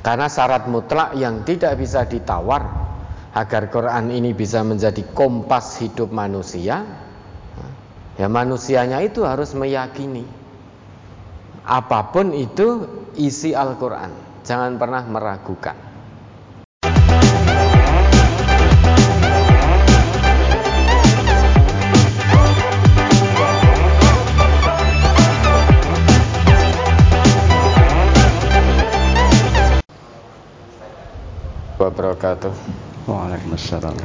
Karena syarat mutlak yang tidak bisa ditawar agar Quran ini bisa menjadi kompas hidup manusia, ya manusianya itu harus meyakini apa pun itu isi Al-Quran. Jangan pernah meragukan. Wabarakatuh. Waalaikumsalam.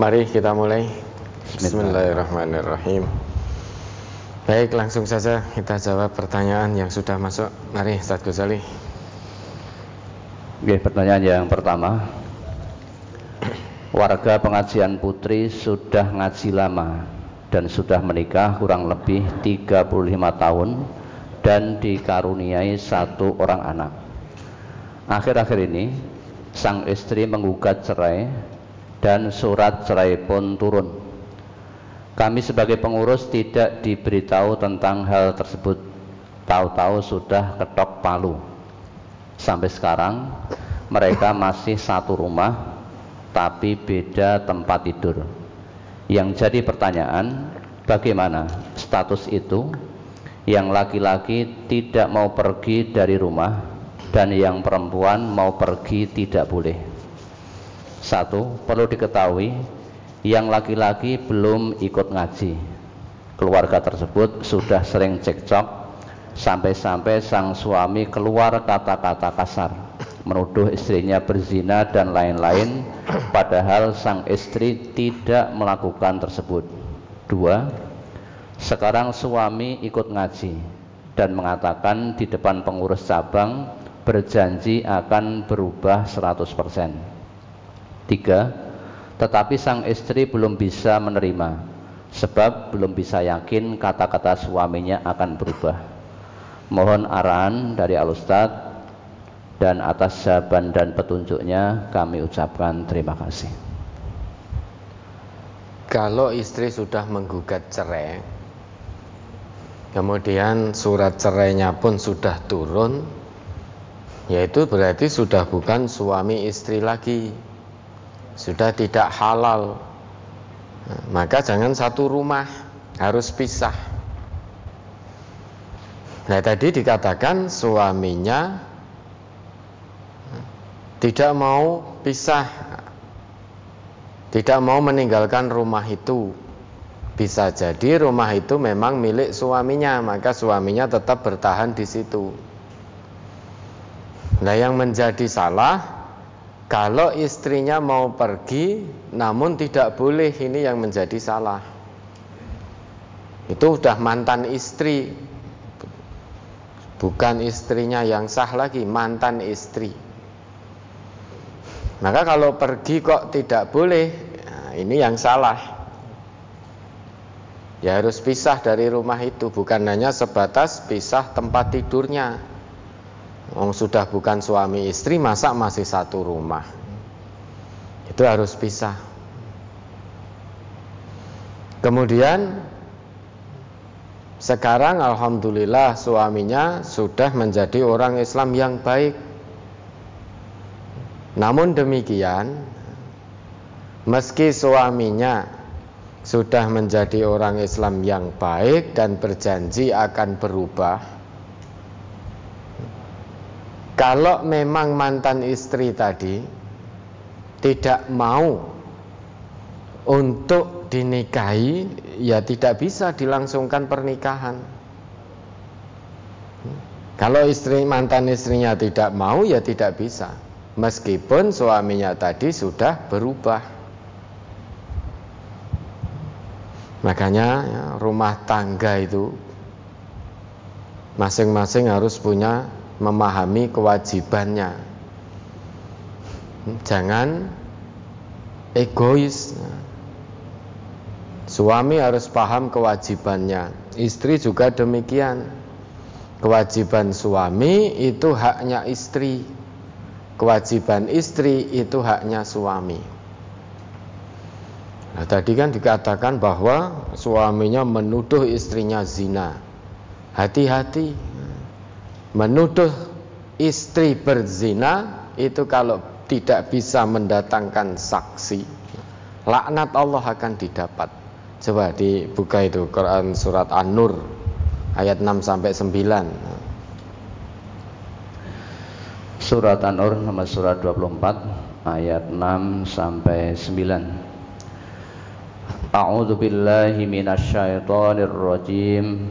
Mari kita mulai. Bismillahirrahmanirrahim. Baik, langsung saja kita jawab pertanyaan yang sudah masuk. Mari, Ustaz Ghazali. Oke, pertanyaan yang pertama. Warga pengajian putri sudah ngaji lama dan sudah menikah kurang lebih 35 tahun dan dikaruniai satu orang anak. Akhir-akhir ini sang istri menggugat cerai dan surat cerai pun turun. Kami sebagai pengurus tidak diberitahu tentang hal tersebut. Tahu-tahu sudah ketok palu. Sampai sekarang mereka masih satu rumah tapi beda tempat tidur. Yang jadi pertanyaan, bagaimana status itu? Yang laki-laki tidak mau pergi dari rumah dan yang perempuan mau pergi tidak boleh. Satu, perlu diketahui yang laki-laki belum ikut ngaji. Keluarga tersebut sudah sering cekcok sampai-sampai sang suami keluar kata-kata kasar menuduh istrinya berzina dan lain-lain padahal sang istri tidak melakukan tersebut. Dua, sekarang suami ikut ngaji dan mengatakan di depan pengurus cabang berjanji akan berubah 100%. Tiga, tetapi sang istri belum bisa menerima sebab belum bisa yakin kata-kata suaminya akan berubah. Mohon arahan dari Alustad dan atas jawaban dan petunjuknya kami ucapkan terima kasih. Kalau istri sudah menggugat cerai, kemudian surat cerainya pun sudah turun, yaitu berarti sudah bukan suami istri lagi. Sudah tidak halal. Nah, maka jangan satu rumah harus pisah. Nah tadi dikatakan suaminya tidak mau pisah. Tidak mau meninggalkan rumah itu. Bisa jadi rumah itu memang milik suaminya maka suaminya tetap bertahan di situ Nah yang menjadi salah kalau istrinya mau pergi namun tidak boleh ini yang menjadi salah. Itu sudah mantan istri. Bukan istrinya yang sah lagi, mantan istri. Maka kalau pergi kok tidak boleh, nah ini yang salah. Ya harus pisah dari rumah itu, bukan hanya sebatas pisah tempat tidurnya. Wong sudah bukan suami istri, masa masih satu rumah? Itu harus pisah. Kemudian sekarang alhamdulillah suaminya sudah menjadi orang Islam yang baik. Namun demikian, meski suaminya sudah menjadi orang Islam yang baik dan berjanji akan berubah, kalau memang mantan istri tadi tidak mau untuk dinikahi, ya tidak bisa dilangsungkan pernikahan. Kalau istri mantan istrinya tidak mau, ya tidak bisa. Meskipun suaminya tadi sudah berubah. Makanya ya, rumah tangga itu masing-masing harus punya memahami kewajibannya. Jangan egois. Suami harus paham kewajibannya, istri juga demikian. Kewajiban suami itu haknya istri, kewajiban istri itu haknya suami. Nah, tadi kan dikatakan bahwa suaminya menuduh istrinya zina. Hati-hati menuduh istri berzina itu kalau tidak bisa mendatangkan saksi laknat Allah akan didapat. Coba dibuka itu Quran surat An-Nur ayat 6 sampai 9 surat An-Nur nomor surat 24 ayat 6 sampai 9 A'udzu billahi minasyaitonir rajim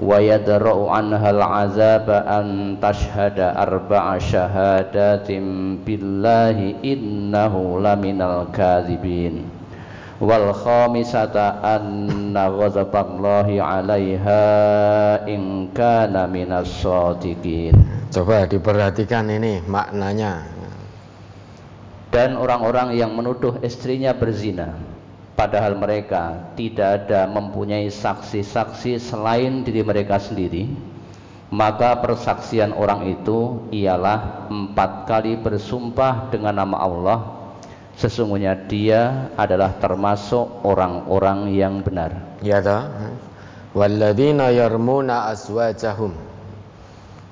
ويدرأ عنها العذاب أن تشهد أربع شهادات بالله إنه لمن الكاذبين والخامسة أن غضب الله عليها إن كان من الصادقين Coba diperhatikan ini maknanya Dan orang-orang yang menuduh istrinya berzina padahal mereka tidak ada mempunyai saksi-saksi selain diri mereka sendiri maka persaksian orang itu ialah empat kali bersumpah dengan nama Allah. Sesungguhnya dia adalah termasuk orang-orang yang benar. Ya ta walladzina yarmuna aswajahum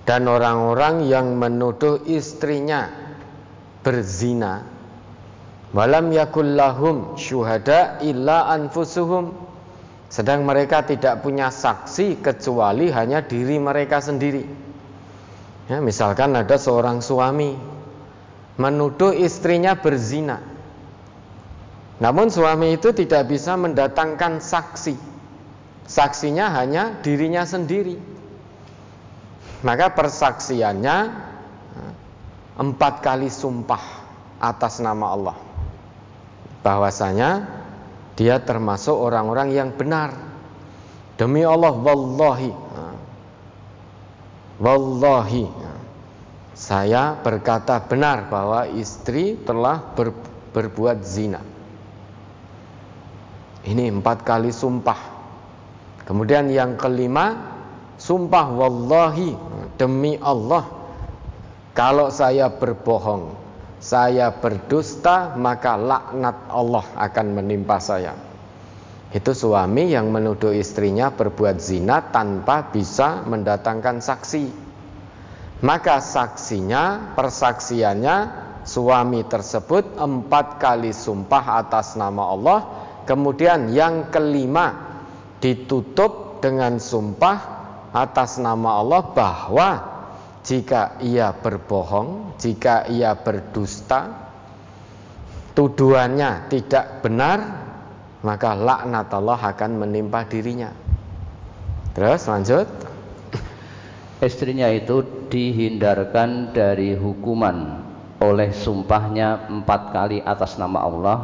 dan orang-orang yang menuduh istrinya berzina Walam yakul lahum syuhada illa anfusuhum. Sedang mereka tidak punya saksi kecuali hanya diri mereka sendiri. Ya, misalkan ada seorang suami menuduh istrinya berzina. Namun suami itu tidak bisa mendatangkan saksi. Saksinya hanya dirinya sendiri. Maka persaksiannya empat kali sumpah atas nama Allah bahwasanya dia termasuk orang-orang yang benar. Demi Allah wallahi. Wallahi. Saya berkata benar bahwa istri telah ber, berbuat zina. Ini empat kali sumpah. Kemudian yang kelima, sumpah wallahi demi Allah. Kalau saya berbohong, saya berdusta maka laknat Allah akan menimpa saya. Itu suami yang menuduh istrinya berbuat zina tanpa bisa mendatangkan saksi. Maka saksinya, persaksiannya suami tersebut empat kali sumpah atas nama Allah. Kemudian yang kelima ditutup dengan sumpah atas nama Allah bahwa jika ia berbohong, jika ia berdusta, tuduhannya tidak benar, maka laknat Allah akan menimpa dirinya. Terus lanjut. Istrinya itu dihindarkan dari hukuman oleh sumpahnya empat kali atas nama Allah.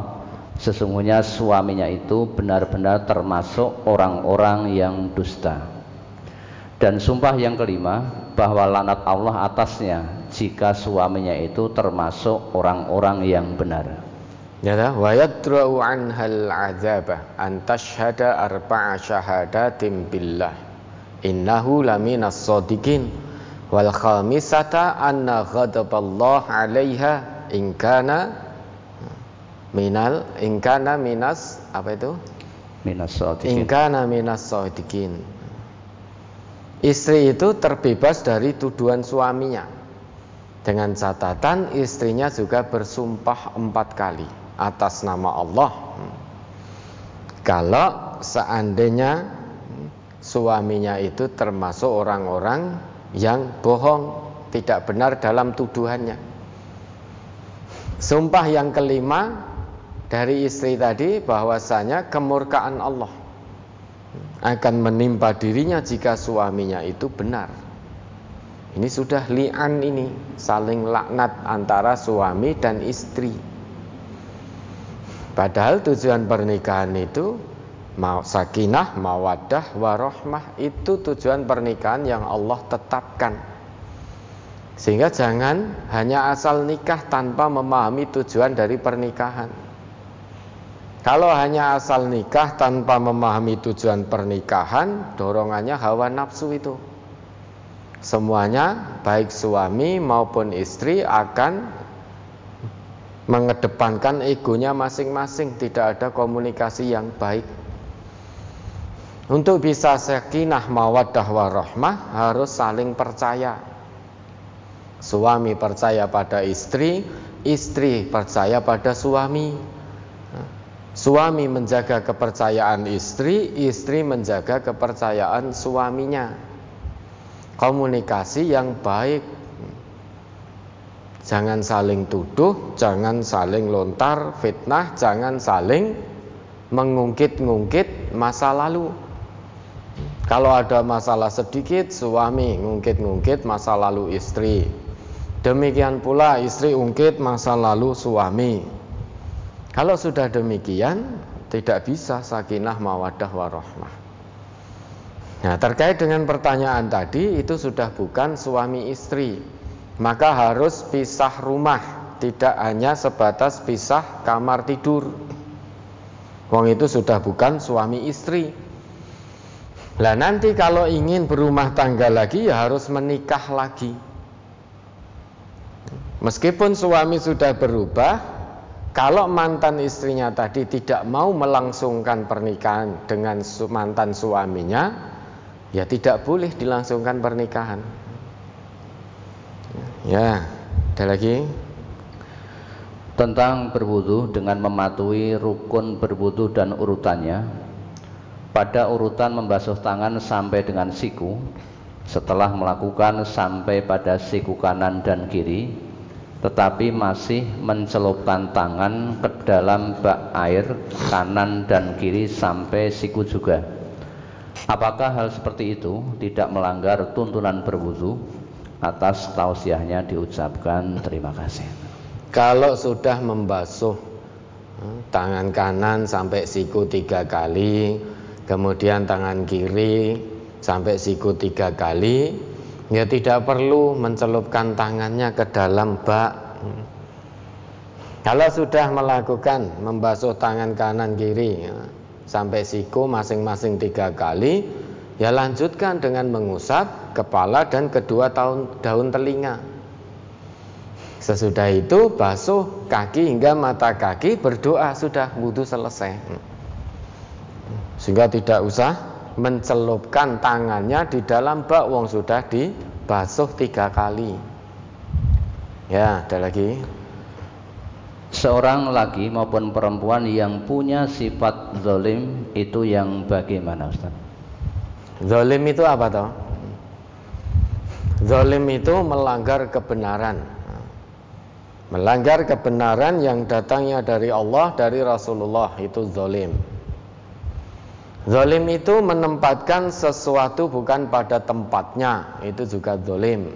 Sesungguhnya suaminya itu benar-benar termasuk orang-orang yang dusta. Dan sumpah yang kelima bahwa lanat Allah atasnya jika suaminya itu termasuk orang-orang yang benar. Ya wa yadra'u anhal azaba an tashhada arba'a syahadatin billah innahu laminas sadiqin wal khamisata anna ghadaballah 'alaiha in kana minal in kana minas apa itu? Minas sadiqin. In kana minas sadiqin Istri itu terbebas dari tuduhan suaminya. Dengan catatan istrinya juga bersumpah empat kali Atas nama Allah. Kalau seandainya suaminya itu termasuk orang-orang yang bohong Tidak benar dalam tuduhannya. Sumpah yang kelima dari istri tadi bahwasanya kemurkaan Allah akan menimpa dirinya jika suaminya itu benar. Ini sudah li'an ini, saling laknat antara suami dan istri. Padahal tujuan pernikahan itu mau sakinah, mawadah, warohmah itu tujuan pernikahan yang Allah tetapkan. Sehingga jangan hanya asal nikah tanpa memahami tujuan dari pernikahan. Kalau hanya asal nikah tanpa memahami tujuan pernikahan, dorongannya hawa nafsu itu. Semuanya, baik suami maupun istri, akan mengedepankan egonya masing-masing, tidak ada komunikasi yang baik. Untuk bisa sakinah mawaddah warahmah harus saling percaya. Suami percaya pada istri, istri percaya pada suami. Suami menjaga kepercayaan istri, istri menjaga kepercayaan suaminya. Komunikasi yang baik. Jangan saling tuduh, jangan saling lontar fitnah, jangan saling mengungkit-ungkit masa lalu. Kalau ada masalah sedikit, suami ngungkit-ngungkit masa lalu istri. Demikian pula istri ungkit masa lalu suami. Kalau sudah demikian, tidak bisa sakinah mawadah warohmah. Nah, terkait dengan pertanyaan tadi, itu sudah bukan suami istri. Maka harus pisah rumah, tidak hanya sebatas pisah kamar tidur. Wong itu sudah bukan suami istri. Lah nanti kalau ingin berumah tangga lagi ya harus menikah lagi. Meskipun suami sudah berubah, kalau mantan istrinya tadi tidak mau melangsungkan pernikahan dengan mantan suaminya, ya tidak boleh dilangsungkan pernikahan. Ya, ada lagi tentang berwudu dengan mematuhi rukun berwudu dan urutannya pada urutan membasuh tangan sampai dengan siku setelah melakukan sampai pada siku kanan dan kiri tetapi masih mencelupkan tangan ke dalam bak air kanan dan kiri sampai siku juga. Apakah hal seperti itu tidak melanggar tuntunan berwudu? Atas tausiahnya diucapkan terima kasih. Kalau sudah membasuh eh, tangan kanan sampai siku tiga kali kemudian tangan kiri sampai siku tiga kali ya tidak perlu mencelupkan tangannya ke dalam bak. Kalau sudah melakukan membasuh tangan kanan kiri ya, sampai siku masing-masing tiga kali ya lanjutkan dengan mengusap kepala dan kedua tahun, daun telinga. Sesudah itu basuh kaki hingga mata kaki berdoa sudah wudhu selesai. Sehingga tidak usah mencelupkan tangannya di dalam bak wong sudah dibasuh tiga kali. Ya, ada lagi. Seorang laki maupun perempuan yang punya sifat zolim itu yang bagaimana Ustaz? Zolim itu apa toh? Zolim itu melanggar kebenaran Melanggar kebenaran yang datangnya dari Allah, dari Rasulullah Itu zolim Zolim itu menempatkan sesuatu bukan pada tempatnya Itu juga zolim.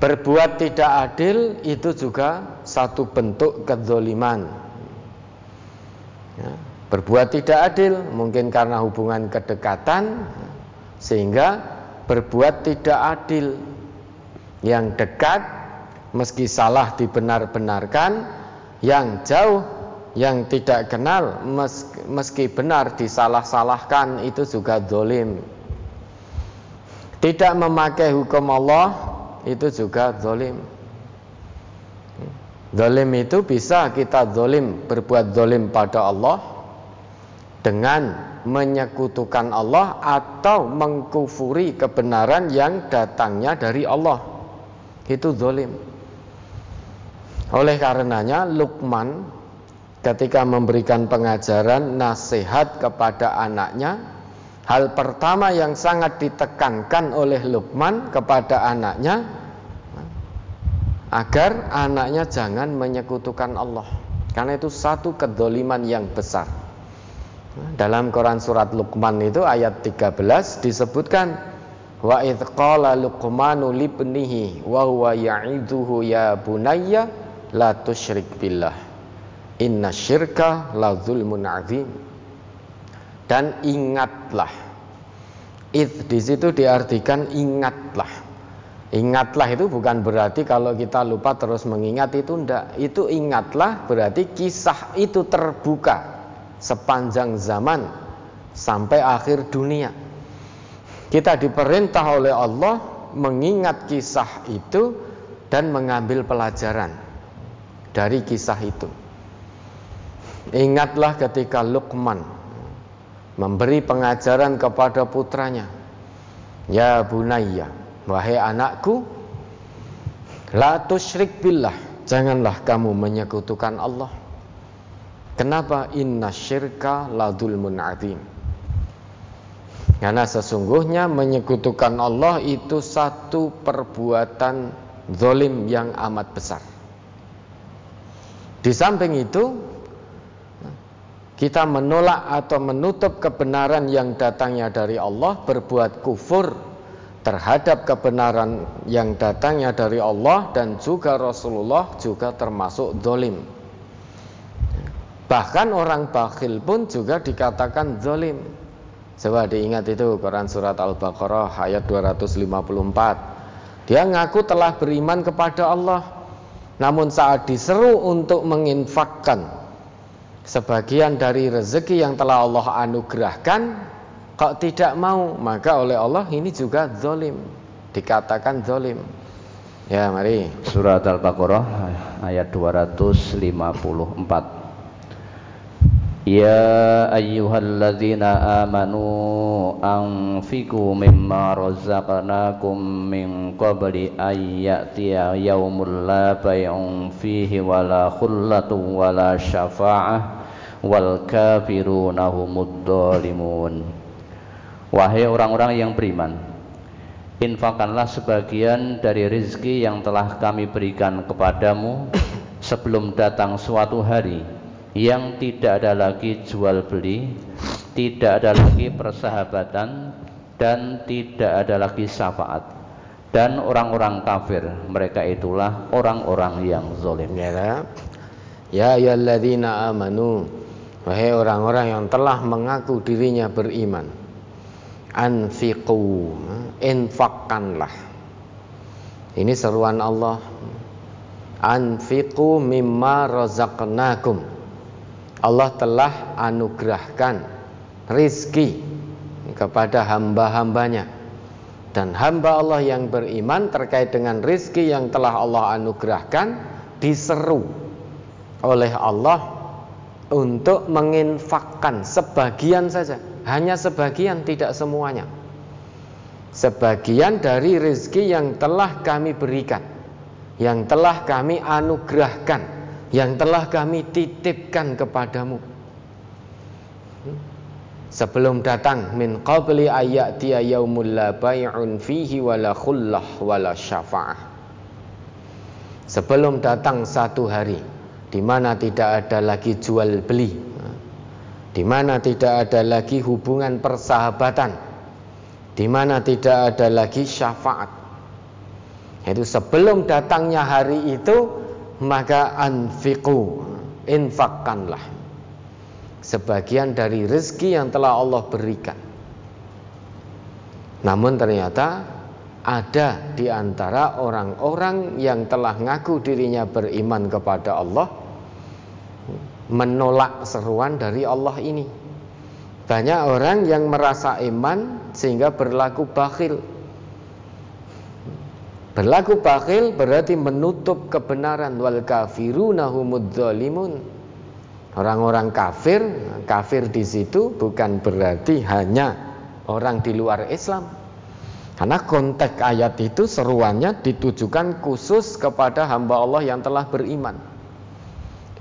Berbuat tidak adil itu juga satu bentuk kezoliman. Ya, Berbuat tidak adil mungkin karena hubungan kedekatan Sehingga berbuat tidak adil Yang dekat meski salah dibenar-benarkan Yang jauh yang tidak kenal meski benar disalah-salahkan itu juga dolim. Tidak memakai hukum Allah itu juga dolim. Dolim itu bisa kita dolim berbuat dolim pada Allah dengan menyekutukan Allah atau mengkufuri kebenaran yang datangnya dari Allah. Itu dolim. Oleh karenanya Luqman ketika memberikan pengajaran nasihat kepada anaknya hal pertama yang sangat ditekankan oleh Luqman kepada anaknya agar anaknya jangan menyekutukan Allah. Karena itu satu kedoliman yang besar. Dalam Quran surat Luqman itu ayat 13 disebutkan wa idh qala luqmanu libnihi wa huwa ya'iduhu ya bunayya la tusyrik billah Inna syirka la zulmun azim. Dan ingatlah. Id di situ diartikan ingatlah. Ingatlah itu bukan berarti kalau kita lupa terus mengingat itu ndak. Itu ingatlah berarti kisah itu terbuka sepanjang zaman sampai akhir dunia. Kita diperintah oleh Allah mengingat kisah itu dan mengambil pelajaran dari kisah itu. Ingatlah ketika Luqman memberi pengajaran kepada putranya. Ya bunayya, Wahai anakku, la tusyrik billah. Janganlah kamu menyekutukan Allah. Kenapa? Inna syirka ladulmun azim. Karena sesungguhnya menyekutukan Allah itu satu perbuatan zolim yang amat besar. Di samping itu, kita menolak atau menutup kebenaran yang datangnya dari Allah, berbuat kufur terhadap kebenaran yang datangnya dari Allah dan juga Rasulullah juga termasuk dolim. Bahkan orang bakhil pun juga dikatakan dolim. Coba diingat itu Quran Surat Al-Baqarah ayat 254. Dia ngaku telah beriman kepada Allah. Namun saat diseru untuk menginfakkan sebagian dari rezeki yang telah Allah anugerahkan Kok tidak mau, maka oleh Allah ini juga zolim. Dikatakan zolim. Ya, mari. Surat Al-Baqarah ayat 254. Ya ayyuhalladzina amanu anfiqu mimma razaqnakum min qabli an ya'tiya yaumul la bay'un fihi wala khullatun wala syafa'ah wal kafiruna humud dhalimun Wahai orang-orang yang beriman Infakkanlah sebagian dari rizki yang telah kami berikan kepadamu Sebelum datang suatu hari Yang tidak ada lagi jual beli Tidak ada lagi persahabatan Dan tidak ada lagi syafaat. Dan orang-orang kafir Mereka itulah orang-orang yang zolim Ya Ya ayyalladzina amanu Wahai orang-orang yang telah mengaku dirinya beriman anfiqu infakkanlah ini seruan Allah. Anfiqu mimma razaqnakum Allah telah anugerahkan rizki kepada hamba-hambanya. Dan hamba Allah yang beriman terkait dengan rizki yang telah Allah anugerahkan diseru oleh Allah untuk menginfakkan sebagian saja. Hanya sebagian, tidak semuanya. Sebagian dari rezeki yang telah kami berikan, yang telah kami anugerahkan, yang telah kami titipkan kepadamu. Sebelum datang min qabli ayatiya yaumul la bai'un fihi wala khullah wala syafa'ah. Sebelum datang satu hari di mana tidak ada lagi jual beli, di mana tidak ada lagi hubungan persahabatan, di mana tidak ada lagi syafaat. Itu sebelum datangnya hari itu maka anfiqu infakkanlah sebagian dari rezeki yang telah Allah berikan. Namun ternyata ada di antara orang-orang yang telah ngaku dirinya beriman kepada Allah menolak seruan dari Allah ini. Banyak orang yang merasa iman sehingga berlaku bakhil. Berlaku bakhil berarti menutup kebenaran wal kafiruna. Orang-orang kafir, kafir di situ bukan berarti hanya orang di luar Islam. Karena konteks ayat itu seruannya ditujukan khusus kepada hamba Allah yang telah beriman.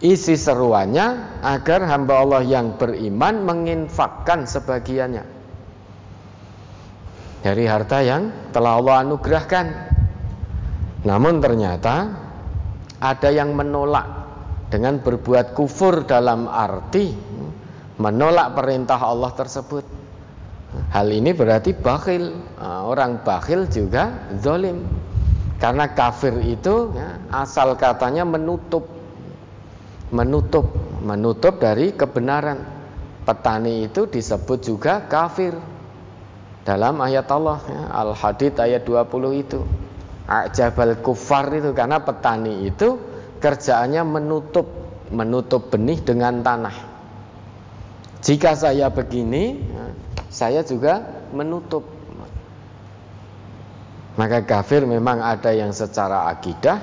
Isi seruannya agar hamba Allah yang beriman menginfakkan sebagiannya dari harta yang telah Allah anugerahkan. Namun ternyata ada yang menolak dengan berbuat kufur dalam arti menolak perintah Allah tersebut. Hal ini berarti bakhil. Nah, orang bakhil juga zolim. Karena kafir itu ya, asal katanya menutup menutup menutup dari kebenaran petani itu disebut juga kafir dalam ayat Allah ya, Al-Hadid ayat 20 itu Ajabal kufar itu karena petani itu kerjaannya menutup menutup benih dengan tanah. Jika saya begini, saya juga menutup. Maka kafir memang ada yang secara akidah,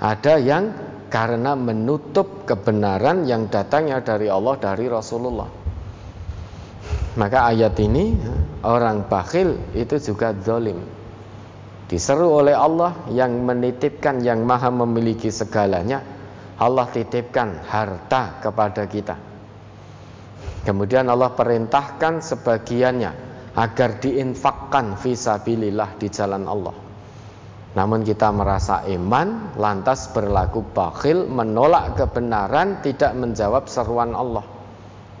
ada yang karena menutup kebenaran yang datangnya dari Allah dari Rasulullah. Maka ayat ini orang bakhil itu juga zalim. Diseru oleh Allah yang menitipkan yang maha memiliki segalanya. Allah titipkan harta kepada kita. Kemudian Allah perintahkan sebagiannya agar diinfakkan visabilillah di jalan Allah. Namun kita merasa iman, lantas berlaku bakhil, menolak kebenaran, tidak menjawab seruan Allah.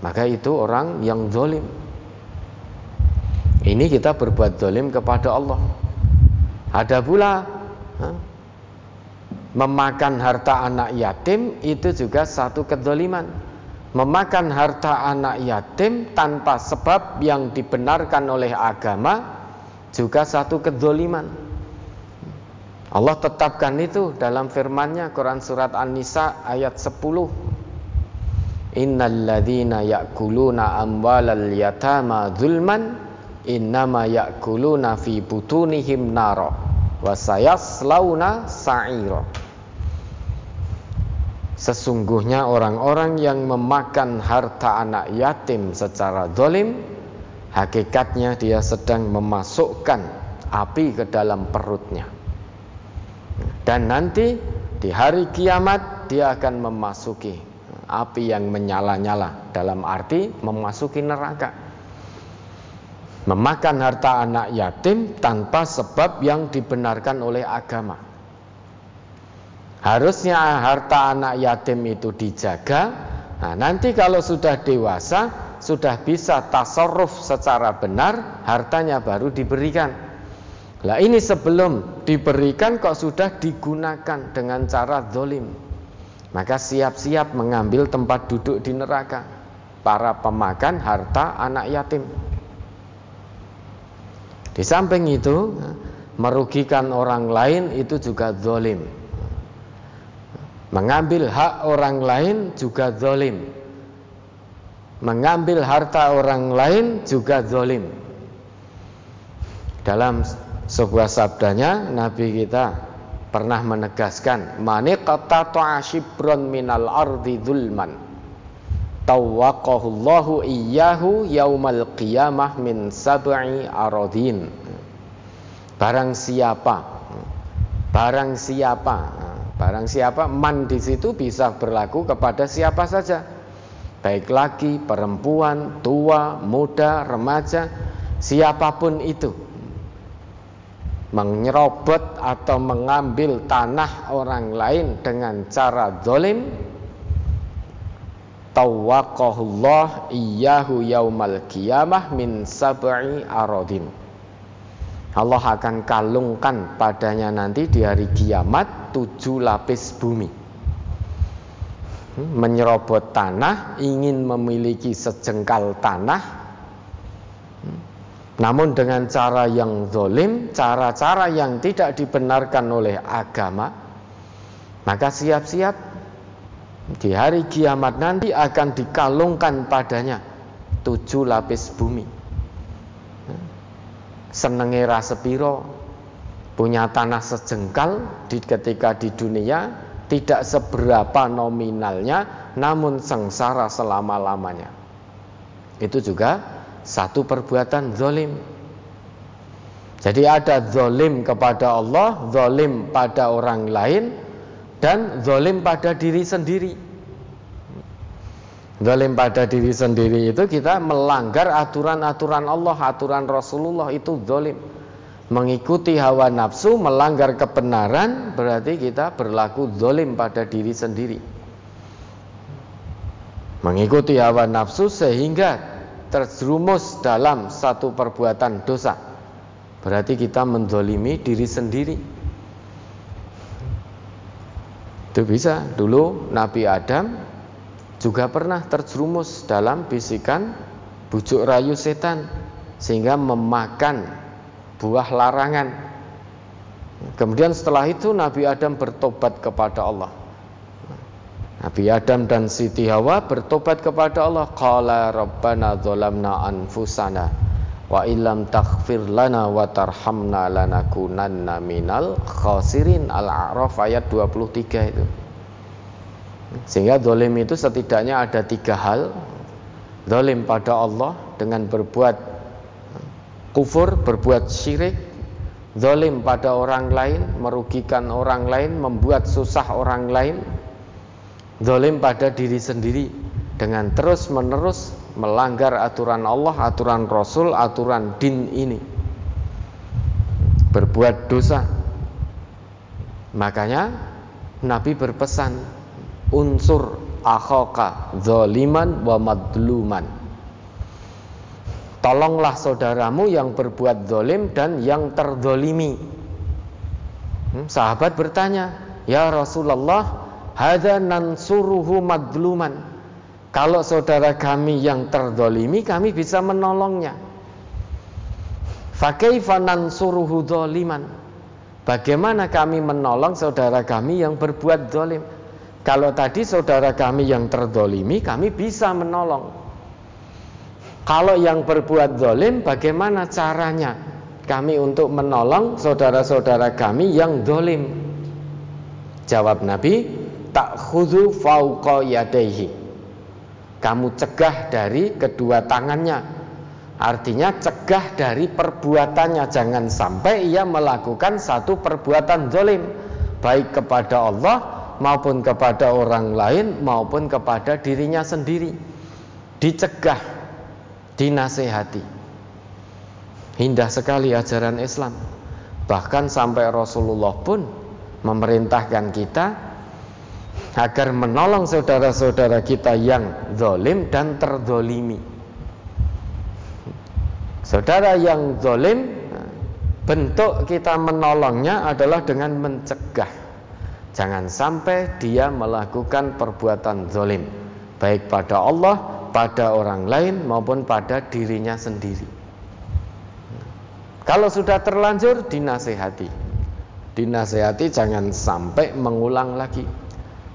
Maka itu orang yang zolim. Ini kita berbuat zolim kepada Allah. Ada pula memakan harta anak yatim itu juga satu kedoliman. Memakan harta anak yatim tanpa sebab yang dibenarkan oleh agama juga satu kedoliman. Allah tetapkan itu dalam firman-Nya Quran surat An-Nisa ayat 10. Innal ladzina ya'kuluna amwalal yatama zulman innama ya'kuluna fi butunihim nara wa sayaslauna sa'ira. Sesungguhnya orang-orang yang memakan harta anak yatim secara dolim Hakikatnya dia sedang memasukkan api ke dalam perutnya. Dan nanti di hari kiamat dia akan memasuki api yang menyala-nyala. Dalam arti memasuki neraka memakan harta anak yatim tanpa sebab yang dibenarkan oleh agama. Harusnya harta anak yatim itu dijaga. Nah, nanti kalau sudah dewasa, sudah bisa tasarruf secara benar, hartanya baru diberikan. Lah ini sebelum diberikan kok sudah digunakan dengan cara zolim. Maka siap-siap mengambil tempat duduk di neraka para pemakan harta anak yatim. Di samping itu merugikan orang lain itu juga zolim. Mengambil hak orang lain juga zolim. Mengambil harta orang lain juga zolim. Dalam sebuah sabdanya Nabi kita pernah menegaskan maniqata shibron minal ardi zulman tawaqahullahu iyyahu yaumal qiyamah min sab'i aradin. Barang siapa? Barang siapa? Barang siapa? Man di situ bisa berlaku kepada siapa saja. Baik laki, perempuan, tua, muda, remaja siapa pun itu. Menyerobot atau mengambil tanah orang lain dengan cara zolim tawaqahullah iyyahu yaumal qiyamah min sab'i aradin. Allah akan kalungkan padanya nanti di hari kiamat tujuh lapis bumi. Hmm, menyerobot tanah ingin memiliki sejengkal tanah. Hmm, namun dengan cara yang zolim cara-cara yang tidak dibenarkan oleh agama maka siap-siap di hari kiamat nanti akan dikalungkan padanya tujuh lapis bumi. Senenge rasepiro punya tanah sejengkal di ketika di dunia tidak seberapa nominalnya namun sengsara selama-lamanya. Itu juga satu perbuatan zolim. Jadi ada zolim kepada Allah, zolim pada orang lain, dan zolim pada diri sendiri. Zolim pada diri sendiri itu kita melanggar aturan-aturan Allah, aturan Rasulullah itu zolim. Mengikuti hawa nafsu, melanggar kebenaran, berarti kita berlaku zolim pada diri sendiri. Mengikuti hawa nafsu sehingga terjerumus dalam satu perbuatan dosa. Berarti kita mendolimi diri sendiri. Itu bisa. Dulu Nabi Adam juga pernah terjerumus dalam bisikan bujuk rayu setan sehingga memakan buah larangan. Kemudian setelah itu Nabi Adam bertobat kepada Allah. Nabi Adam dan Siti Hawa bertobat kepada Allah. Qala rabbana dzalamna anfusana wa illam taghfir lana wa tarhamna lanakunanna minal khasirin. Al-A'raf ayat 23 itu. Sehingga dolim itu setidaknya ada tiga hal. Dolim pada Allah dengan berbuat kufur, berbuat syirik, Zolim pada orang lain, merugikan orang lain, membuat susah orang lain, Zolim pada diri sendiri dengan terus menerus melanggar aturan Allah, aturan Rasul, aturan din ini. Berbuat dosa. Makanya Nabi berpesan unsur akhoka zoliman wa madluman. Tolonglah saudaramu yang berbuat zolim dan yang terdolimi. Hmm, sahabat bertanya, Ya Rasulullah, Hada nansuruhu madluman. Kalau saudara kami yang terdolimi, kami bisa menolongnya. Fakaifa nansuruhu doliman. Bagaimana kami menolong saudara kami yang berbuat dolim? Kalau tadi saudara kami yang terdolimi, kami bisa menolong. Kalau yang berbuat dolim, bagaimana caranya kami untuk menolong saudara-saudara kami yang dolim? Jawab Nabi, tak khudu fauqa yadaihi kamu cegah dari kedua tangannya. Artinya cegah dari perbuatannya. Jangan sampai ia melakukan satu perbuatan zalim. Baik kepada Allah maupun kepada orang lain maupun kepada dirinya sendiri. Dicegah dinasehati. Indah sekali ajaran Islam. Bahkan sampai Rasulullah pun memerintahkan kita agar menolong saudara-saudara kita yang zolim dan terdolimi. Saudara yang zolim, bentuk kita menolongnya adalah dengan mencegah. Jangan sampai dia melakukan perbuatan zolim, baik pada Allah, pada orang lain maupun pada dirinya sendiri. Kalau sudah terlanjur, dinasehati. Dinasehati jangan sampai mengulang lagi.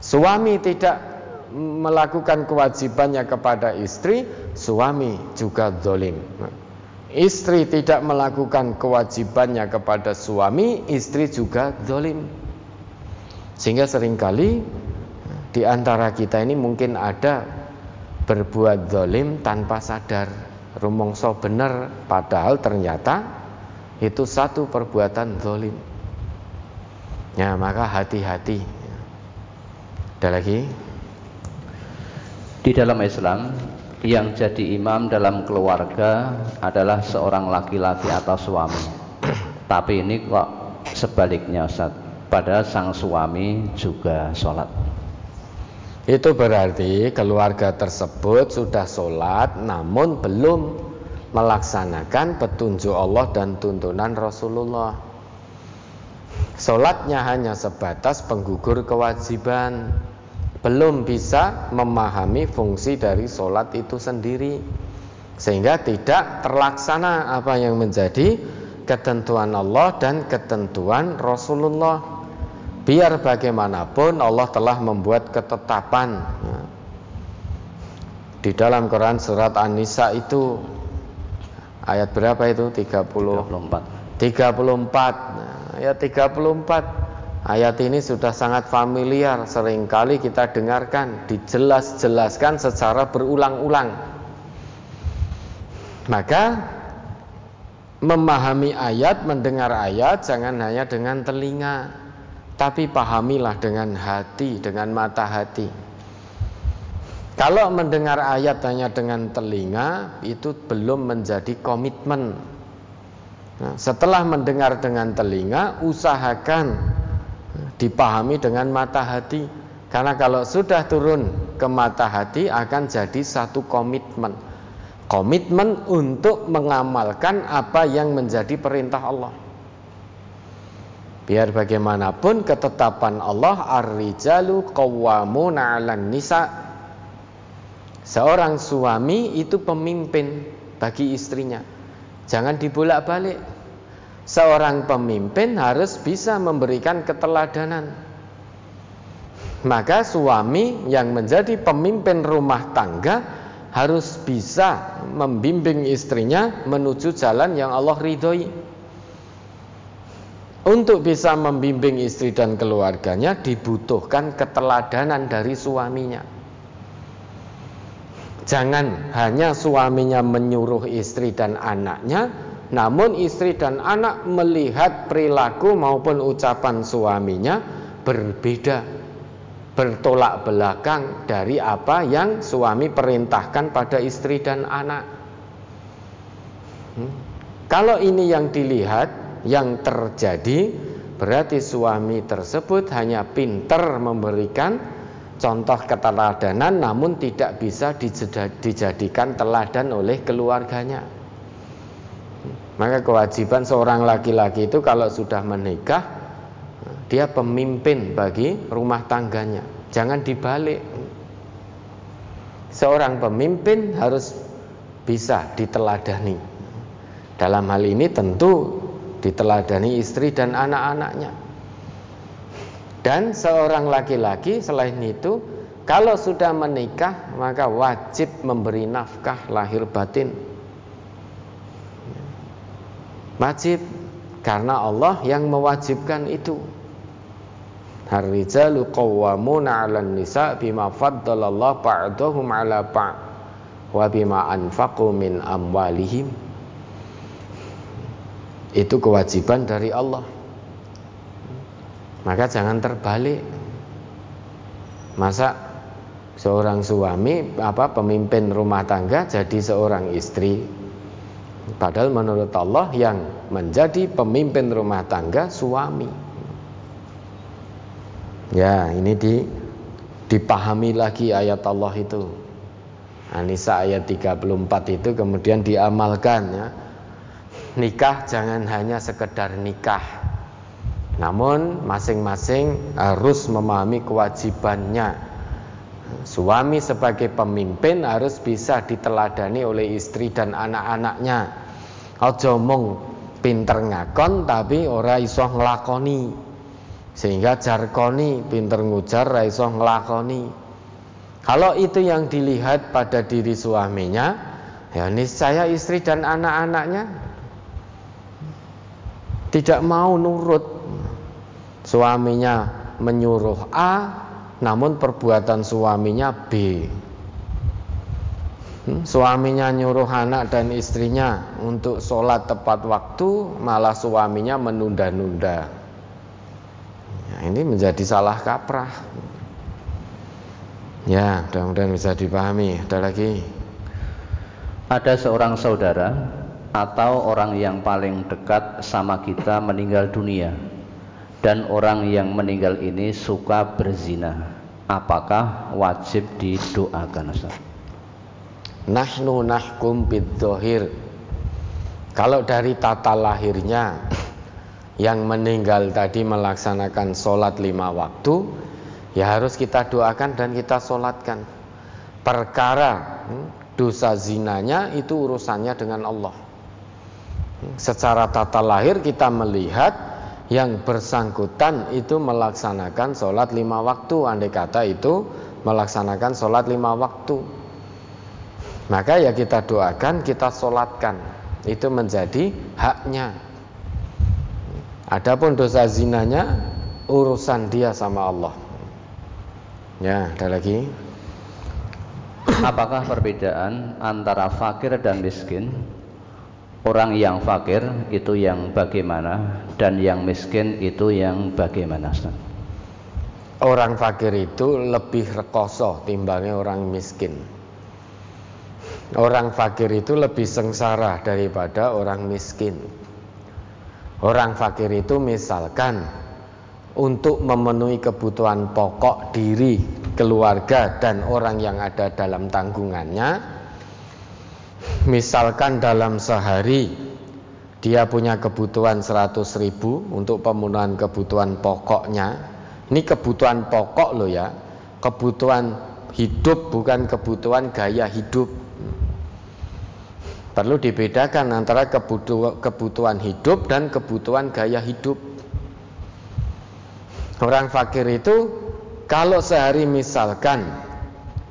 Suami tidak melakukan kewajibannya kepada istri, suami juga dolim. Istri tidak melakukan kewajibannya kepada suami, istri juga dolim. Sehingga sering kali di antara kita ini mungkin ada berbuat dolim tanpa sadar. Rumongso benar, padahal ternyata itu satu perbuatan dolim. Ya maka hati-hati ada lagi? Di dalam Islam yang jadi imam dalam keluarga adalah seorang laki-laki atau suami. Tapi ini kok sebaliknya Ustaz. Padahal sang suami juga sholat. Itu berarti keluarga tersebut sudah sholat namun belum melaksanakan petunjuk Allah dan tuntunan Rasulullah. Sholatnya hanya sebatas penggugur kewajiban. Belum bisa memahami fungsi dari sholat itu sendiri. Sehingga tidak terlaksana apa yang menjadi ketentuan Allah dan ketentuan Rasulullah. Biar bagaimanapun Allah telah membuat ketetapan. Di dalam Quran surat An-Nisa itu ayat berapa itu? 30 34 34 nah, ayat 34 Ayat ini sudah sangat familiar, sering kali kita dengarkan, dijelas-jelaskan secara berulang-ulang. Maka memahami ayat, mendengar ayat jangan hanya dengan telinga, tapi pahamilah dengan hati, dengan mata hati. Kalau mendengar ayat hanya dengan telinga, itu belum menjadi komitmen. Nah, setelah mendengar dengan telinga, usahakan dipahami dengan mata hati. Karena kalau sudah turun ke mata hati akan jadi satu komitmen. Komitmen untuk mengamalkan apa yang menjadi perintah Allah. Biar bagaimanapun ketetapan Allah ar-rijalu qawwamuna 'alan nisa. Seorang suami itu pemimpin bagi istrinya jangan dibolak-balik seorang pemimpin harus bisa memberikan keteladanan. Maka suami yang menjadi pemimpin rumah tangga harus bisa membimbing istrinya menuju jalan yang Allah ridhoi. Untuk bisa membimbing istri dan keluarganya dibutuhkan keteladanan dari suaminya. Jangan hanya suaminya menyuruh istri dan anaknya, namun istri dan anak melihat perilaku maupun ucapan suaminya berbeda, bertolak belakang dari apa yang suami perintahkan pada istri dan anak. Hmm. Kalau ini yang dilihat, yang terjadi berarti suami tersebut hanya pinter memberikan contoh keteladanan namun tidak bisa dijadikan teladan oleh keluarganya. Maka kewajiban seorang laki-laki itu kalau sudah menikah dia pemimpin bagi rumah tangganya. Jangan dibalik. Seorang pemimpin harus bisa diteladani. Dalam hal ini tentu diteladani istri dan anak-anaknya. Dan seorang laki-laki selain itu kalau sudah menikah maka wajib memberi nafkah lahir batin. Wajib karena Allah yang mewajibkan itu. Har-rijalu qawwamuna 'alan nisa bima faddalallahu ba'dahum 'ala ba'd wa bima anfaqu min amwalihim itu kewajiban dari Allah maka jangan terbalik. Masa seorang suami apa pemimpin rumah tangga jadi seorang istri? Padahal menurut Allah yang menjadi pemimpin rumah tangga suami. Ya ini di dipahami lagi ayat Allah itu. Anisa ayat 34 itu kemudian diamalkan ya. Nikah jangan hanya sekedar nikah namun masing-masing harus memahami kewajibannya. Suami sebagai pemimpin harus bisa diteladani oleh istri dan anak-anaknya. Ojo mung pinter ngakon tapi ora iso nglakoni. Sehingga jarkoni pinter ngujar ora iso nglakoni. Kalau itu yang dilihat pada diri suaminya ya niscaya istri dan anak-anaknya tidak mau nurut suaminya menyuruh A namun perbuatan suaminya B. Hmm, suaminya nyuruh anak dan istrinya untuk sholat tepat waktu malah suaminya menunda-nunda. Ya, ini menjadi salah kaprah. Ya mudah-mudahan bisa dipahami. Ada lagi? Ada seorang saudara atau orang yang paling dekat sama kita meninggal dunia dan orang yang meninggal ini suka berzina. Apakah wajib didoakan Ustaz? Nahnu nahkum bidzohir. Kalau dari tata lahirnya Yang meninggal tadi melaksanakan sholat lima waktu Ya harus kita doakan dan kita sholatkan. Perkara hmm, dosa zinanya itu urusannya dengan Allah. Secara tata lahir kita melihat yang bersangkutan itu melaksanakan sholat lima waktu. Andai kata itu melaksanakan sholat lima waktu. Maka ya kita doakan kita sholatkan. Itu menjadi haknya. Adapun dosa zinanya urusan dia sama Allah. Ya ada lagi? Apakah perbedaan antara fakir dan miskin orang yang fakir itu yang bagaimana dan yang miskin itu yang bagaimana Ustaz? Orang fakir itu lebih rekoso timbangnya orang miskin. Orang fakir itu lebih sengsara daripada orang miskin. Orang fakir itu misalkan untuk memenuhi kebutuhan pokok diri, keluarga dan orang yang ada dalam tanggungannya Misalkan dalam sehari dia punya kebutuhan 100 ribu untuk pemenuhan kebutuhan pokoknya. Ini kebutuhan pokok loh ya. Kebutuhan hidup bukan kebutuhan gaya hidup. Perlu dibedakan antara kebutuhan hidup dan kebutuhan gaya hidup. Orang fakir itu kalau sehari misalkan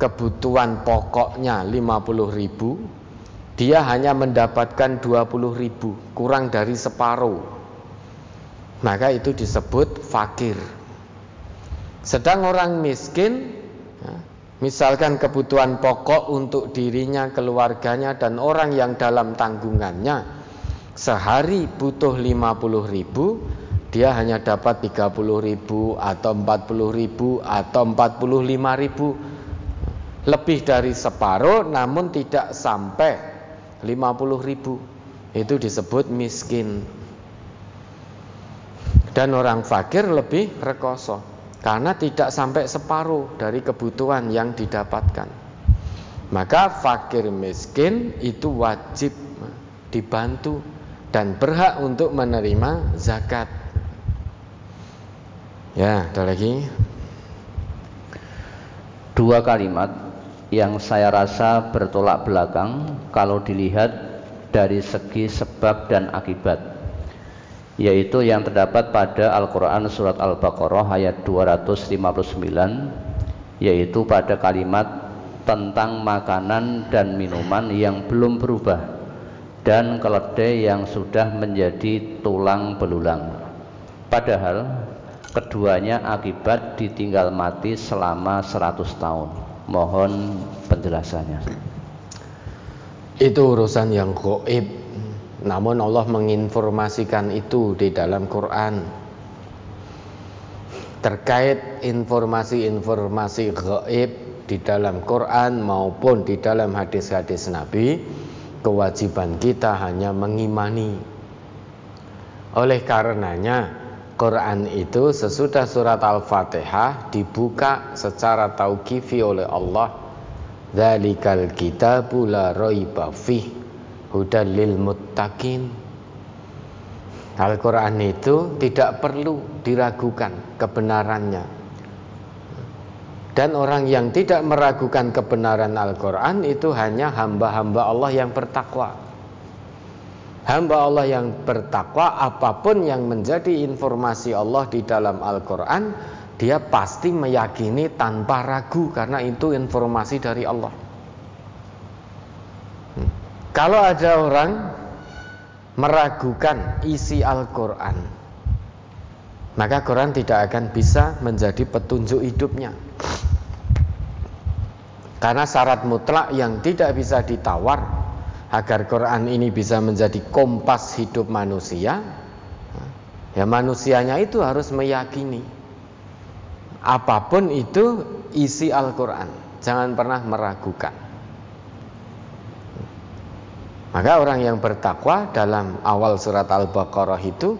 kebutuhan pokoknya 50 ribu dia hanya mendapatkan 20 ribu kurang dari separuh. Maka itu disebut fakir. Sedang orang miskin ya, Misalkan kebutuhan pokok untuk dirinya, keluarganya dan orang yang dalam tanggungannya Sehari butuh 50 ribu Dia hanya dapat 30 ribu atau 40 ribu atau 45 ribu. Lebih dari separuh namun tidak sampai 50 ribu Itu disebut miskin Dan orang fakir lebih rekoso karena tidak sampai separuh dari kebutuhan yang didapatkan. Maka fakir miskin itu wajib dibantu dan berhak untuk menerima zakat. Ya, ada lagi. Dua kalimat yang saya rasa bertolak belakang kalau dilihat dari segi sebab dan akibat yaitu yang terdapat pada Al-Quran Surat Al-Baqarah ayat 259 yaitu pada kalimat tentang makanan dan minuman yang belum berubah dan keledai yang sudah menjadi tulang belulang. Padahal keduanya akibat ditinggal mati selama 100 tahun mohon penjelasannya. Itu urusan yang goib. Namun Allah menginformasikan itu di dalam Quran. Terkait informasi-informasi gaib di dalam Quran maupun di dalam hadis-hadis Nabi Kewajiban kita hanya mengimani. Oleh karenanya Quran itu sesudah surat Al-Fatihah dibuka secara tauqifi oleh Allah. Dzalikal kitabu la raiba fih muttaqin. Al-Quran itu tidak perlu diragukan kebenarannya. Dan orang yang tidak meragukan kebenaran Al-Quran itu hanya hamba-hamba Allah yang bertakwa Hamba Allah yang bertakwa apa pun yang menjadi informasi Allah di dalam Al-Quran Dia pasti meyakini tanpa ragu karena itu informasi dari Allah. Kalau ada orang meragukan isi Al-Quran Maka Quran tidak akan bisa menjadi petunjuk hidupnya. Karena syarat mutlak yang tidak bisa ditawar Agar Quran ini bisa menjadi kompas hidup manusia Ya manusianya itu harus meyakini Apa pun itu isi Al-Quran Jangan pernah meragukan maka orang yang bertakwa dalam awal surat Al-Baqarah itu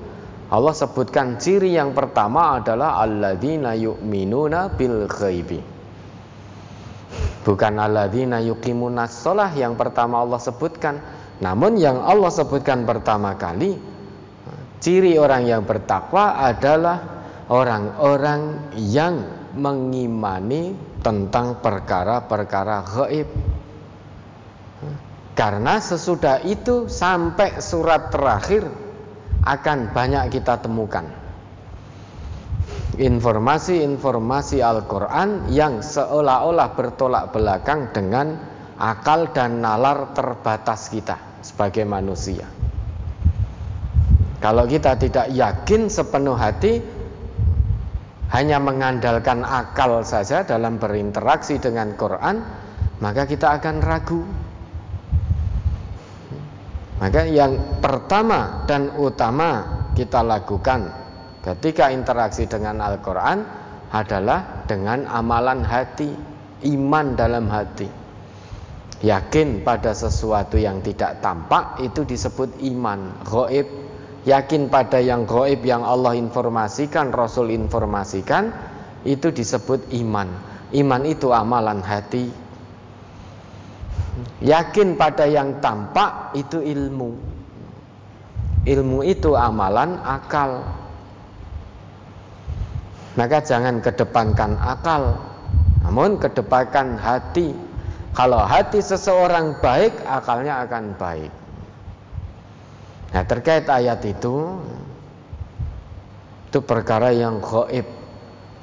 Allah sebutkan ciri yang pertama adalah alladzina yu'minuna bil ghaibi. Bukan alladzina yuqimunas shalah yang pertama Allah sebutkan, namun yang Allah sebutkan pertama kali ciri orang yang bertakwa adalah orang-orang yang mengimani tentang perkara-perkara gaib. Karena sesudah itu sampai surat terakhir akan banyak kita temukan informasi-informasi Al-Quran yang seolah-olah bertolak belakang dengan akal dan nalar terbatas kita sebagai manusia. Kalau kita tidak yakin sepenuh hati hanya mengandalkan akal saja dalam berinteraksi dengan Quran, maka kita akan ragu maka yang pertama dan utama kita lakukan ketika interaksi dengan Al-Quran adalah dengan amalan hati, iman dalam hati. Yakin pada sesuatu yang tidak tampak itu disebut iman, goib. Yakin pada yang goib yang Allah informasikan, Rasul informasikan, itu disebut iman. Iman itu amalan hati, Yakin pada yang tampak itu ilmu. Ilmu itu amalan akal. Maka jangan kedepankan akal, namun kedepankan hati. Kalau hati seseorang baik, akalnya akan baik. Nah, terkait ayat itu itu perkara yang gaib.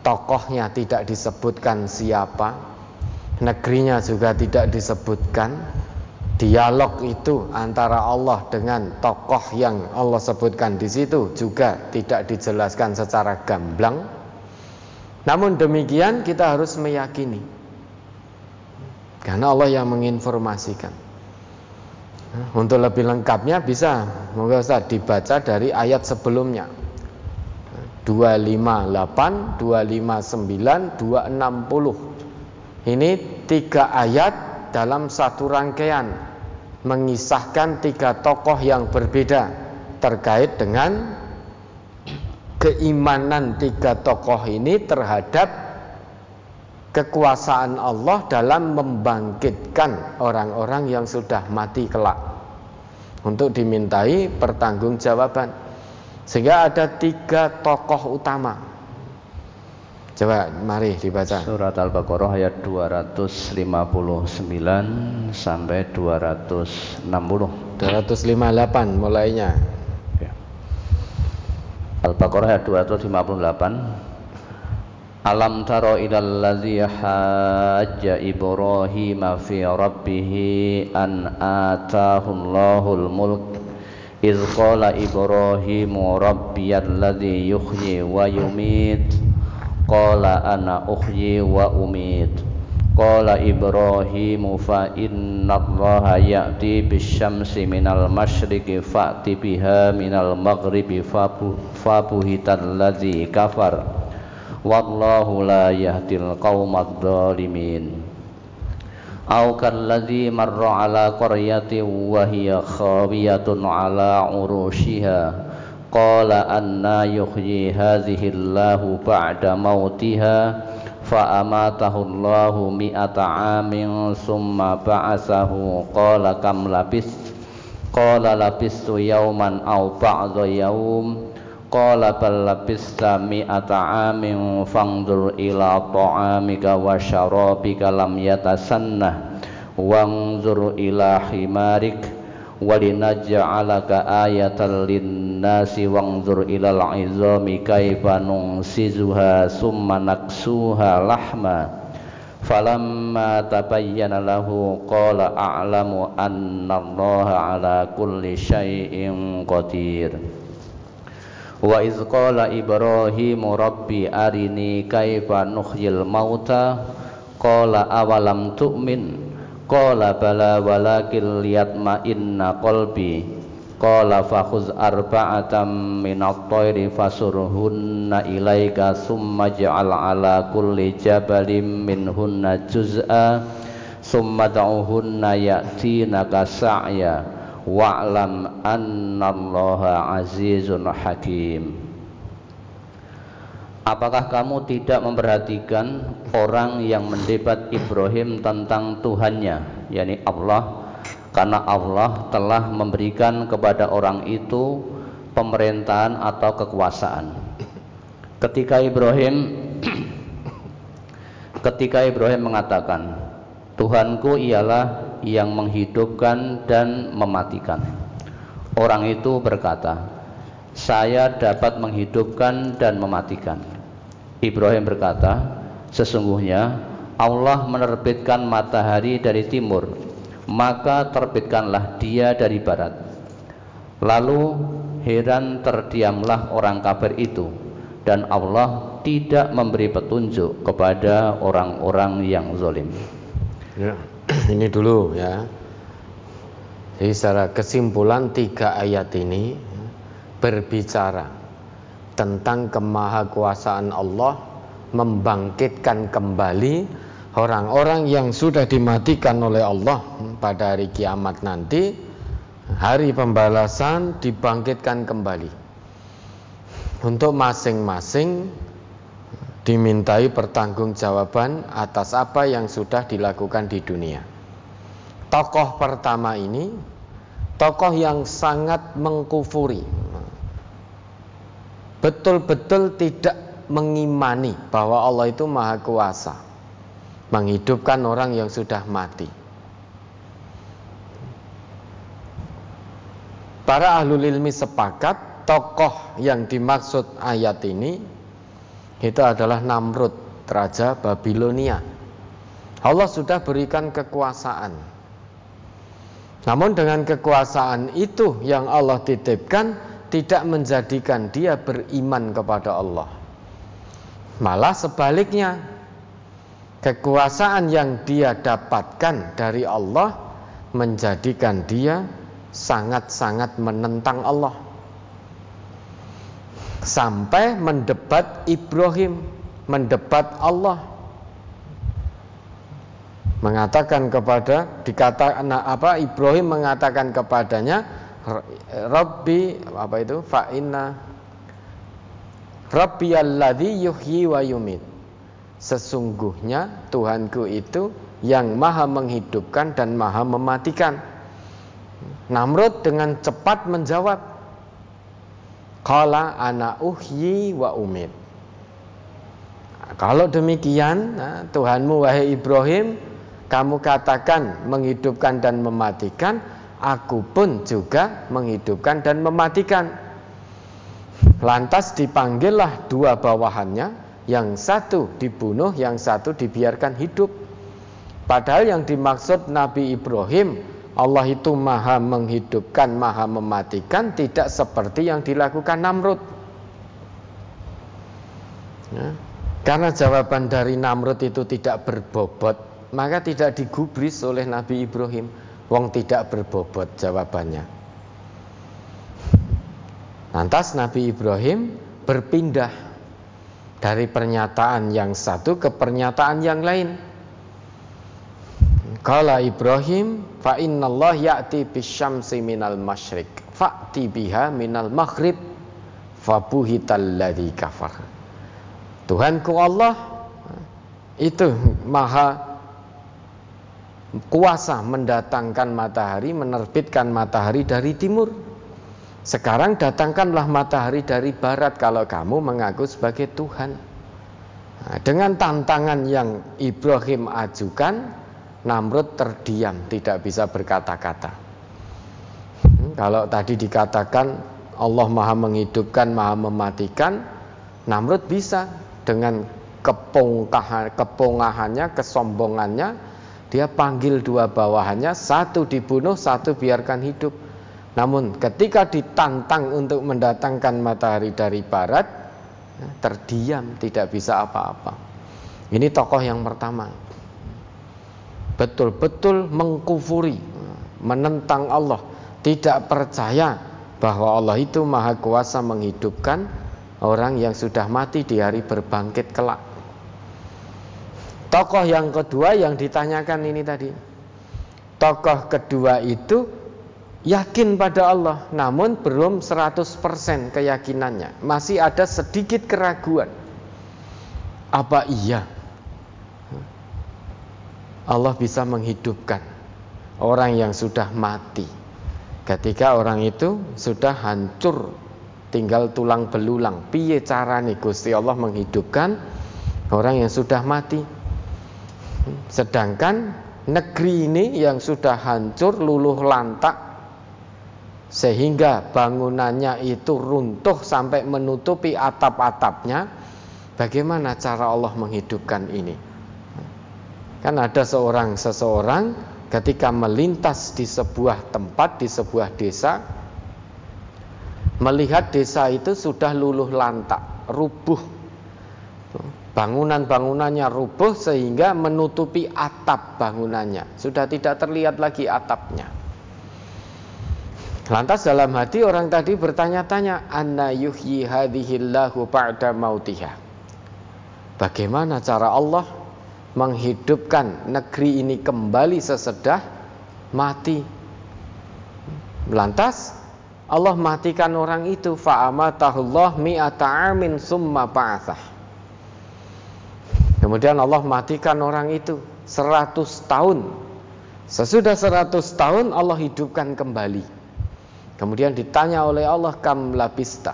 Tokohnya tidak disebutkan siapa, negerinya juga tidak disebutkan. Dialog itu antara Allah dengan tokoh yang Allah sebutkan di situ juga tidak dijelaskan secara gamblang. Namun demikian kita harus meyakini karena Allah yang menginformasikan. Untuk lebih lengkapnya bisa moga Ustaz dibaca dari ayat sebelumnya. 258, 259, 260. Ini tiga ayat dalam satu rangkaian mengisahkan tiga tokoh yang berbeda terkait dengan keimanan tiga tokoh ini terhadap kekuasaan Allah dalam membangkitkan orang-orang yang sudah mati kelak untuk dimintai pertanggungjawaban sehingga ada tiga tokoh utama Coba mari dibaca. Surat Al-Baqarah ayat 259 sampai 260. 258 mulainya. Al-Baqarah 258 Alam taro ilal ladzi hajja Ibrahim fi rabbih an atahullahul mulk. Iz qala Ibrahim rabbiyal ladzi yuhyi wa yumit. Qala ana uhyi wa umit. Qala Ibrahim fa inna allaha ya'ti bisyamsi minal masyriqi fa'ti biha minal maghribi fabuhital ladzi kafar. Wallahu la yahdil qawmad dhalimin Au kalladzi marra ala qaryatin wa hiya khawiyatun ala urushiha. Qala anna yuhyi hadhihi Allahu ba'da mautiha fa amatahu Allahu mi'ata amin summa ba'asahu qala kam labis qala labistu yawman aw ba'dha yawm qala bal labista mi'ata amin fangdur ila ta'amika wa syarabika lam yatasannah wanzur ila himarik walinaj'alaka linnasi wanzur ilal izami kaifa nunsizuha summa naksuha lahma. Falamma tabayyana lahu qala a'lamu anna allaha ala kulli syai'in qadir. Wa iz qala ibrahimu rabbi arini kaifa nuhyil mauta qala awalam tu'min Qala bala walakin liyatma inna qalbi Qala fakhuz arba'atam minat tayri fasurhunna ilaika Summa ja'al ala kulli jabalim minhunna juz'a Summa da'uhunna ya'tinaka sa'ya Wa'lam anna allaha azizun hakim. Apakah kamu tidak memperhatikan orang yang mendebat Ibrahim tentang Tuhannya, yakni Allah, karena Allah telah memberikan kepada orang itu pemerintahan atau kekuasaan. Ketika Ibrahim ketika Ibrahim mengatakan, Tuhanku ialah yang menghidupkan dan mematikan. Orang itu berkata, saya dapat menghidupkan dan mematikan. Ibrahim berkata, sesungguhnya Allah menerbitkan matahari dari timur, maka terbitkanlah dia dari barat. Lalu heran terdiamlah orang kafir itu dan Allah tidak memberi petunjuk kepada orang-orang yang zalim. Ya, ini dulu ya. Jadi secara kesimpulan tiga ayat ini berbicara tentang kemahakuasaan Allah membangkitkan kembali orang-orang yang sudah dimatikan oleh Allah pada hari kiamat nanti hari pembalasan dibangkitkan kembali. Untuk masing-masing dimintai pertanggungjawaban atas apa yang sudah dilakukan di dunia. Tokoh pertama ini tokoh yang sangat mengkufuri. Betul-betul tidak mengimani bahwa Allah itu maha kuasa menghidupkan orang yang sudah mati. Para ahlul ilmi sepakat tokoh yang dimaksud ayat ini itu adalah Namrud, raja Babilonia. Allah sudah berikan kekuasaan. Namun dengan kekuasaan itu yang Allah titipkan tidak menjadikan dia beriman kepada Allah. Malah sebaliknya, kekuasaan yang dia dapatkan dari Allah menjadikan dia sangat-sangat menentang Allah. Sampai mendebat Ibrahim, mendebat Allah. Mengatakan kepada dikata apa Ibrahim mengatakan kepadanya Rabbi apa itu fa inna Rabbi alladhi yuhyi wa yumit Sesungguhnya Tuhanku itu yang maha menghidupkan dan maha mematikan. Namrud dengan cepat menjawab Kala ana uhyi wa umit. Kalau demikian nah, Tuhanmu wahai Ibrahim Kamu katakan menghidupkan dan mematikan Aku pun juga menghidupkan dan mematikan. Lantas dipanggillah dua bawahannya Yang satu dibunuh, yang satu dibiarkan hidup. Padahal yang dimaksud Nabi Ibrahim Allah itu maha menghidupkan, maha mematikan Tidak seperti yang dilakukan Namrud. Ya. Karena jawaban dari Namrud itu tidak berbobot Maka tidak digubris oleh Nabi Ibrahim. Wong tidak berbobot jawabannya. Lantas Nabi Ibrahim berpindah Dari pernyataan yang satu ke pernyataan yang lain Kala Ibrahim fa Allah ya'ti bisyamsi minal masyrik fa'ti biha minal maghrib fabuhital ladzi kafar. Tuhanku Allah itu maha kuasa mendatangkan matahari, menerbitkan matahari dari timur. Sekarang datangkanlah matahari dari barat kalau kamu mengaku sebagai Tuhan. Nah, dengan tantangan yang Ibrahim ajukan, Namrud terdiam, tidak bisa berkata-kata. Hmm, kalau tadi dikatakan Allah Maha menghidupkan, Maha mematikan, Namrud bisa dengan kepongkahan, kepongahannya, kesombongannya, dia panggil dua bawahannya, satu dibunuh, satu biarkan hidup. Namun ketika ditantang untuk mendatangkan matahari dari barat, terdiam, tidak bisa apa-apa. Ini tokoh yang pertama betul-betul mengkufuri, menentang Allah, tidak percaya bahwa Allah itu maha kuasa menghidupkan orang yang sudah mati di hari berbangkit kelak. Tokoh yang kedua yang ditanyakan ini tadi. Tokoh kedua itu yakin pada Allah namun belum 100% keyakinannya. Masih ada sedikit keraguan. Apa iya Allah bisa menghidupkan orang yang sudah mati. Ketika orang itu sudah hancur, tinggal tulang belulang. Piye carane Gusti Allah menghidupkan orang yang sudah mati? Sedangkan negeri ini yang sudah hancur luluh lantak sehingga bangunannya itu runtuh sampai menutupi atap-atapnya. Bagaimana cara Allah menghidupkan ini? Kan ada seorang seseorang ketika melintas di sebuah tempat di sebuah desa melihat desa itu sudah luluh lantak, rubuh. Bangunan-bangunannya rubuh sehingga menutupi atap bangunannya. Sudah tidak terlihat lagi atapnya. Lantas dalam hati orang tadi bertanya-tanya, "Anna yuhyi hadhillahu ba'da mautiha?" Bagaimana cara Allah menghidupkan negeri ini kembali sesedah mati. Lantas Allah matikan orang itu fa'amatahullah mi'ata amin summa ba'athah. Kemudian Allah matikan orang itu 100 tahun. Sesudah 100 tahun Allah hidupkan kembali. Kemudian ditanya oleh Allah kam labista.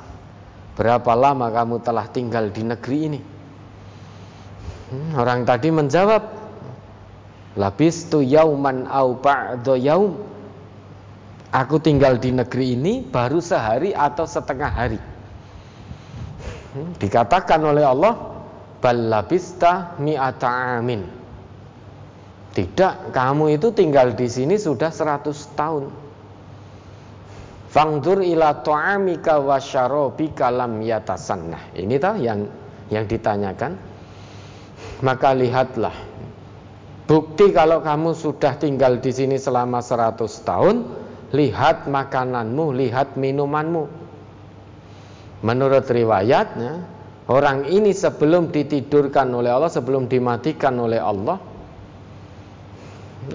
Berapa lama kamu telah tinggal di negeri ini? Hmm, orang tadi menjawab, Labis tu yauman au ba'do yaum. Aku tinggal di negeri ini baru sehari atau setengah hari. Hmm, dikatakan oleh Allah, "Balabista mi'ata amin." Tidak, kamu itu tinggal di sini sudah 100 tahun. Fangdur ila ta'amika wa syarabika lam yatasannah. Ini tahu yang yang ditanyakan. Maka lihatlah bukti kalau kamu sudah tinggal di sini selama 100 tahun, lihat makananmu, lihat minumanmu. Menurut riwayatnya, orang ini sebelum ditidurkan oleh Allah, sebelum dimatikan oleh Allah,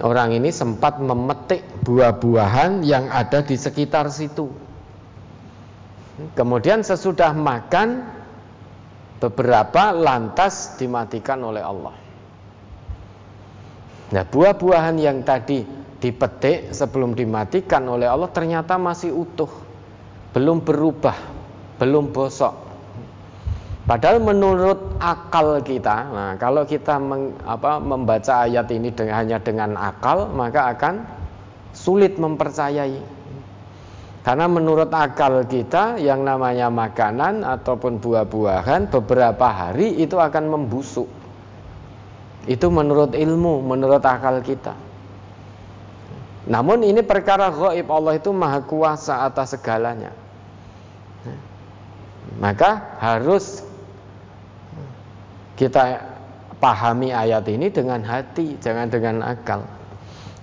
orang ini sempat memetik buah-buahan yang ada di sekitar situ. Kemudian sesudah makan beberapa lantas dimatikan oleh Allah. Nah, buah-buahan yang tadi dipetik sebelum dimatikan oleh Allah ternyata masih utuh, belum berubah, belum bosok. Padahal menurut akal kita, nah kalau kita meng, apa, membaca ayat ini dengan, hanya dengan akal, maka akan sulit mempercayai. Karena menurut akal kita yang namanya makanan ataupun buah-buahan beberapa hari itu akan membusuk. Itu menurut ilmu, menurut akal kita. Namun ini perkara gaib Allah itu maha kuasa atas segalanya. Maka harus kita pahami ayat ini dengan hati, jangan dengan akal.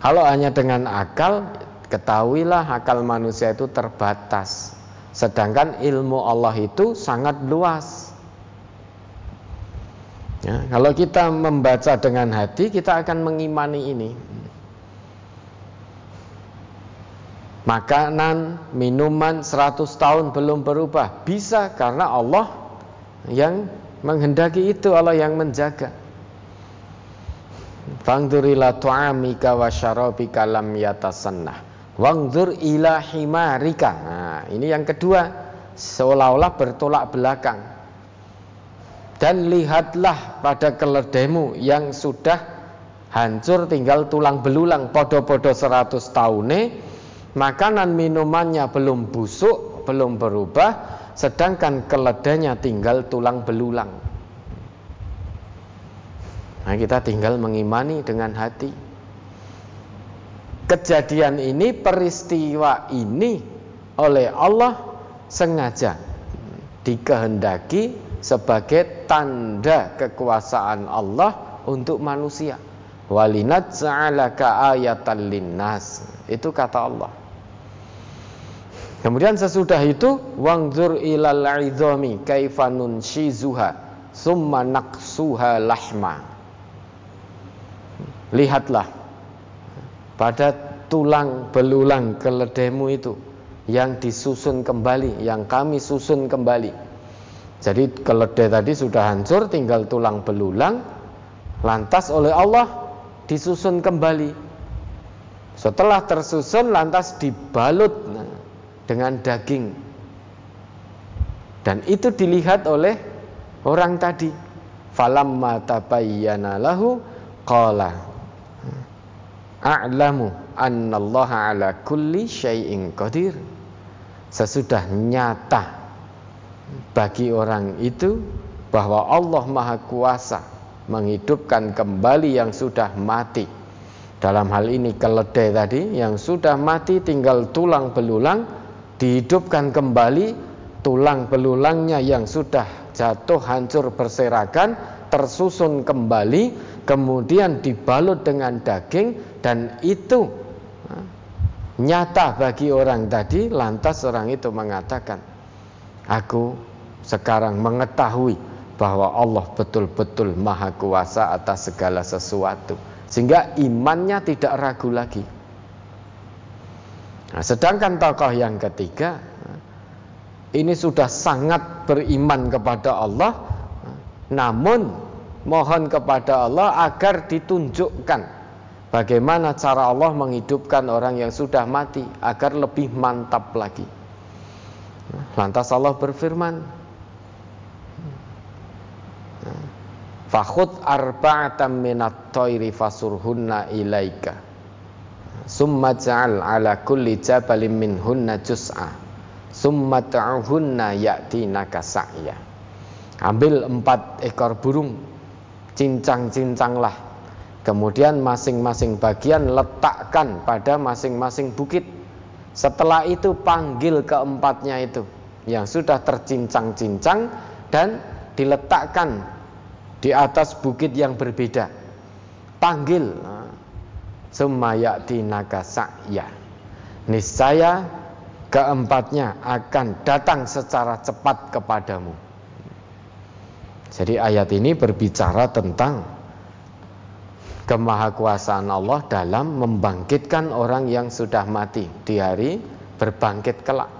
Kalau hanya dengan akal, ketahuilah akal manusia itu terbatas. Sedangkan ilmu Allah itu sangat luas. Ya, kalau kita membaca dengan hati, kita akan mengimani ini. Makanan, minuman 100 tahun belum berubah Bisa karena Allah yang Menghendaki itu Allah yang menjaga. Fangdur ila tu'amika wa syarabika lam yatasannah. Wangdur ila himarika. Nah, ini yang kedua. Seolah-olah bertolak belakang. Dan lihatlah pada keledaimu yang sudah hancur tinggal tulang belulang podo-podo 100 tahun makanan minumannya belum busuk belum berubah sedangkan keledainya tinggal tulang belulang. Nah, kita tinggal mengimani dengan hati. Kejadian ini, peristiwa ini oleh Allah sengaja dikehendaki sebagai tanda kekuasaan Allah untuk manusia. Walinat ayatan linnas. Itu kata Allah. Kemudian sesudah itu wangzur ilal idhami kaifa nunshizuha summa naqsuha lahma. Lihatlah pada tulang belulang keledaimu itu yang disusun kembali, yang kami susun kembali. Jadi keledai tadi sudah hancur, tinggal tulang belulang. Lantas oleh Allah disusun kembali. Setelah tersusun, lantas dibalut. Nah, dengan daging. Dan itu dilihat oleh orang tadi. Falamma tabayyana lahu qala a'lamu annallaha ala kulli syai'in qadir. Sesudah nyata bagi orang itu bahwa Allah Maha Kuasa menghidupkan kembali yang sudah mati. Dalam hal ini keledai tadi yang sudah mati tinggal tulang belulang dihidupkan kembali tulang belulangnya yang sudah jatuh hancur berserakan tersusun kembali kemudian dibalut dengan daging dan itu nyata bagi orang tadi lantas orang itu mengatakan aku sekarang mengetahui bahwa Allah betul-betul maha kuasa atas segala sesuatu sehingga imannya tidak ragu lagi Nah, sedangkan tokoh yang ketiga ini sudah sangat beriman kepada Allah, namun mohon kepada Allah agar ditunjukkan bagaimana cara Allah menghidupkan orang yang sudah mati agar lebih mantap lagi. Lantas Allah berfirman, Fakhud arba'atan minat toiri fasurhunna ilaika summa ja'al ala kulli jabalin minhunna juz'a. Summa ta'uhunna ya'tinaka sa'ya. Ambil empat ekor burung. Cincang-cincanglah. Kemudian masing-masing bagian letakkan pada masing-masing bukit. Setelah itu panggil keempatnya itu yang sudah tercincang-cincang dan diletakkan di atas bukit yang berbeda. Panggil Sumayati naga sa'ya Niscaya keempatnya akan datang secara cepat kepadamu. Jadi ayat ini berbicara tentang Kemahakuasaan Allah dalam membangkitkan orang yang sudah mati Di hari berbangkit kelak.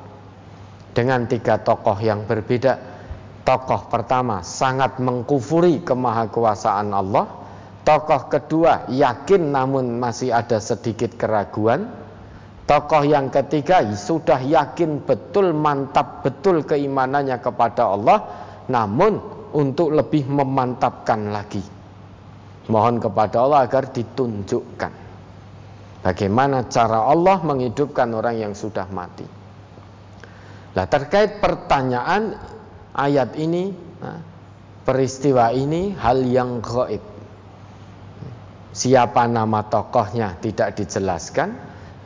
Dengan tiga tokoh yang berbeda Tokoh pertama sangat mengkufuri kemahakuasaan Allah Tokoh kedua yakin namun masih ada sedikit keraguan. Tokoh yang ketiga sudah yakin betul mantap betul keimanannya kepada Allah namun untuk lebih memantapkan lagi. Mohon kepada Allah agar ditunjukkan bagaimana cara Allah menghidupkan orang yang sudah mati. Nah, terkait pertanyaan ayat ini, nah, peristiwa ini hal yang gaib Siapa nama tokohnya tidak dijelaskan,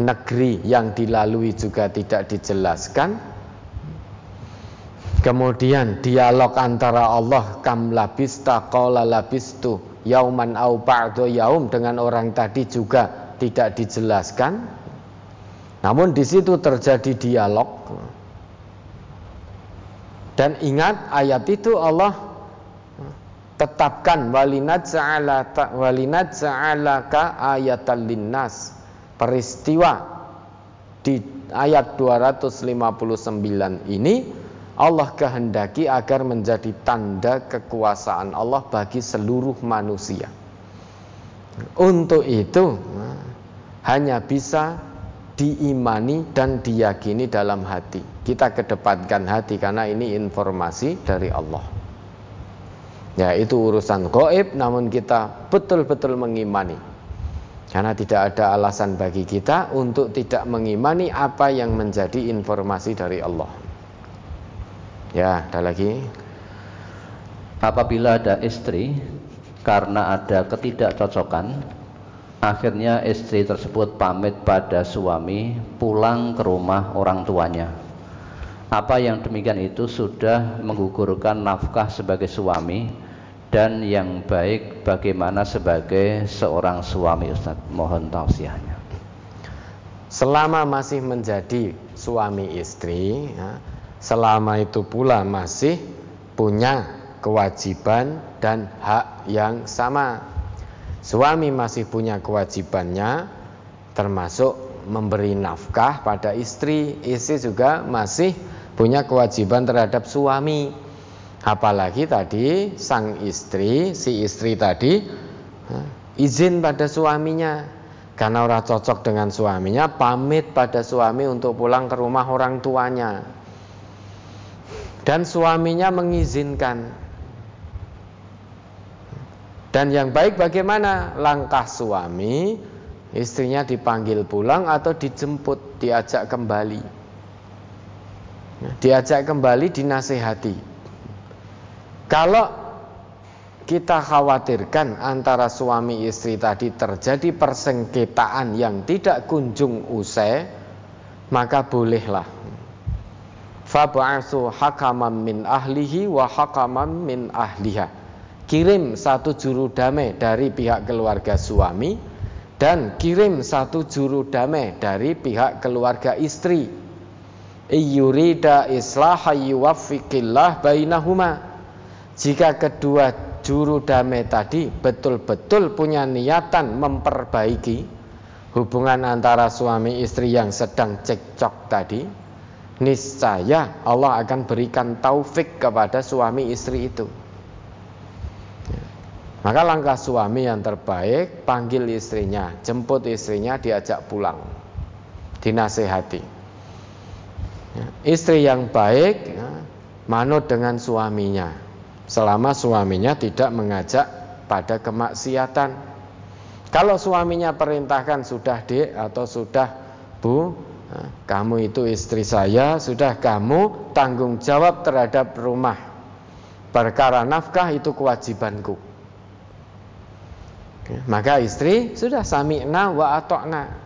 negeri yang dilalui juga tidak dijelaskan. Kemudian dialog antara Allah kam labista qala labistu yauman au ba'du yaum dengan orang tadi juga tidak dijelaskan. Namun di situ terjadi dialog. Dan ingat ayat itu Allah tetapkan walinadza'alaka walinadza'alaka ayatan linnas. Peristiwa di ayat 259 ini Allah kehendaki agar menjadi tanda kekuasaan Allah bagi seluruh manusia. Untuk itu hanya bisa diimani dan diyakini dalam hati. Kita kedepankan hati karena ini informasi dari Allah Ya itu urusan goib namun kita betul-betul mengimani. Karena tidak ada alasan bagi kita untuk tidak mengimani apa yang menjadi informasi dari Allah. Ya ada lagi? Apabila ada istri karena ada ketidakcocokan Akhirnya istri tersebut pamit pada suami pulang ke rumah orang tuanya. Apa yang demikian itu sudah menggugurkan nafkah sebagai suami dan yang baik bagaimana sebagai seorang suami Ustaz. Mohon tausiahnya. Selama masih menjadi suami istri ya, selama itu pula masih punya kewajiban dan hak yang sama. Suami masih punya kewajibannya termasuk memberi nafkah pada istri. Istri juga masih punya kewajiban terhadap suami Apalagi tadi sang istri, si istri tadi izin pada suaminya karena orang cocok dengan suaminya, pamit pada suami untuk pulang ke rumah orang tuanya. Dan suaminya mengizinkan. Dan yang baik bagaimana langkah suami istrinya dipanggil pulang atau dijemput, diajak kembali. Diajak kembali dinasehati. Kalau kita khawatirkan antara suami istri tadi terjadi persengketaan yang tidak kunjung usai, maka bolehlah. Fab'asu hakaman min ahlihi wa hakaman min ahliha. Kirim satu juru damai dari pihak keluarga suami dan kirim satu juru damai dari pihak keluarga istri. Iyurida islaha yuwaffiqillah bainahuma jika kedua juru damai tadi betul-betul punya niatan memperbaiki hubungan antara suami istri yang sedang cekcok tadi, niscaya Allah akan berikan taufik kepada suami istri itu. Maka langkah suami yang terbaik panggil istrinya, jemput istrinya, diajak pulang, dinasehati. Istri yang baik ya, manut dengan suaminya, selama suaminya tidak mengajak pada kemaksiatan. Kalau suaminya perintahkan sudah dek atau sudah bu, nah, kamu itu istri saya, sudah kamu tanggung jawab terhadap rumah. Perkara nafkah itu kewajibanku. Maka istri sudah sami'na wa atokna.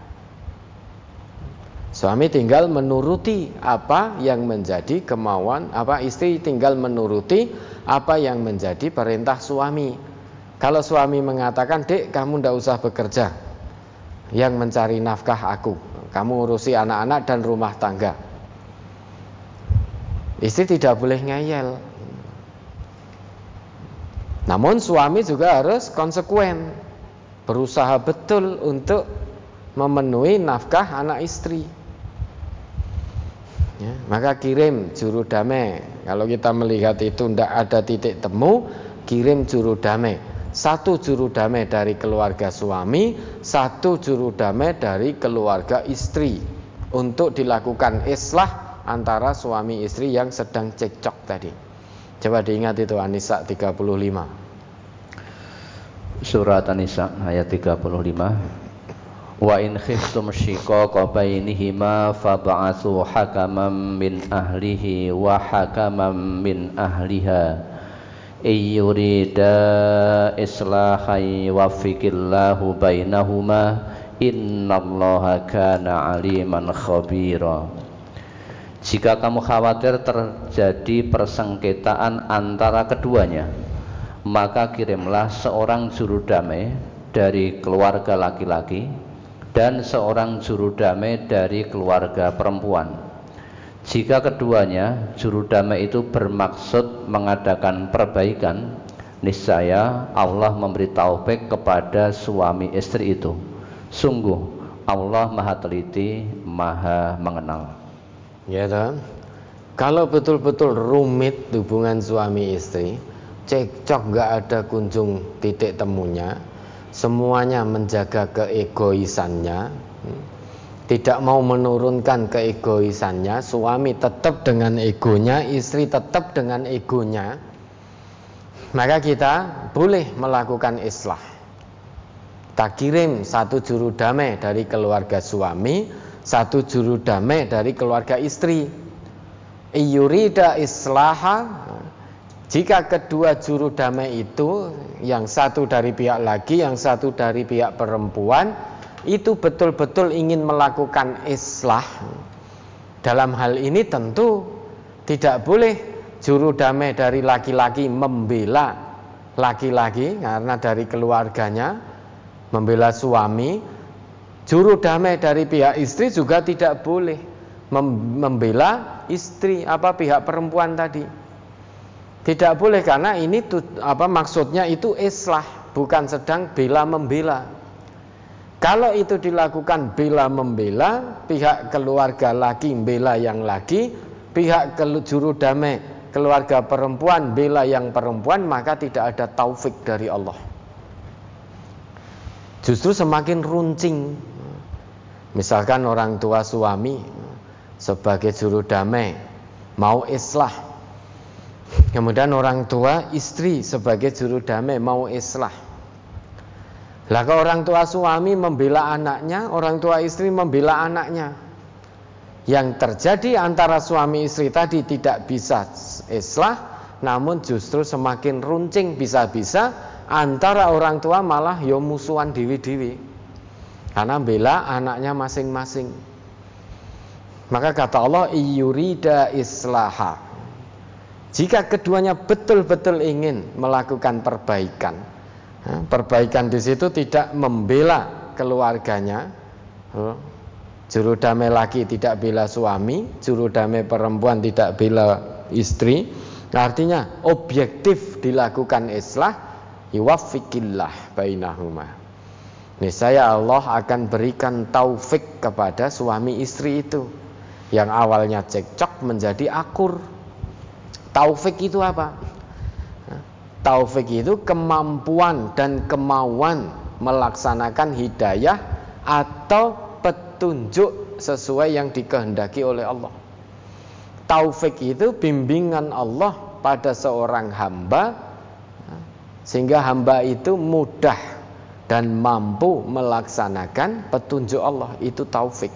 Suami tinggal menuruti apa yang menjadi kemauan, apa istri tinggal menuruti apa yang menjadi perintah suami. Kalau suami mengatakan, dek kamu tidak usah bekerja Yang mencari nafkah aku. Kamu urusi anak-anak dan rumah tangga. Istri tidak boleh ngeyel. Namun suami juga harus konsekuen Berusaha betul untuk memenuhi nafkah anak istri ya, Maka kirim juru damai Kalau kita melihat itu tidak ada titik temu Kirim juru damai satu juru damai dari keluarga suami, satu juru damai dari keluarga istri untuk dilakukan islah antara suami istri yang sedang cekcok tadi. Coba diingat itu Anisa 35. Surat Anisa ayat 35. Wa in khiftum shiqaqa bainihima fab'atsu hakaman min ahlihi wa hakaman min ahliha. Yurida islahan yuwaffiqillahu bainahuma innallaha kana aliman khabira. Jika kamu khawatir terjadi persengketaan antara keduanya maka kirimlah seorang juru damai dari keluarga laki-laki dan seorang juru damai dari keluarga perempuan jika keduanya juru damai itu bermaksud mengadakan perbaikan, niscaya Allah memberi taufik kepada suami istri itu. Sungguh Allah Maha teliti, Maha mengenal. Ya kan? Kalau betul-betul rumit hubungan suami istri, cekcok nggak ada kunjung titik temunya, semuanya menjaga keegoisannya, tidak mau menurunkan keegoisannya, suami tetap dengan egonya, istri tetap dengan egonya, maka kita boleh melakukan islah. Tak kirim satu juru damai dari keluarga suami, satu juru damai dari keluarga istri. Iyurida islaha jika kedua juru damai itu yang satu dari pihak laki, yang satu dari pihak perempuan itu betul-betul ingin melakukan islah. Dalam hal ini tentu tidak boleh juru damai dari laki-laki membela laki-laki karena dari keluarganya membela suami. Juru damai dari pihak istri juga tidak boleh membela istri apa pihak perempuan tadi tidak boleh karena ini apa maksudnya itu islah bukan sedang bela membela kalau itu dilakukan bela membela, pihak keluarga laki bela yang laki, pihak juru damai keluarga perempuan bela yang perempuan, maka tidak ada taufik dari Allah. Justru semakin runcing. Misalkan orang tua suami sebagai juru damai mau islah. Kemudian orang tua istri sebagai juru damai mau islah lah kalau orang tua suami membela anaknya, orang tua istri membela anaknya. Yang terjadi antara suami istri tadi tidak bisa islah, namun justru semakin runcing bisa-bisa antara orang tua malah yo musuhan dewi-dewi. Karena bela anaknya masing-masing. Maka kata Allah iyurida islaha. Jika keduanya betul-betul ingin melakukan perbaikan, perbaikan di situ tidak membela keluarganya. Juru damai laki tidak bela suami, juru damai perempuan tidak bela istri. Artinya objektif dilakukan islah yuwaffiqillah bainahuma. saya Allah akan berikan taufik kepada suami istri itu yang awalnya cekcok menjadi akur. Taufik itu apa? Taufik itu kemampuan dan kemauan melaksanakan hidayah atau petunjuk sesuai yang dikehendaki oleh Allah. Taufik itu bimbingan Allah pada seorang hamba sehingga hamba itu mudah dan mampu melaksanakan petunjuk Allah itu taufik.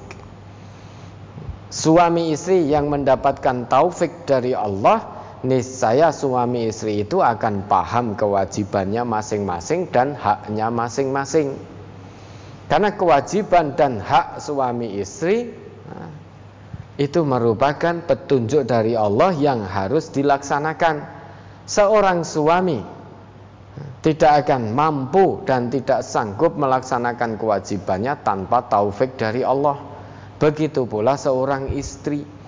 Suami istri yang mendapatkan taufik dari Allah, niscaya suami istri itu akan paham kewajibannya masing-masing dan haknya masing-masing. Karena kewajiban dan hak suami istri nah, itu merupakan petunjuk dari Allah yang harus dilaksanakan. Seorang suami tidak akan mampu dan tidak sanggup melaksanakan kewajibannya tanpa taufik dari Allah. Begitu pula seorang istri.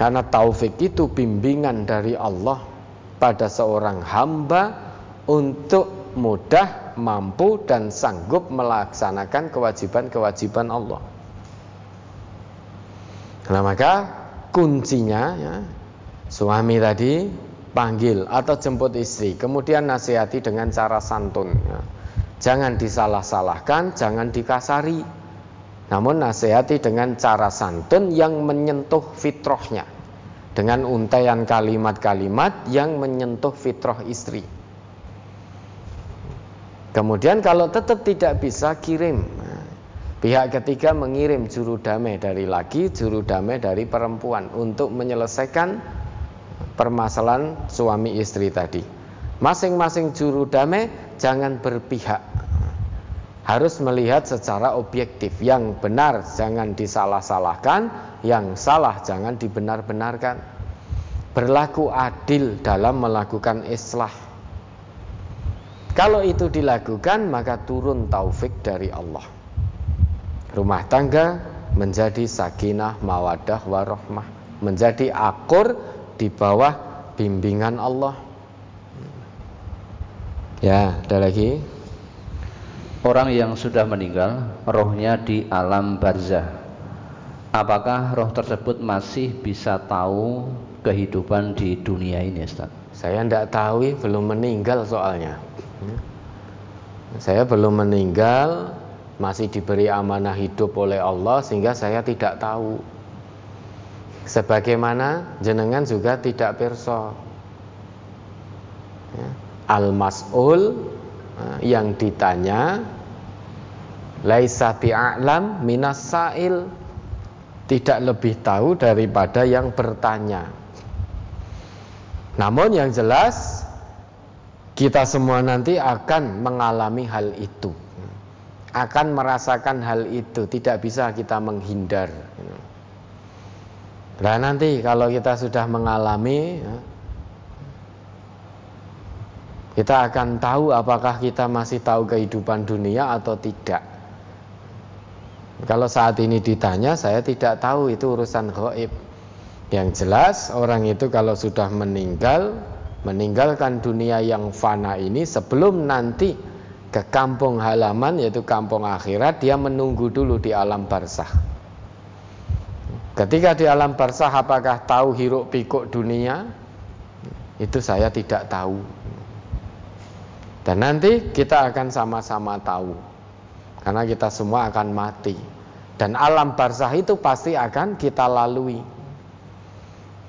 Karena taufik itu bimbingan dari Allah pada seorang hamba untuk mudah, mampu dan sanggup melaksanakan kewajiban-kewajiban Allah. Nah maka kuncinya ya, suami tadi panggil atau jemput istri, kemudian nasihati dengan cara santun. Ya. Jangan disalah-salahkan, jangan dikasari. Namun nasihati dengan cara santun yang menyentuh fitrahnya. Dengan untaian kalimat-kalimat yang menyentuh fitrah istri. Kemudian kalau tetap tidak bisa kirim. Pihak ketiga mengirim juru damai dari laki, juru damai dari perempuan untuk menyelesaikan permasalahan suami istri tadi. Masing-masing juru damai jangan berpihak. Harus melihat secara objektif. Yang benar jangan disalah-salahkan, yang salah jangan dibenar-benarkan. Berlaku adil dalam melakukan islah. Kalau itu dilakukan maka turun taufik dari Allah. Rumah tangga menjadi sakinah, mawadah, warohmah, menjadi akur di bawah bimbingan Allah. Ya, ada lagi. Orang yang sudah meninggal, rohnya di alam barzah. Apakah roh tersebut masih bisa tahu kehidupan di dunia ini, Ustaz? Saya tidak tahu, belum meninggal soalnya. Saya belum meninggal, masih diberi amanah hidup oleh Allah sehingga saya tidak tahu. Sebagaimana jenengan juga tidak perso ya. Al-mas'ul ya, yang ditanya Laisa bi'a'lam minas sa'il? Tidak lebih tahu daripada yang bertanya. Namun yang jelas Kita semua nanti akan mengalami hal itu. Akan merasakan hal itu. Tidak bisa kita menghindar. Nah nanti kalau kita sudah mengalami ya, Kita akan tahu apakah kita masih tahu kehidupan dunia atau tidak Kalau saat ini ditanya saya tidak tahu itu urusan gaib Yang jelas orang itu kalau sudah meninggal Meninggalkan dunia yang fana ini sebelum nanti ke kampung halaman yaitu kampung akhirat Dia menunggu dulu di alam barzah Ketika di alam barzah apakah tahu hiruk pikuk dunia? Itu saya tidak tahu. Dan nanti kita akan sama-sama tahu. Karena kita semua akan mati. Dan alam barzah itu pasti akan kita lalui.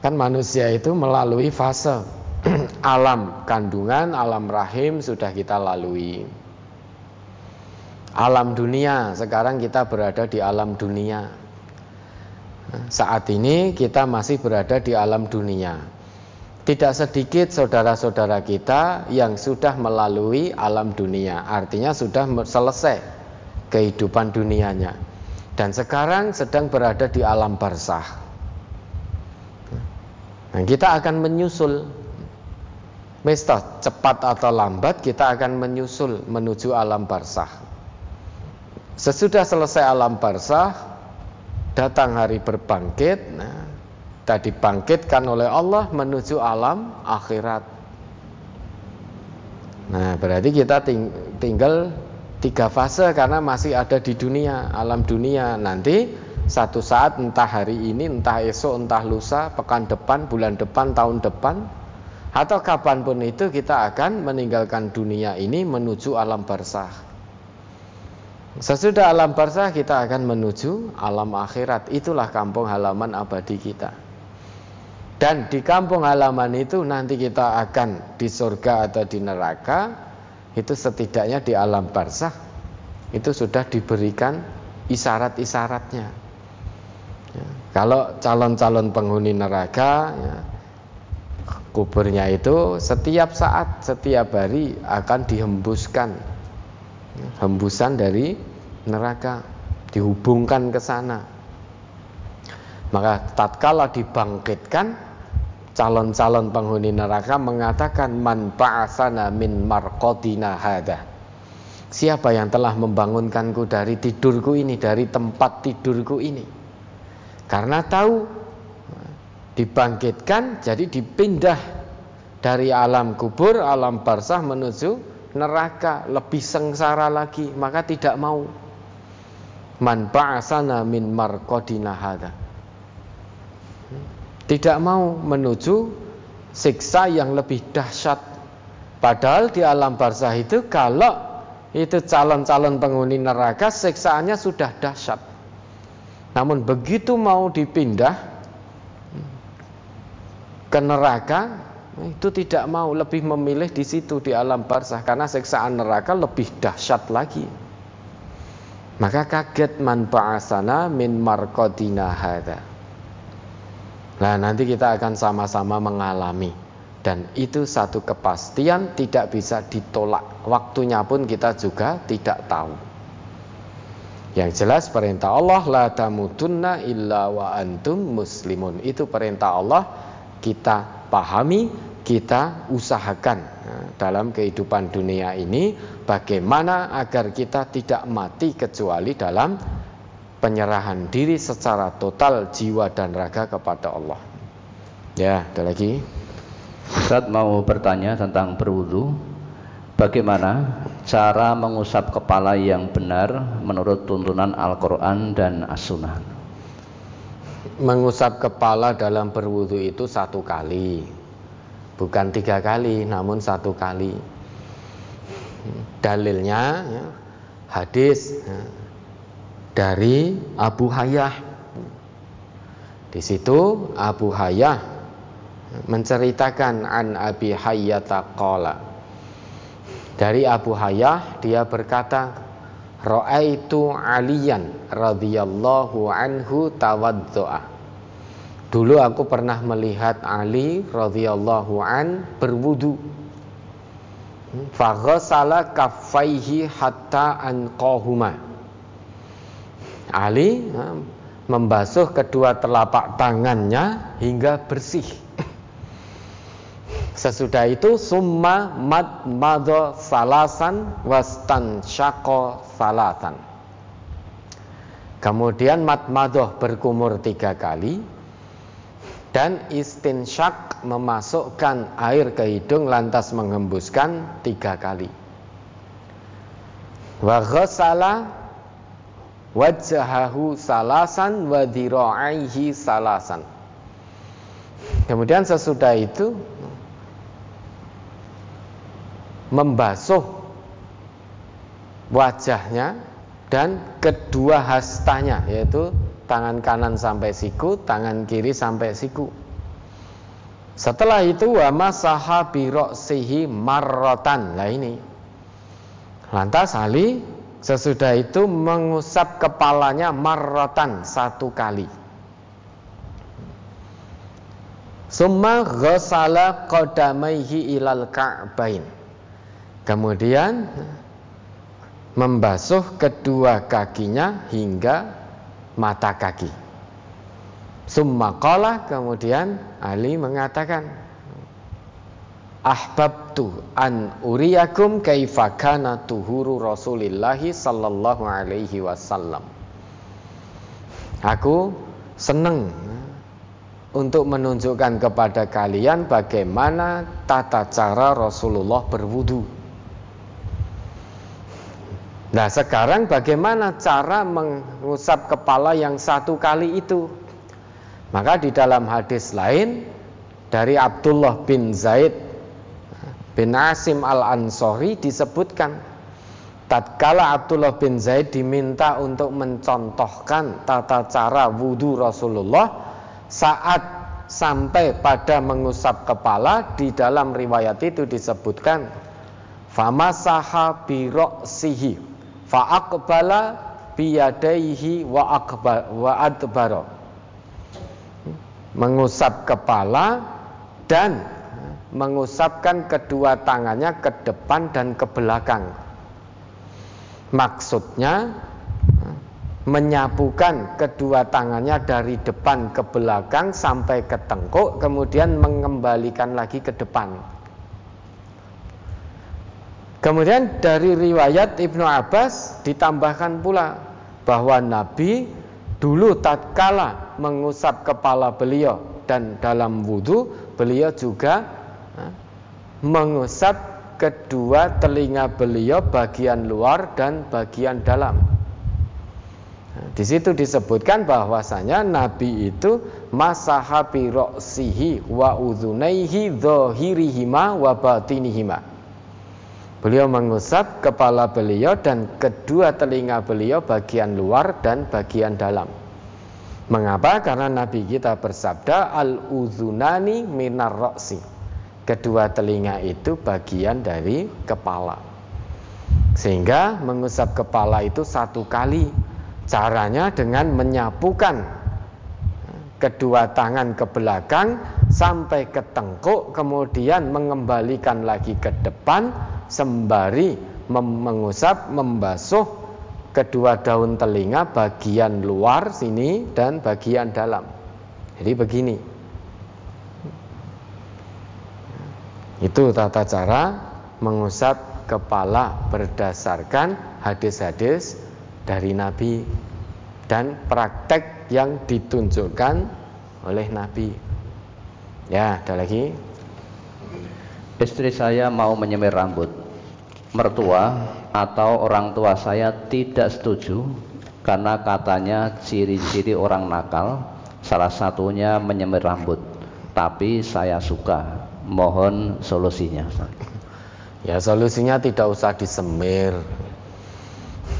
Kan manusia itu melalui fase alam kandungan, alam rahim sudah kita lalui. Alam dunia, sekarang kita berada di alam dunia. Saat ini kita masih berada di alam dunia. Tidak sedikit saudara-saudara kita yang sudah melalui alam dunia, artinya sudah selesai kehidupan dunianya. Dan sekarang sedang berada di alam barzah. Nah, kita akan menyusul Mesta cepat atau lambat kita akan menyusul menuju alam barzah. Sesudah selesai alam barzah, datang hari berbangkit nah, tadi bangkitkan oleh Allah menuju alam akhirat nah berarti kita ting tinggal tiga fase karena masih ada di dunia alam dunia nanti satu saat entah hari ini entah esok entah lusa pekan depan bulan depan tahun depan atau kapan pun itu kita akan meninggalkan dunia ini menuju alam barzah Sesudah alam barzah kita akan menuju alam akhirat. Itulah kampung halaman abadi kita. Dan di kampung halaman itu nanti kita akan di surga atau di neraka. itu setidaknya di alam barzah itu sudah diberikan isyarat-isyaratnya. Ya, kalau calon-calon penghuni neraka, ya, kuburnya itu setiap saat, setiap hari akan dihembuskan, ya, hembusan dari neraka, dihubungkan ke sana. Maka tatkala dibangkitkan, calon-calon penghuni neraka mengatakan man ba'asana min marqadina hadha Siapa yang telah membangunkanku dari tidurku ini, dari tempat tidurku ini? Karena tahu dibangkitkan, jadi dipindah dari alam kubur, alam barzah menuju neraka, lebih sengsara lagi, maka tidak mau. Man ba'asana min marqadina hadha. Tidak mau menuju siksa yang lebih dahsyat. Padahal di alam barzah itu kalau itu calon-calon penghuni neraka siksaannya sudah dahsyat. Namun begitu mau dipindah ke neraka itu tidak mau lebih memilih di situ di alam barzah karena siksaan neraka lebih dahsyat lagi. Maka kaget man ba'asana min marqadina hadza. Nah, nanti kita akan sama-sama mengalami. Dan itu satu kepastian tidak bisa ditolak. Waktunya pun kita juga tidak tahu. Yang jelas perintah Allah la tamutunna illa wa antum muslimun. Itu perintah Allah kita pahami kita usahakan nah, dalam kehidupan dunia ini bagaimana agar kita tidak mati kecuali dalam penyerahan diri secara total jiwa dan raga kepada Allah ya ada lagi Ustaz mau bertanya tentang berwudu. Bagaimana cara mengusap kepala yang benar menurut tuntunan Al-Quran dan As-Sunnah? Mengusap kepala dalam berwudu itu satu kali, bukan tiga kali, namun satu kali. Dalilnya ya, hadis ya, dari Abu Hayyah. Di situ Abu Hayyah menceritakan an Abi Hayyata qala. Dari Abu Hayyah dia berkata Ra'aitu Aliyan radhiyallahu anhu tawaddu'a. Dulu aku pernah melihat Ali radhiyallahu an berwudu. Faghasala kaffaihi hatta anqahuma Ali membasuh kedua telapak tangannya hingga bersih Sesudah itu summa mad mado salasan wastan syako salatan. Kemudian mad madoh berkumur tiga kali dan istinsyak memasukkan air ke hidung lantas menghembuskan tiga kali. Wa ghasala wajhahu salasan wa salasan. Kemudian sesudah itu membasuh wajahnya dan kedua hastanya yaitu tangan kanan sampai siku, tangan kiri sampai siku. Setelah itu wa masaha bi ra'sihi marratan. Lah ini. Lantas Ali sesudah itu mengusap kepalanya marratan satu kali. Summa ghasala qadamaihi ilal ka'bain. Kemudian membasuh kedua kakinya hingga mata kaki. Summa qala kemudian Ali mengatakan Ahbabtu an uriyakum kaifa kana tuhuru Rasulillahi sallallahu alaihi wasallam. Aku senang untuk menunjukkan kepada kalian bagaimana tata cara Rasulullah berwudu. Nah sekarang bagaimana cara mengusap kepala yang satu kali itu? Maka di dalam hadis lain dari Abdullah bin Zaid bin Asim al-Ansori disebutkan tatkala Abdullah bin Zaid diminta untuk mencontohkan tata cara wudhu Rasulullah saat sampai pada mengusap kepala di dalam riwayat itu disebutkan famasaha bi ra'sihi fa aqbala biyadaihi wa akbar wa adbara mengusap kepala dan mengusapkan kedua tangannya ke depan dan ke belakang. Maksudnya menyapukan kedua tangannya dari depan ke belakang sampai ke tengkuk kemudian mengembalikan lagi ke depan. Kemudian dari riwayat Ibnu Abbas ditambahkan pula bahwa Nabi dulu tatkala mengusap kepala beliau dan dalam wudhu beliau juga mengusap kedua telinga beliau bagian luar dan bagian dalam di situ disebutkan bahwasanya Nabi itu masahabi roksihi wa udhunaihi dhohirihima wa batinihima. Beliau mengusap kepala beliau dan kedua telinga beliau bagian luar dan bagian dalam. Mengapa? Karena Nabi kita bersabda al-udhunani minar roksi. Kedua telinga itu bagian dari kepala. Sehingga mengusap kepala itu satu kali Caranya dengan menyapukan kedua tangan ke belakang sampai ke tengkuk kemudian mengembalikan lagi ke depan sembari mengusap membasuh kedua daun telinga bagian luar sini dan bagian dalam. Jadi begini. Itu tata cara mengusap kepala berdasarkan hadis-hadis dari Nabi dan praktek yang ditunjukkan oleh Nabi. Ya, ada lagi. Istri saya mau menyemir rambut. Mertua atau orang tua saya tidak setuju karena katanya ciri-ciri orang nakal salah satunya menyemir rambut. Tapi saya suka. Mohon solusinya. Ya solusinya tidak usah disemir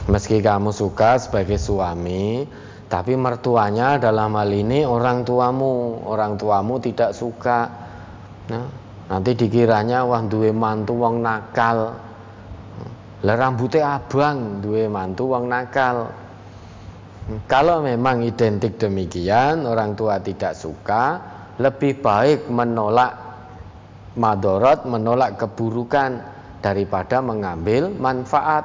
Meski kamu suka sebagai suami, tapi mertuanya dalam hal ini orang tuamu, orang tuamu tidak suka. Nah, nanti dikiranya wah duwe mantu wong nakal. Lah rambutnya abang duwe mantu wong nakal. Kalau memang identik demikian, orang tua tidak suka, lebih baik menolak madorot, menolak keburukan daripada mengambil manfaat.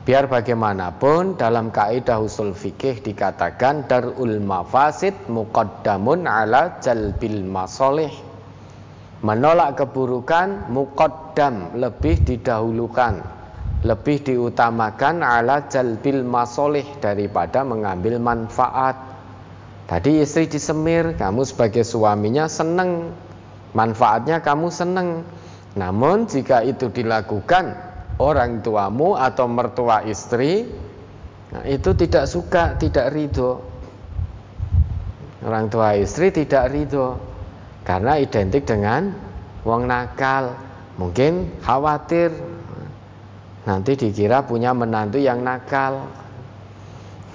Biar bagaimanapun dalam kaidah usul fikih dikatakan darul mafasid muqaddamun ala jalbil masolih. Menolak keburukan muqaddam lebih didahulukan, lebih diutamakan ala jalbil masolih daripada mengambil manfaat. Tadi istri disemir, kamu sebagai suaminya seneng, manfaatnya kamu seneng. Namun jika itu dilakukan orang tuamu atau mertua istri nah, itu tidak suka, tidak ridho. Orang tua istri tidak ridho karena identik dengan wong nakal. Mungkin khawatir nanti dikira punya menantu yang nakal.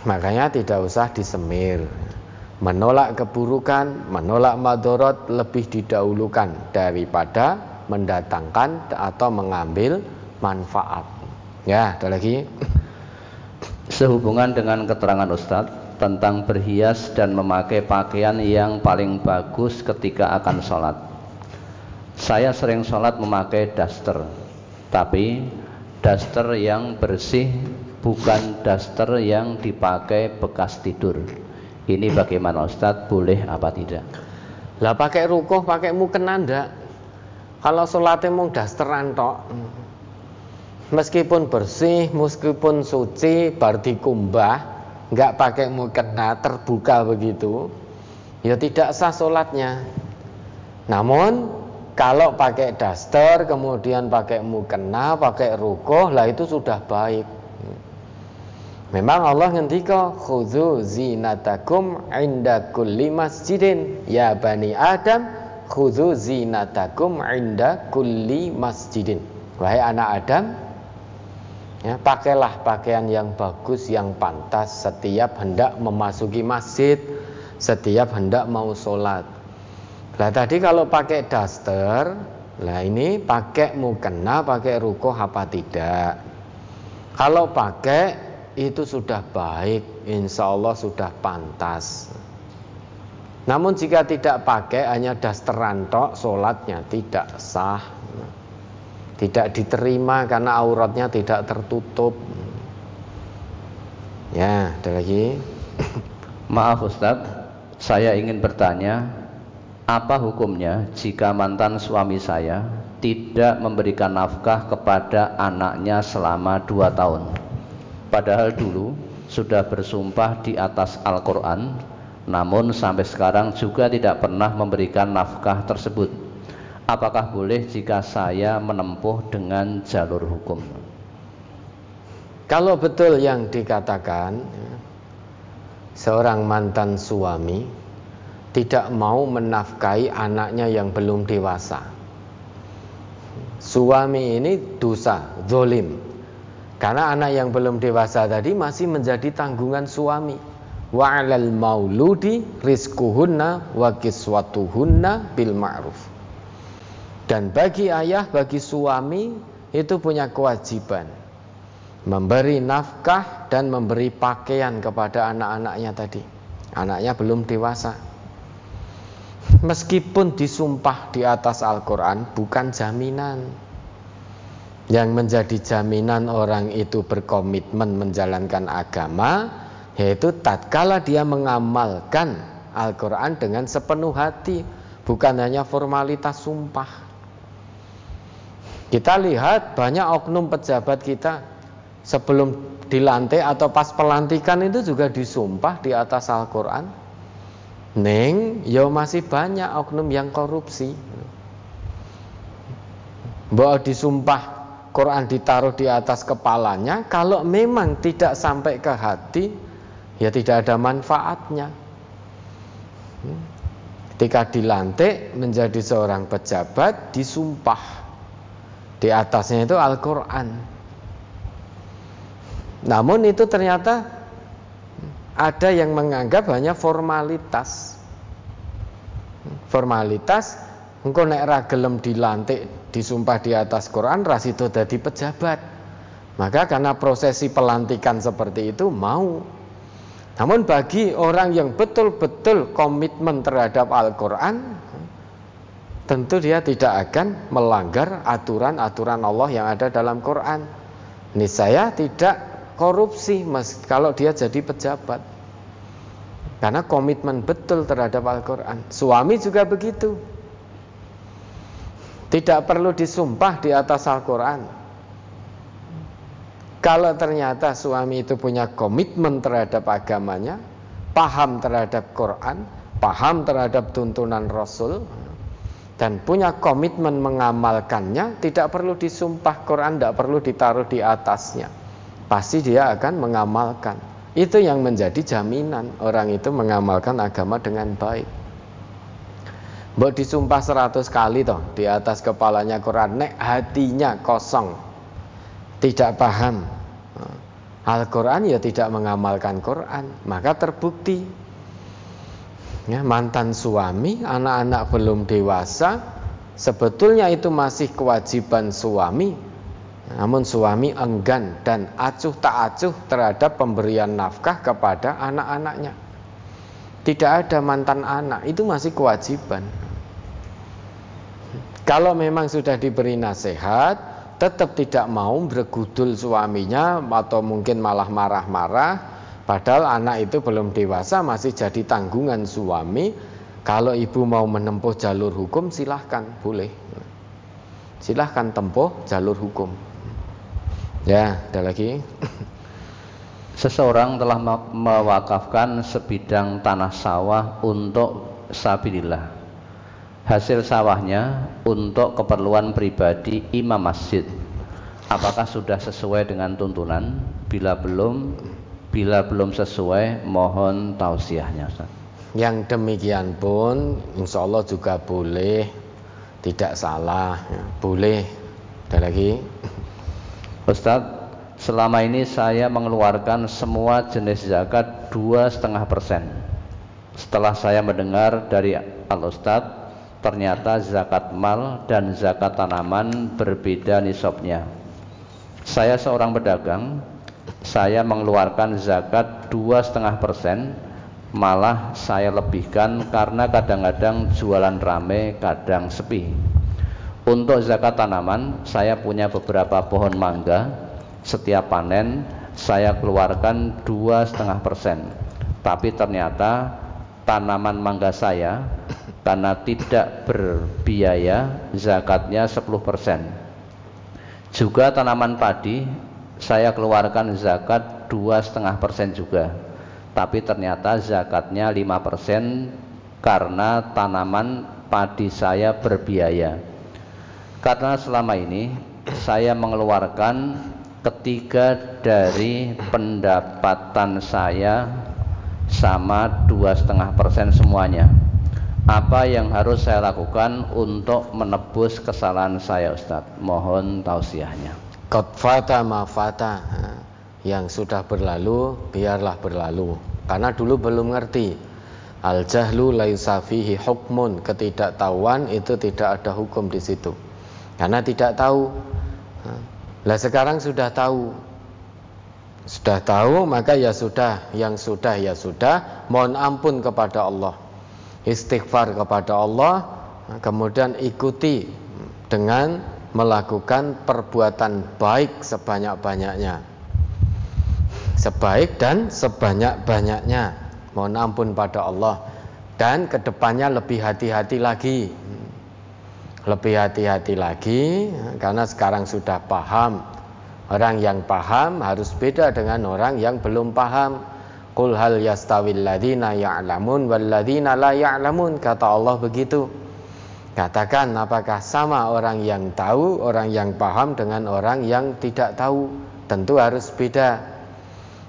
Makanya tidak usah disemir. Menolak keburukan, menolak madorot lebih didahulukan daripada mendatangkan atau mengambil manfaat. Ya, ada lagi. Sehubungan dengan keterangan Ustadz tentang berhias dan memakai pakaian yang paling bagus ketika akan sholat. Saya sering sholat memakai daster, tapi daster yang bersih bukan daster yang dipakai bekas tidur. Ini bagaimana Ustadz? Boleh apa tidak? Lah pakai rukuh, pakai mukena ndak? Kalau sholatnya mau dasteran tok, meskipun bersih, meskipun suci, berarti kumbah, nggak pakai mukena terbuka begitu, ya tidak sah sholatnya. Namun kalau pakai daster, kemudian pakai mukena, pakai rukoh, lah itu sudah baik. Memang Allah ngendika khudzu zinatakum inda kulli masjidin ya bani Adam khudzu zinatakum inda kulli masjidin. Wahai anak Adam, Ya, pakailah pakaian yang bagus, yang pantas setiap hendak memasuki masjid, setiap hendak mau sholat. Nah tadi kalau pakai daster, Nah ini pakai mukena, pakai ruko apa tidak? Kalau pakai itu sudah baik, insya Allah sudah pantas. Namun jika tidak pakai hanya dasteran tok, sholatnya tidak sah, tidak diterima karena auratnya tidak tertutup. Ya, ada lagi. Maaf Ustadz, saya ingin bertanya apa hukumnya jika mantan suami saya tidak memberikan nafkah kepada anaknya selama dua tahun? Padahal dulu sudah bersumpah di atas Al-Quran, namun sampai sekarang juga tidak pernah memberikan nafkah tersebut. Apakah boleh jika saya menempuh dengan jalur hukum? Kalau betul yang dikatakan seorang mantan suami tidak mau menafkahi anaknya yang belum dewasa. Suami ini dosa, zolim. Karena anak yang belum dewasa tadi masih menjadi tanggungan suami. Wa 'alal mauludi rizquhunna wa kiswatuhunna bil ma'ruf. Dan bagi ayah, bagi suami itu punya kewajiban memberi nafkah dan memberi pakaian kepada anak-anaknya tadi. Anaknya belum dewasa meskipun disumpah di atas Al-Quran bukan jaminan yang menjadi jaminan orang itu berkomitmen menjalankan agama yaitu tatkala dia mengamalkan Al-Quran dengan sepenuh hati bukan hanya formalitas sumpah kita lihat banyak oknum pejabat kita sebelum dilantik atau pas pelantikan itu juga disumpah di atas Al-Quran Neng, ya masih banyak oknum yang korupsi. Bahwa disumpah Quran ditaruh di atas kepalanya, kalau memang tidak sampai ke hati, ya tidak ada manfaatnya. Ketika dilantik menjadi seorang pejabat, disumpah di atasnya itu Al-Quran. Namun itu ternyata ada yang menganggap hanya formalitas. Formalitas engko nek ra gelem dilantik disumpah di atas Quran ras itu dadi pejabat. Maka karena prosesi pelantikan seperti itu mau. Namun bagi orang yang betul-betul komitmen terhadap Al-Qur'an tentu dia tidak akan melanggar aturan-aturan Allah yang ada dalam Quran. Ini saya tidak korupsi mas kalau dia jadi pejabat karena komitmen betul terhadap Al-Quran suami juga begitu tidak perlu disumpah di atas Al-Quran kalau ternyata suami itu punya komitmen terhadap agamanya paham terhadap Quran paham terhadap tuntunan Rasul dan punya komitmen mengamalkannya tidak perlu disumpah Quran tidak perlu ditaruh di atasnya pasti dia akan mengamalkan. Itu yang menjadi jaminan orang itu mengamalkan agama dengan baik. Mbok disumpah seratus kali toh di atas kepalanya Quran, nek hatinya kosong, tidak paham. Al-Quran ya tidak mengamalkan Quran, maka terbukti. Ya, mantan suami, anak-anak belum dewasa, sebetulnya itu masih kewajiban suami. Namun suami enggan dan acuh tak acuh terhadap pemberian nafkah kepada anak-anaknya. Tidak ada mantan anak, itu masih kewajiban. Kalau memang sudah diberi nasihat, tetap tidak mau bergudul suaminya atau mungkin malah marah-marah, padahal anak itu belum dewasa masih jadi tanggungan suami. Kalau ibu mau menempuh jalur hukum silahkan, boleh. Silahkan tempuh jalur hukum. Ya, ada lagi. Seseorang telah mewakafkan sebidang tanah sawah untuk sabilillah. Hasil sawahnya untuk keperluan pribadi imam masjid. Apakah sudah sesuai dengan tuntunan? Bila belum, bila belum sesuai, mohon tausiahnya. Yang demikian pun, insya Allah juga boleh, tidak salah, ya. boleh. Ada lagi? Ustadz, selama ini saya mengeluarkan semua jenis zakat dua setengah persen. Setelah saya mendengar dari Al Ustadz ternyata zakat mal dan zakat tanaman berbeda nisabnya. Saya seorang pedagang, saya mengeluarkan zakat dua setengah persen, malah saya lebihkan karena kadang-kadang jualan rame, kadang sepi. Untuk zakat tanaman, saya punya beberapa pohon mangga. Setiap panen, saya keluarkan dua setengah persen. Tapi ternyata tanaman mangga saya karena tidak berbiaya zakatnya 10% juga tanaman padi saya keluarkan zakat dua setengah persen juga. Tapi ternyata zakatnya 5% karena tanaman padi saya berbiaya. Karena selama ini saya mengeluarkan ketiga dari pendapatan saya sama dua setengah persen semuanya. Apa yang harus saya lakukan untuk menebus kesalahan saya Ustaz mohon tausiahnya. Qad fata ma fata yang sudah berlalu biarlah berlalu. Karena dulu belum ngerti. Al jahlu layusafihi hukmun. Ketidaktahuan itu tidak ada hukum di situ. Karena tidak tahu lah sekarang sudah tahu. Sudah tahu maka ya sudah. Yang sudah ya sudah. Mohon ampun kepada Allah. Istighfar kepada Allah. Kemudian ikuti dengan melakukan perbuatan baik sebanyak-banyaknya. Sebaik dan sebanyak-banyaknya. Mohon ampun pada Allah. Dan ke depannya lebih hati-hati lagi lebih hati-hati lagi karena sekarang sudah paham orang yang paham harus beda dengan orang yang belum paham Qul hal yastawil ladina ya'lamun wal ladina la ya'lamun kata Allah begitu. Katakan apakah sama orang yang tahu, orang yang paham dengan orang yang tidak tahu? Tentu harus beda.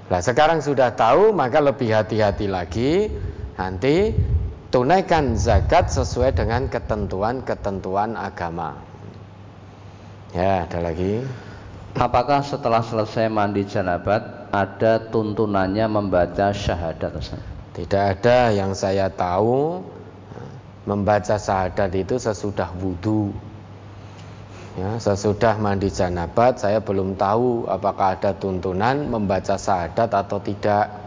Nah, sekarang sudah tahu maka lebih hati-hati lagi. Nanti tunaikan zakat sesuai dengan ketentuan-ketentuan agama. Ya, ada lagi. Apakah setelah selesai mandi janabat ada tuntunannya membaca syahadat Tidak ada yang saya tahu membaca syahadat itu sesudah wudhu. Ya, sesudah mandi janabat saya belum tahu apakah ada tuntunan membaca syahadat atau tidak.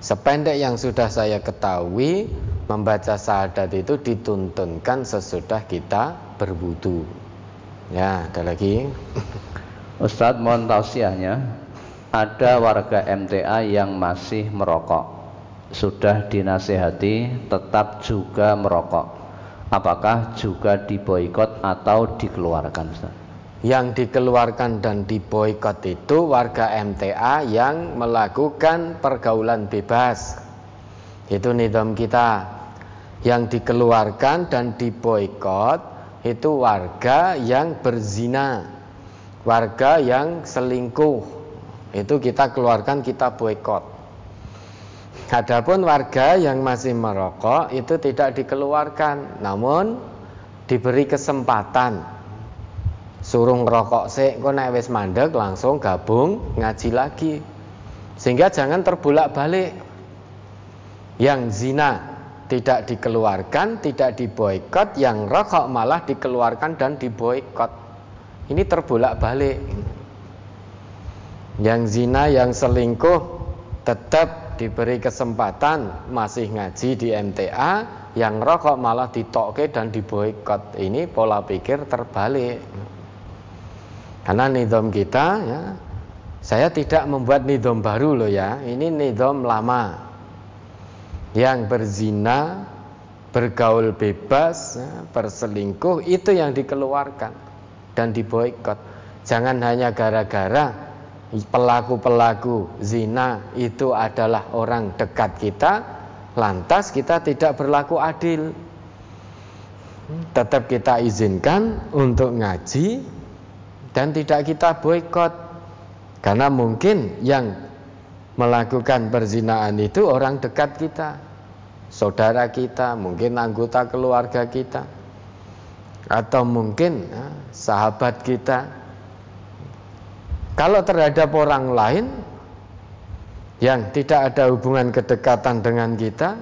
Sependek yang sudah saya ketahui membaca syahadat itu dituntunkan sesudah kita berwudhu. Ya, ada lagi. Ustadz mohon tausiahnya ada warga MTA yang masih merokok sudah dinasehati tetap juga merokok apakah juga diboikot atau dikeluarkan Ustaz? Yang dikeluarkan dan diboikot itu warga MTA yang melakukan pergaulan bebas. Itu nidom kita. Yang dikeluarkan dan diboikot itu warga yang berzina. Warga yang selingkuh. Itu kita keluarkan kita boykot. Adapun warga yang masih merokok itu tidak dikeluarkan, namun diberi kesempatan suruh ngerokok sih, kok naik wis mandek langsung gabung ngaji lagi, sehingga jangan terbulak balik. Yang zina tidak dikeluarkan, tidak diboykot, yang rokok malah dikeluarkan dan diboykot. Ini terbolak-balik. Yang zina, yang selingkuh tetap diberi kesempatan masih ngaji di MTA, yang rokok malah ditokke dan diboikot. Ini pola pikir terbalik. Karena nidom kita ya, saya tidak membuat nidom baru loh ya. Ini nidom lama. Yang berzina, bergaul bebas, ya, berselingkuh itu yang dikeluarkan dan diboikot. Jangan hanya gara-gara pelaku-pelaku zina itu adalah orang dekat kita, lantas kita tidak berlaku adil. Tetap kita izinkan untuk ngaji dan tidak kita boikot. Karena mungkin yang melakukan perzinaan itu orang dekat kita, saudara kita, mungkin anggota keluarga kita atau mungkin ya, sahabat kita kalau terhadap orang lain yang tidak ada hubungan kedekatan dengan kita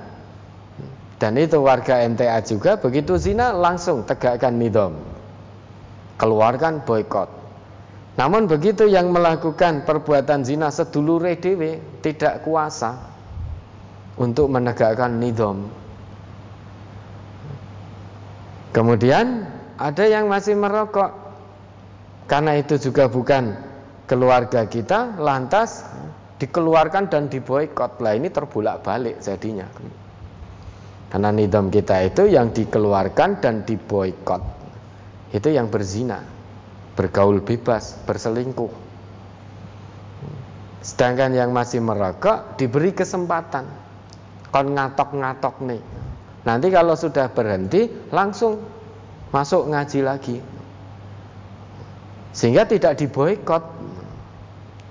Dan itu warga MTA juga begitu zina langsung tegakkan nidom. Keluarkan boykot. Namun begitu yang melakukan perbuatan zina sedulur dewe tidak kuasa untuk menegakkan nidom. Kemudian ada yang masih merokok. Karena itu juga bukan keluarga kita, lantas dikeluarkan dan diboykot. Lah ini terbulak-balik jadinya. Karena nidom kita itu yang dikeluarkan dan diboykot. Itu yang berzina bergaul bebas, berselingkuh. Sedangkan yang masih merokok diberi kesempatan. Kon ngatok-ngatok nih. Nanti kalau sudah berhenti langsung masuk ngaji lagi. Sehingga tidak diboykot.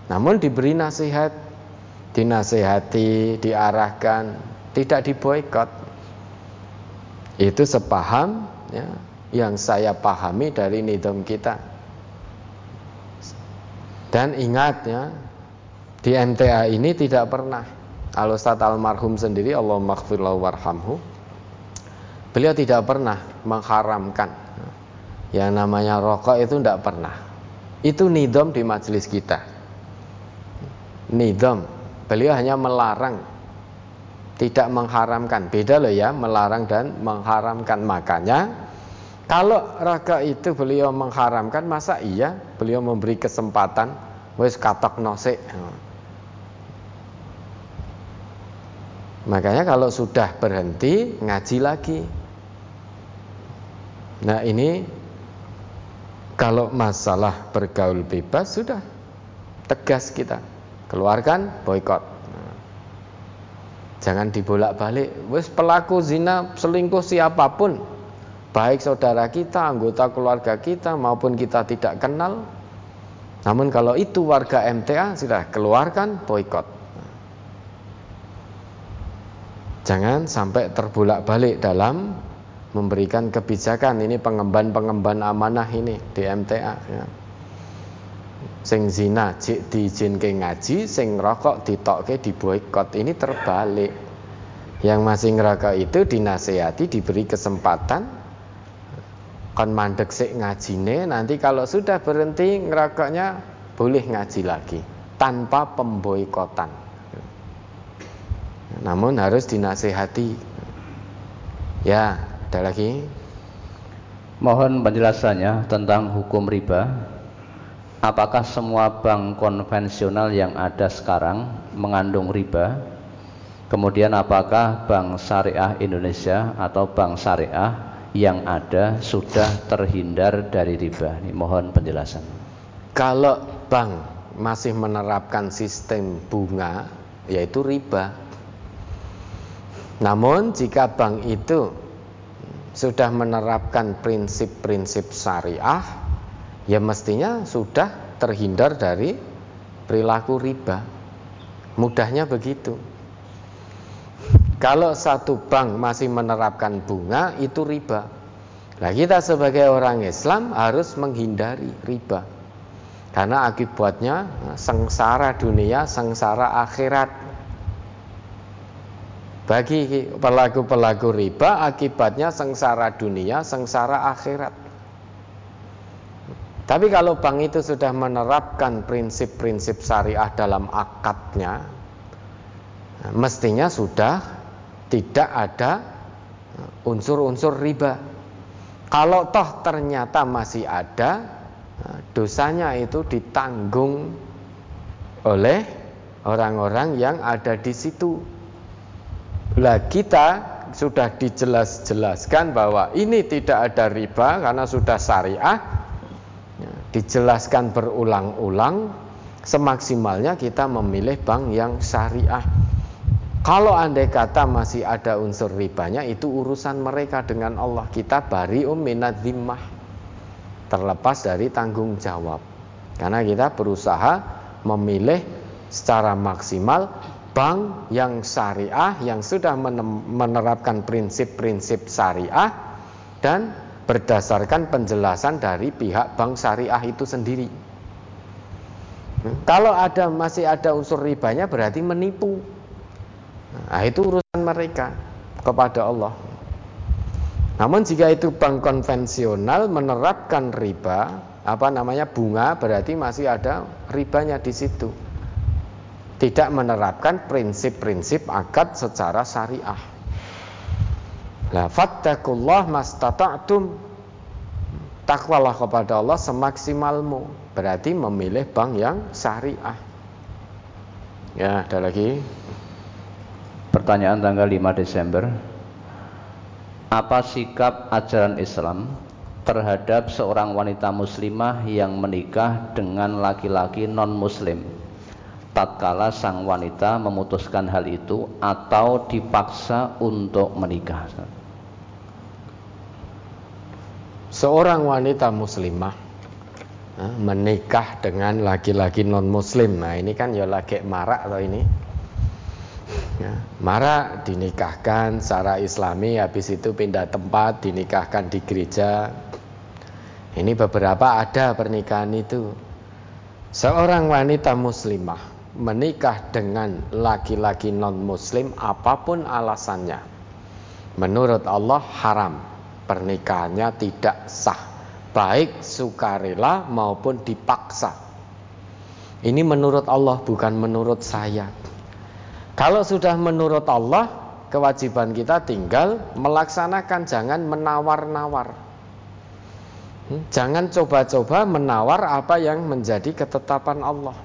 Namun diberi nasihat, dinasehati, diarahkan, tidak diboykot. Itu sepaham ya, yang saya pahami dari nidom kita. Dan ingat ya, di MTA ini tidak pernah. Al almarhum sendiri Allah maghfirlahu warhamhu Beliau tidak pernah mengharamkan. Yang namanya rokok itu tidak pernah. Itu nidom di majelis kita. Nidom. Beliau hanya melarang. Tidak mengharamkan. Beda loh ya melarang dan mengharamkan. Makanya kalau raga itu beliau mengharamkan Masa iya beliau memberi kesempatan? Wis katok nosik makanya kalau sudah berhenti ngaji lagi. Nah ini kalau masalah bergaul bebas sudah. Tegas kita. Keluarkan boykot. Jangan dibolak-balik. Wis pelaku zina selingkuh siapa pun baik saudara kita anggota keluarga kita maupun kita tidak kenal namun kalau itu warga MTA sudah keluarkan boykot. Jangan sampai terbulak-balik dalam memberikan kebijakan ini pengemban-pengemban amanah ini di MTA ya. Sing zina cik diizinke ngaji, sing rokok ditokke diboykot. Ini terbalik. Yang masih ngerokok itu dinasehati, diberi kesempatan kon mandek sik ngajine nanti kalau sudah berhenti ngerokoknya boleh ngaji lagi tanpa pemboikotan. Namun harus dinasehati. Ya ada lagi? Mohon penjelasannya tentang hukum riba. Apakah semua bank konvensional yang ada sekarang mengandung riba? Kemudian apakah bank syariah Indonesia atau bank syariah yang ada sudah terhindar dari riba. Ini mohon penjelasan. Kalau bank masih menerapkan sistem bunga yaitu riba. Namun jika bank itu sudah menerapkan prinsip-prinsip syariah ya mestinya sudah terhindar dari perilaku riba. Mudahnya begitu. Kalau satu bank masih menerapkan bunga itu riba. Nah kita sebagai orang Islam harus menghindari riba. Karena akibatnya sengsara dunia, sengsara akhirat. Bagi pelaku-pelaku riba akibatnya sengsara dunia, sengsara akhirat. Tapi kalau bank itu sudah menerapkan prinsip-prinsip syariah dalam akadnya, mestinya sudah tidak ada uh, unsur-unsur riba. Kalau toh ternyata masih ada, uh, dosanya itu ditanggung oleh orang-orang yang ada di situ. Lah kita sudah dijelas-jelaskan bahwa ini tidak ada riba karena sudah syariah. Ya, dijelaskan berulang-ulang, semaksimalnya kita memilih bank yang syariah. Kalau andai kata masih ada unsur ribanya itu urusan mereka dengan Allah kita bari minat zimmah terlepas dari tanggung jawab. Karena kita berusaha memilih secara maksimal bank yang syariah yang sudah menerapkan prinsip-prinsip syariah dan berdasarkan penjelasan dari pihak bank syariah itu sendiri. Kalau ada masih ada unsur ribanya berarti menipu. Nah, itu urusan mereka. kepada Allah. Namun jika itu bank konvensional menerapkan riba, apa namanya bunga berarti masih ada ribanya di situ. Tidak menerapkan prinsip-prinsip akad secara syariah. Nah, fattakullah mastata'tum Takwalah kepada Allah semaksimalmu Berarti memilih bank yang syariah Ya, ada lagi Pertanyaan tanggal 5 Desember. Apa sikap ajaran Islam terhadap seorang wanita muslimah yang menikah dengan laki-laki non-muslim? Tatkala sang wanita memutuskan hal itu atau dipaksa untuk menikah? Seorang wanita muslimah eh, menikah dengan laki-laki non-muslim. Nah ini kan ya lagi marak atau ini ya, marah dinikahkan secara islami habis itu pindah tempat dinikahkan di gereja. Ini beberapa ada pernikahan itu. Seorang wanita muslimah menikah dengan laki-laki non muslim apa pun alasannya menurut Allah haram. Pernikahannya tidak sah baik sukarela maupun dipaksa. Ini menurut Allah bukan menurut saya kalau sudah menurut Allah, kewajiban kita tinggal melaksanakan, jangan menawar-nawar. Hmm, jangan coba-coba menawar apa yang menjadi ketetapan Allah.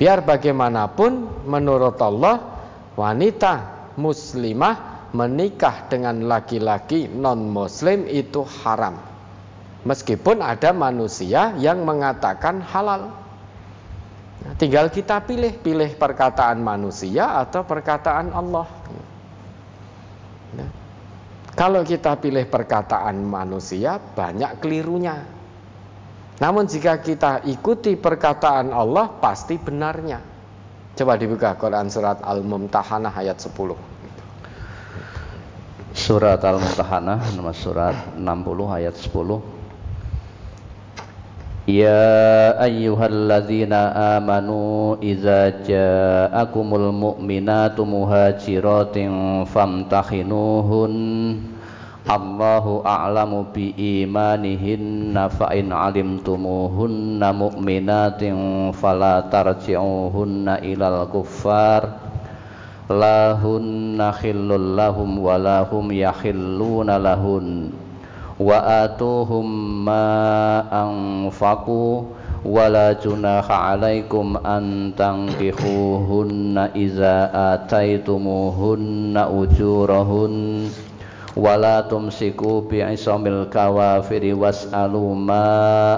Biar bagaimanapun, menurut Allah, wanita muslimah menikah dengan laki-laki non-muslim itu haram. Meskipun ada manusia yang mengatakan halal. Nah, tinggal kita pilih, pilih perkataan manusia atau perkataan Allah. Nah, kalau kita pilih perkataan manusia, banyak kelirunya. Namun jika kita ikuti perkataan Allah, pasti benarnya. Coba dibuka Quran surat Al-Mumtahanah ayat 10. Surat Al-Mumtahanah nomor surat 60 ayat 10. يا أيها الذين آمنوا إذا جاءكم المؤمنات مهاجرات فامتحنوهن الله أعلم بإيمانهن فإن علمتموهن مؤمنات فلا ترجعوهن إلى الكفار لا هن خل لهم ولا هم يحلون لهن wa atuhum ma anfaqu wala junaha alaikum an tankihuhunna iza ataitumuhunna ujurahun wala tumsiku bi'isamil kawafiri was'alu ma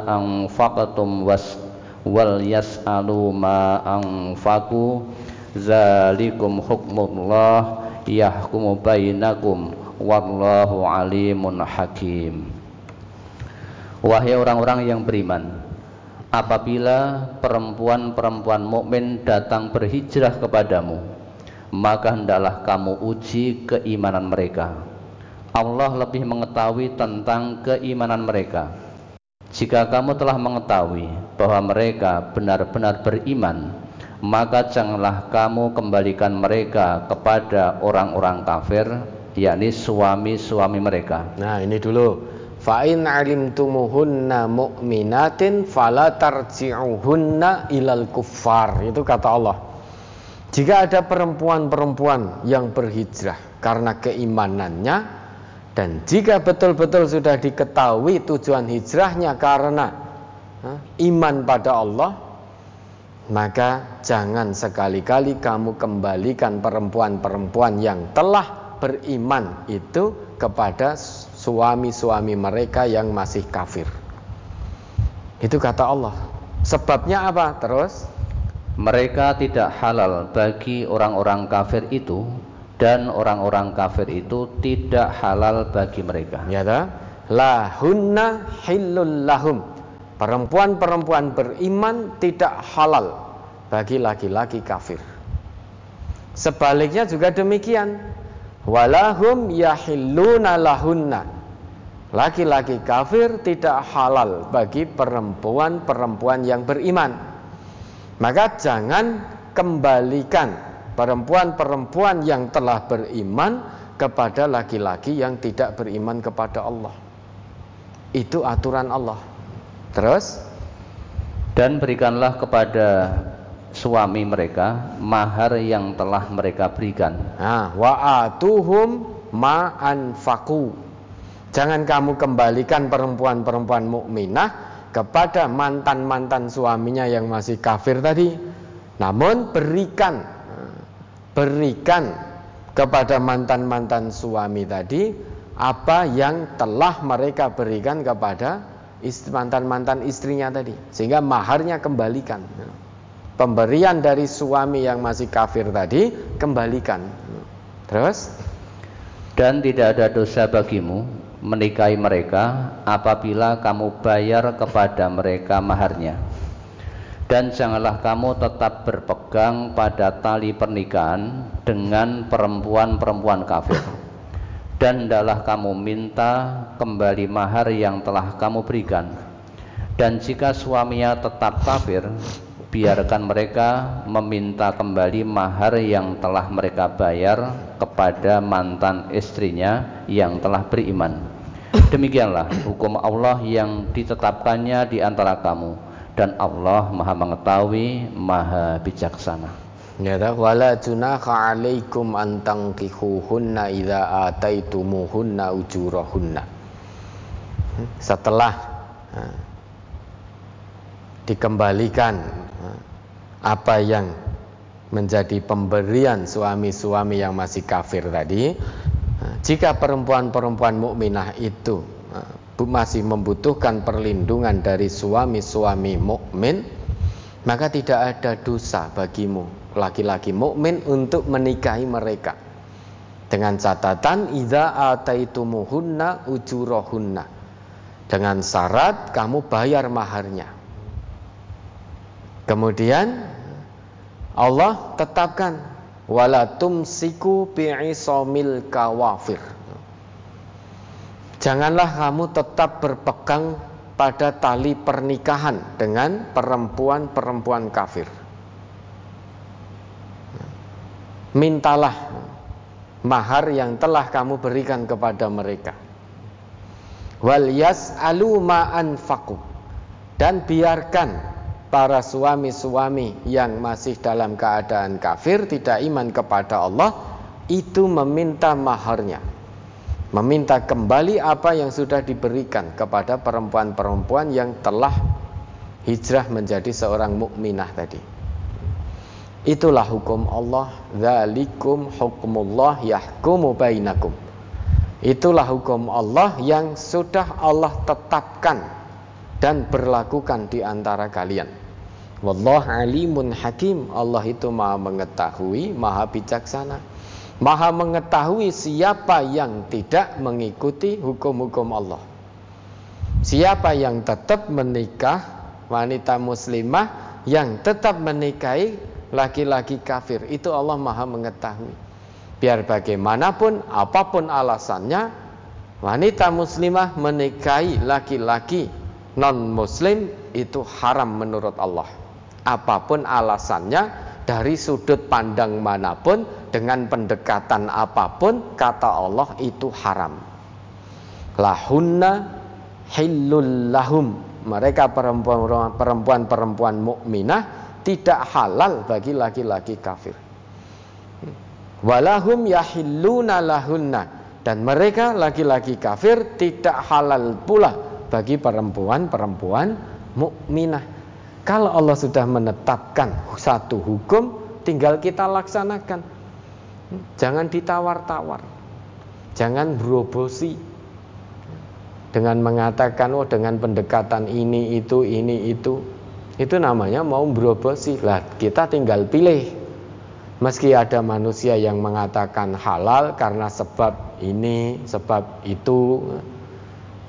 anfaqatum was wal yas'alu ma anfaqu zalikum hukmullah yahkumu bainakum wallahu alimun hakim. Wahai orang-orang yang beriman apabila perempuan-perempuan mukmin datang berhijrah kepadamu maka hendaklah kamu uji keimanan mereka. Allah lebih mengetahui tentang keimanan mereka. Jika kamu telah mengetahui bahwa mereka benar-benar beriman maka janganlah kamu kembalikan mereka kepada orang-orang kafir yakni suami-suami mereka. Nah, ini dulu. Fa in alimtumuhunna mu'minatin fala tarji'uhunna ilal kuffar. Itu kata Allah. Jika ada perempuan-perempuan yang berhijrah karena keimanannya dan jika betul-betul sudah diketahui tujuan hijrahnya karena iman pada Allah, maka jangan sekali-kali kamu kembalikan perempuan-perempuan yang telah beriman itu kepada suami-suami mereka yang masih kafir. Itu kata Allah. Sebabnya apa? Terus mereka tidak halal bagi orang-orang kafir itu dan orang-orang kafir itu tidak halal bagi mereka. Ya ta? Lahunna hillul lahum. Perempuan-perempuan beriman tidak halal bagi laki-laki kafir. Sebaliknya juga demikian walahum yahilluna lahunna laki-laki kafir tidak halal bagi perempuan-perempuan yang beriman maka jangan kembalikan perempuan-perempuan yang telah beriman kepada laki-laki yang tidak beriman kepada Allah. Itu aturan Allah. Terus dan berikanlah kepada suami mereka mahar yang telah mereka berikan. Nah, wa atuhum ma anfaqu. Jangan kamu kembalikan perempuan-perempuan mukminah kepada mantan-mantan suaminya yang masih kafir tadi. Namun berikan berikan kepada mantan-mantan suami tadi apa yang telah mereka berikan kepada mantan-mantan istrinya tadi sehingga maharnya kembalikan pemberian dari suami yang masih kafir tadi kembalikan. Terus dan tidak ada dosa bagimu menikahi mereka apabila kamu bayar kepada mereka maharnya. Dan janganlah kamu tetap berpegang pada tali pernikahan dengan perempuan-perempuan kafir. Dan hendaklah kamu minta kembali mahar yang telah kamu berikan. Dan jika suaminya tetap kafir, biarkan mereka meminta kembali mahar yang telah mereka bayar kepada mantan istrinya yang telah beriman. Demikianlah hukum Allah yang ditetapkannya di antara kamu dan Allah Maha mengetahui, Maha bijaksana. Ya wala junaha alaikum idza ataitumuhunna ujurahunna. Setelah dikembalikan apa yang menjadi pemberian suami-suami yang masih kafir tadi jika perempuan-perempuan mukminah itu masih membutuhkan perlindungan dari suami-suami mukmin maka tidak ada dosa bagimu laki-laki mukmin untuk menikahi mereka. Dengan catatan idza ataitumuhunna ujurahunna. Dengan syarat kamu bayar maharnya Kemudian Allah tetapkan wala tumsiku bi'isomil kawafir. Janganlah kamu tetap berpegang pada tali pernikahan dengan perempuan-perempuan kafir. Mintalah mahar yang telah kamu berikan kepada mereka. Wal yas'alu ma anfaqu dan biarkan para suami-suami yang masih dalam keadaan kafir tidak iman kepada Allah itu meminta maharnya. Meminta kembali apa yang sudah diberikan kepada perempuan-perempuan yang telah hijrah menjadi seorang mukminah tadi. Itulah hukum Allah. Zalikum hukmullah yahkumu bainakum. Itulah hukum Allah yang sudah Allah tetapkan dan berlakukan di antara kalian Wallah alimun hakim. Allah itu maha mengetahui, maha bijaksana. Maha mengetahui siapa yang tidak mengikuti hukum-hukum Allah. Siapa yang tetap menikah wanita muslimah yang tetap menikahi laki-laki kafir. Itu Allah maha mengetahui. Biar bagaimanapun, apa pun alasannya, wanita muslimah menikahi laki-laki non-muslim itu haram menurut Allah. Apa pun alasannya dari sudut pandang mana pun dengan pendekatan apa pun kata Allah itu haram. Lahunna hillul lahum. Mereka perempuan-perempuan mukminah tidak halal bagi laki-laki kafir. Walahum yahilluna lahunna. Dan mereka laki-laki kafir tidak halal pula bagi perempuan-perempuan mukminah kalau Allah sudah menetapkan satu hukum, tinggal kita laksanakan. Jangan ditawar-tawar. Jangan berobosi. Dengan mengatakan, oh dengan pendekatan ini, itu, ini, itu. Itu namanya mau berobosi. Lah, kita tinggal pilih. Meski ada manusia yang mengatakan halal karena sebab ini, sebab itu.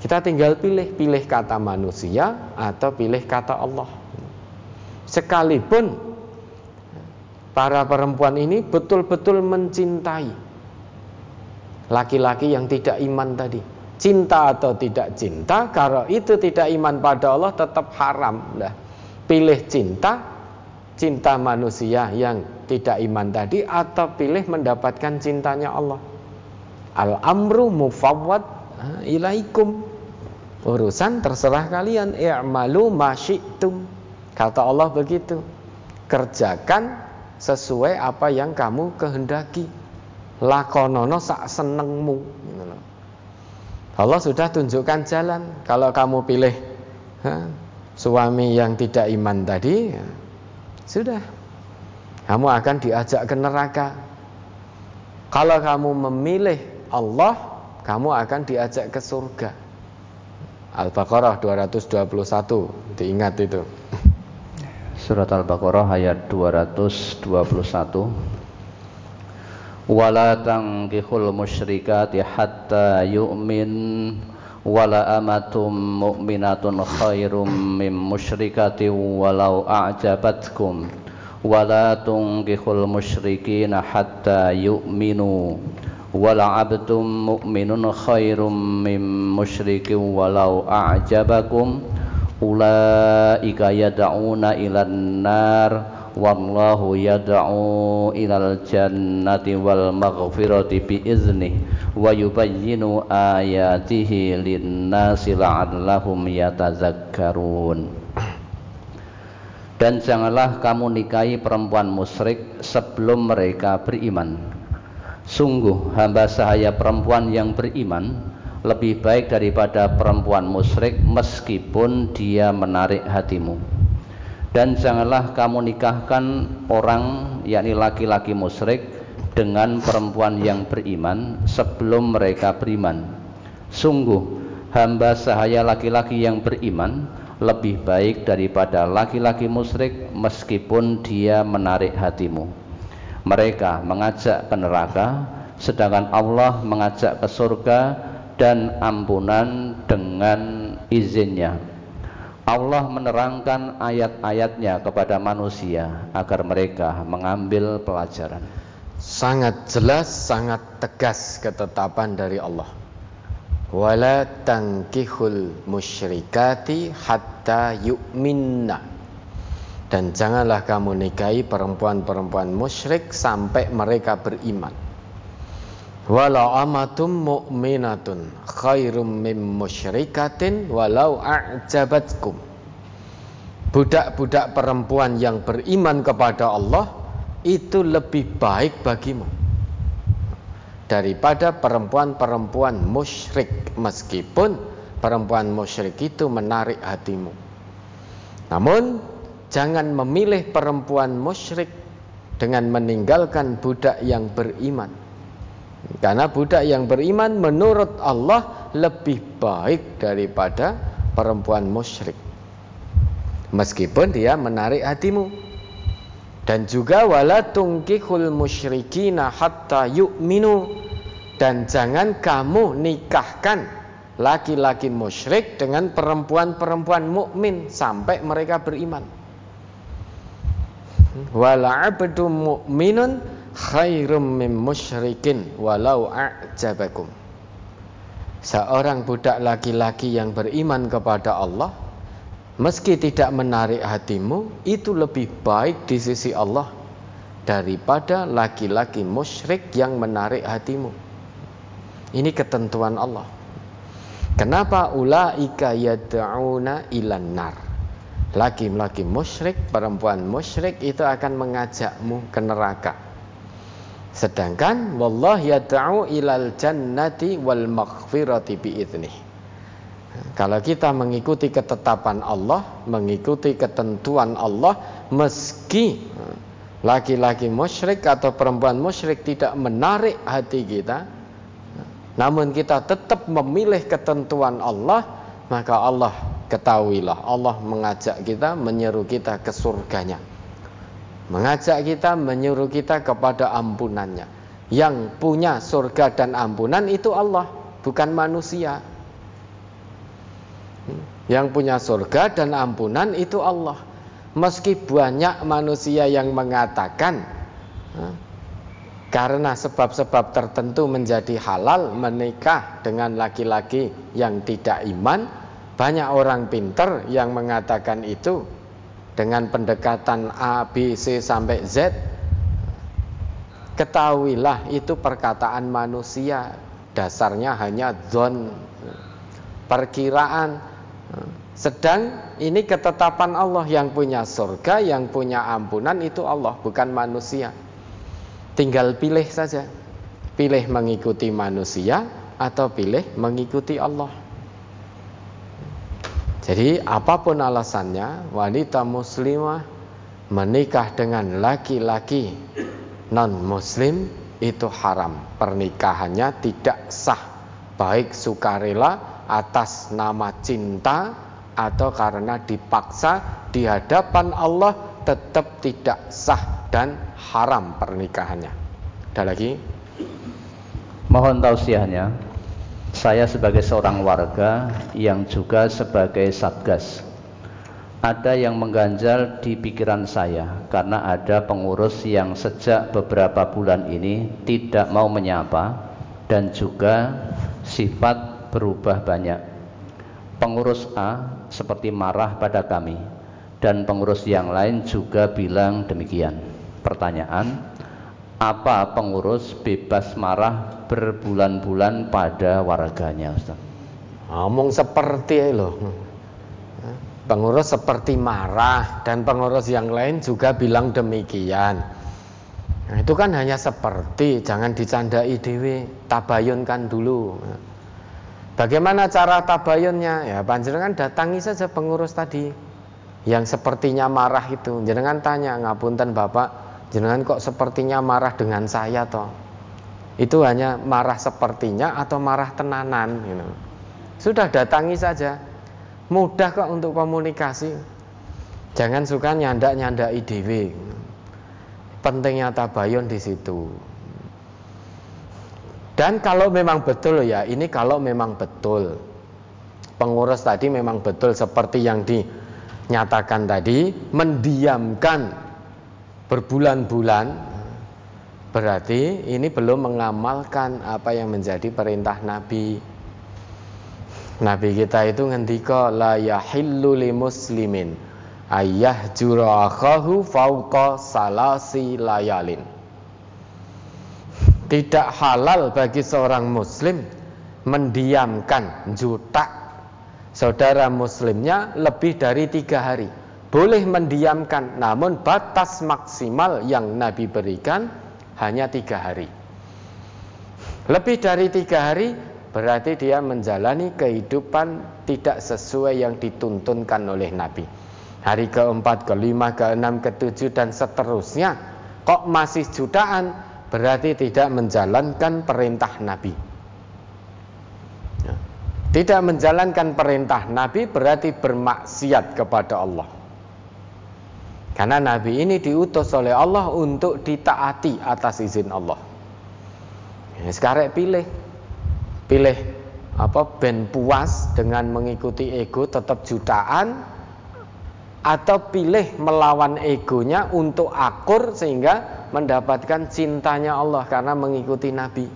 Kita tinggal pilih, pilih kata manusia atau pilih kata Allah sekalipun para perempuan ini betul-betul mencintai laki-laki yang tidak iman tadi. Cinta atau tidak cinta, kalau itu tidak iman pada Allah tetap haram. Nah, pilih cinta cinta manusia yang tidak iman tadi atau pilih mendapatkan cintanya Allah. Al-amru mufawwad ilaikum. Urusan terserah kalian. I'malu ma syi'tum. Kata Allah begitu. Kerjakan sesuai apa yang kamu kehendaki. Lakonono sak senengmu. Gitu Allah sudah tunjukkan jalan. Kalau kamu pilih ha, suami yang tidak iman tadi, ya, sudah. Kamu akan diajak ke neraka. Kalau kamu memilih Allah, kamu akan diajak ke surga. Al-Baqarah 221, diingat itu. Surat Al-Baqarah ayat 221. Wala tankihul musyrikati hatta yu'min wala amatum mu'minatun khairum min musyrikati walau a'jabatkum wala tungkihul musyrikina hatta yu'minu min musyrikin walau a'jabakum. Ulaika yad'una ilan nar. Wallahu yad'u ilal jannati wal maghfirati bi iznih. Wa yubayyinu ayatihi linnasi la'allahum yatazakkarun. Dan janganlah kamu nikahi perempuan musyrik sebelum mereka beriman sungguh hamba sahaya perempuan yang beriman lebih baik daripada perempuan musyrik meskipun dia menarik hatimu. Dan janganlah kamu nikahkan orang yakni laki-laki musyrik dengan perempuan yang beriman sebelum mereka beriman. Sungguh hamba sahaya laki-laki yang beriman lebih baik daripada laki-laki musyrik meskipun dia menarik hatimu mereka mengajak ke neraka sedangkan Allah mengajak ke surga dan ampunan dengan izinnya Allah menerangkan ayat-ayatnya kepada manusia agar mereka mengambil pelajaran. Sangat jelas, sangat tegas ketetapan dari Allah. Wala tankihul musyrikati hatta yu'minna. Dan janganlah kamu nikahi perempuan-perempuan musyrik sampai mereka beriman. Walau amatum mu'minatun khairum mim musyrikatin walau a'jabatkum. Budak-budak perempuan yang beriman kepada Allah itu lebih baik bagimu daripada perempuan-perempuan musyrik meskipun perempuan musyrik itu menarik hatimu. Namun jangan memilih perempuan musyrik dengan meninggalkan budak yang beriman karena budak yang beriman menurut Allah lebih baik daripada perempuan musyrik. Meskipun dia menarik hatimu. Dan juga wala tungkihul musyrikina hatta yu'minu. Dan jangan kamu nikahkan laki-laki musyrik dengan perempuan-perempuan mukmin sampai mereka beriman. Wala abdu mu'minun khairum musyrikin walau a'jabakum. Seorang budak laki-laki yang beriman kepada Allah meski tidak menarik hatimu itu lebih baik di sisi Allah daripada laki-laki musyrik yang menarik hatimu. Ini ketentuan Allah. Kenapa ulaika yad'una ilan nar laki-laki musyrik perempuan musyrik itu akan mengajakmu ke neraka Sedangkan wallah yad'u ilal jannati wal maghfirati biiznih. Kalau kita mengikuti ketetapan Allah, mengikuti ketentuan Allah, meski laki-laki musyrik atau perempuan musyrik tidak menarik hati kita, namun kita tetap memilih ketentuan Allah, maka Allah ketahuilah Allah mengajak kita, menyeru kita ke surganya mengajak kita, menyuruh kita kepada ampunannya. Yang punya surga dan ampunan itu Allah, bukan manusia. Yang punya surga dan ampunan itu Allah. Meski banyak manusia yang mengatakan karena sebab-sebab tertentu menjadi halal menikah dengan laki-laki yang tidak iman, banyak orang pinter yang mengatakan itu dengan pendekatan A, B, C sampai Z, ketahuilah itu perkataan manusia, dasarnya hanya zon, perkiraan. Sedang ini ketetapan Allah yang punya surga, yang punya ampunan itu Allah, bukan manusia. Tinggal pilih saja. Pilih mengikuti manusia atau pilih mengikuti Allah. Jadi apa pun alasannya wanita muslimah menikah dengan laki-laki non muslim itu haram. Pernikahannya tidak sah baik sukarela atas nama cinta atau karena dipaksa di hadapan Allah tetap tidak sah dan haram pernikahannya. Ada lagi? Mohon tausiahnya saya sebagai seorang warga yang juga sebagai satgas ada yang mengganjal di pikiran saya karena ada pengurus yang sejak beberapa bulan ini tidak mau menyapa dan juga sifat berubah banyak. Pengurus A seperti marah pada kami dan pengurus yang lain juga bilang demikian. Pertanyaan, apa pengurus bebas marah berbulan-bulan pada warganya Ustaz? Ngomong seperti loh. Pengurus seperti marah dan pengurus yang lain juga bilang demikian. Nah, itu kan hanya seperti, jangan dicandai dewi, tabayunkan dulu. Bagaimana cara tabayunnya? Ya panjenengan datangi saja pengurus tadi yang sepertinya marah itu. Jangan tanya, ngapunten Bapak, jenengan kok sepertinya marah dengan saya toh itu hanya marah sepertinya atau marah tenanan gitu. sudah datangi saja. Mudah kok untuk komunikasi. Jangan suka nyandak nyandak IDW pentingnya tabayun di situ. Dan kalau memang betul ya ini kalau memang betul. Pengurus tadi memang betul seperti yang dinyatakan tadi mendiamkan berbulan-bulan berarti ini belum mengamalkan apa yang menjadi perintah Nabi. Nabi kita itu ngendika la yahillu li muslimin ayah jurakahu fauqa salasi layalin. Tidak halal bagi seorang muslim mendiamkan juta saudara muslimnya lebih dari tiga hari boleh mendiamkan namun batas maksimal yang Nabi berikan hanya tiga hari. Lebih dari tiga hari berarti dia menjalani kehidupan tidak sesuai yang dituntunkan oleh Nabi. Hari keempat, kelima, keenam, ketujuh dan seterusnya kok masih jutaan berarti tidak menjalankan perintah Nabi. Tidak menjalankan perintah Nabi berarti bermaksiat kepada Allah karena Nabi ini diutus oleh Allah untuk ditaati atas izin Allah. Sekarang pilih, pilih apa ben puas dengan mengikuti ego tetap jutaan atau pilih melawan egonya untuk akur sehingga mendapatkan cintanya Allah karena mengikuti Nabi.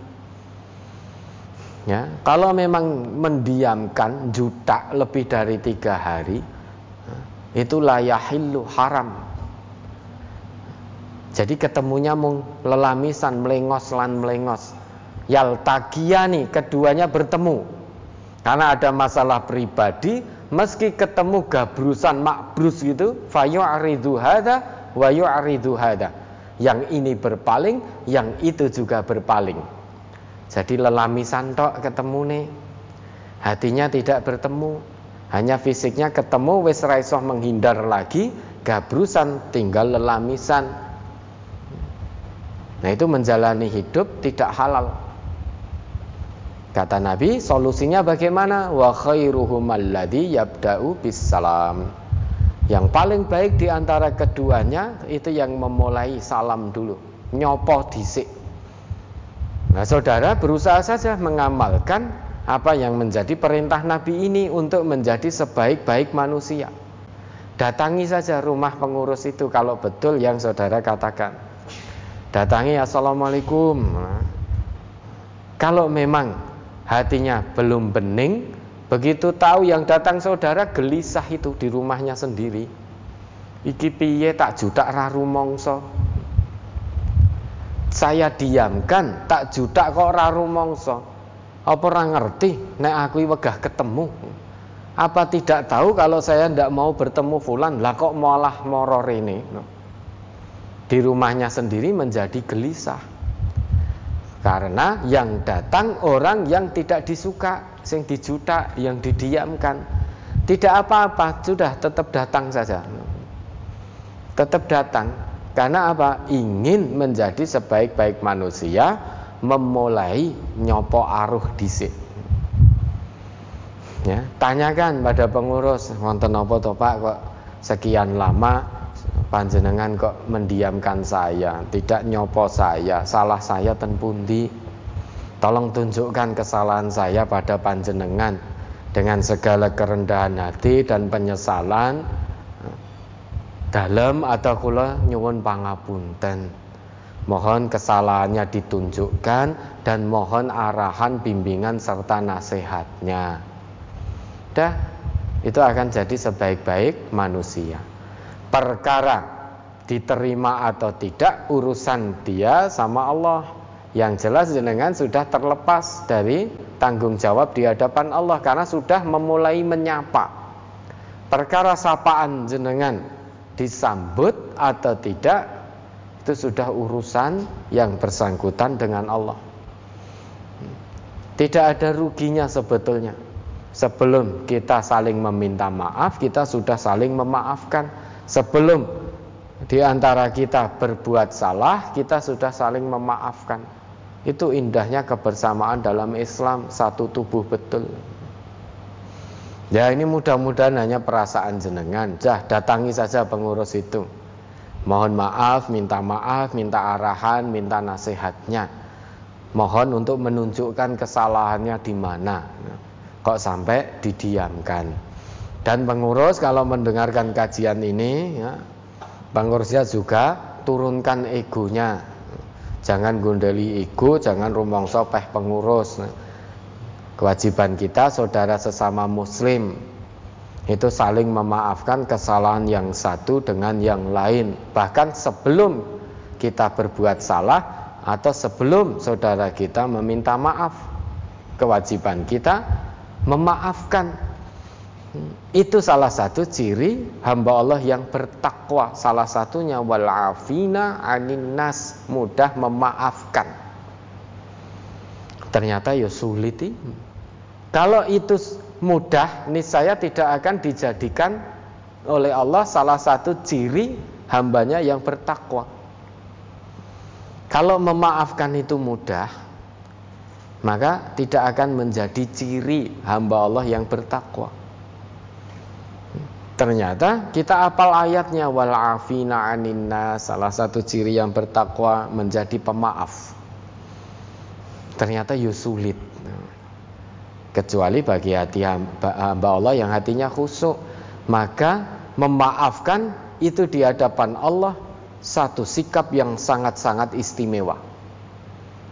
Ya, kalau memang mendiamkan juta lebih dari tiga hari, itu layahillu haram jadi ketemunya mung lelamisan melengos lan melengos. Yaltagiani keduanya bertemu. Karena ada masalah pribadi, meski ketemu gabrusan makbrus gitu, fayu aridu hada, wayu aridu hada. Yang ini berpaling, yang itu juga berpaling. Jadi lelamisan tok ketemu nih. Hatinya tidak bertemu. Hanya fisiknya ketemu wis raisoh menghindar lagi, gabrusan tinggal lelamisan Nah itu menjalani hidup tidak halal. Kata Nabi, solusinya bagaimana? Wa khairuhum alladhi yabda'u bis salam. Yang paling baik di antara keduanya itu yang memulai salam dulu, nyopo disik. Nah, saudara berusaha saja mengamalkan apa yang menjadi perintah Nabi ini untuk menjadi sebaik-baik manusia. Datangi saja rumah pengurus itu kalau betul yang saudara katakan datangi assalamualaikum kalau memang hatinya belum bening begitu tahu yang datang saudara gelisah itu di rumahnya sendiri Iki piye tak jutak ra rumangsa. Saya diamkan, tak jutak kok ra rumangsa. Apa ora ngerti nek aku wegah ketemu? Apa tidak tahu kalau saya tidak mau bertemu fulan, lah kok malah moro rene? Di rumahnya sendiri menjadi gelisah. Karena yang datang orang yang tidak disuka, yang dijuta, yang didiamkan. Tidak apa-apa, sudah tetap datang saja. Tetap datang. Karena apa? Ingin menjadi sebaik-baik manusia, memulai nyopo aruh disik ya tanyakan pada pengurus wonten apa to Pak? Kok sekian lama panjenengan kok mendiamkan saya? Tidak nyopo saya. Salah saya ten pundi? Tolong tunjukkan kesalahan saya pada panjenengan dengan segala kerendahan hati dan penyesalan dalam atau kula nyuwun pangapunten mohon kesalahannya ditunjukkan dan mohon arahan bimbingan serta nasihatnya sudah itu akan jadi sebaik-baik manusia. Perkara diterima atau tidak urusan dia sama Allah. Yang jelas jenengan sudah terlepas dari tanggung jawab di hadapan Allah karena sudah memulai menyapa. Perkara sapaan jenengan disambut atau tidak itu sudah urusan yang bersangkutan dengan Allah. Tidak ada ruginya sebetulnya Sebelum kita saling meminta maaf, kita sudah saling memaafkan. Sebelum di antara kita berbuat salah, kita sudah saling memaafkan. Itu indahnya kebersamaan dalam Islam, satu tubuh betul. Ya ini mudah-mudahan hanya perasaan jenengan. Jah, datangi saja pengurus itu. Mohon maaf, minta maaf, minta arahan, minta nasihatnya. Mohon untuk menunjukkan kesalahannya di mana. Kok sampai didiamkan. Dan pengurus kalau mendengarkan kajian ini ya, pengurusnya juga turunkan egonya. Jangan gondeli ego jangan rumongso peh pengurus. Kewajiban kita saudara sesama muslim itu saling memaafkan kesalahan yang satu dengan yang lain. Bahkan sebelum kita berbuat salah atau sebelum saudara kita meminta maaf kewajiban kita memaafkan. Itu salah satu ciri hamba Allah yang bertakwa. Salah satunya walafina anin nas mudah memaafkan. Ternyata ya sulit kalau itu mudah niscaya tidak akan dijadikan oleh Allah salah satu ciri hambanya yang bertakwa kalau memaafkan itu mudah maka tidak akan menjadi ciri hamba Allah yang bertakwa. Ternyata kita apal ayatnya wal afina aninna salah satu ciri yang bertakwa menjadi pemaaf. Ternyata yo sulit. Kecuali bagi hati hamba Allah yang hatinya khusyuk, maka memaafkan itu di hadapan Allah satu sikap yang sangat-sangat istimewa.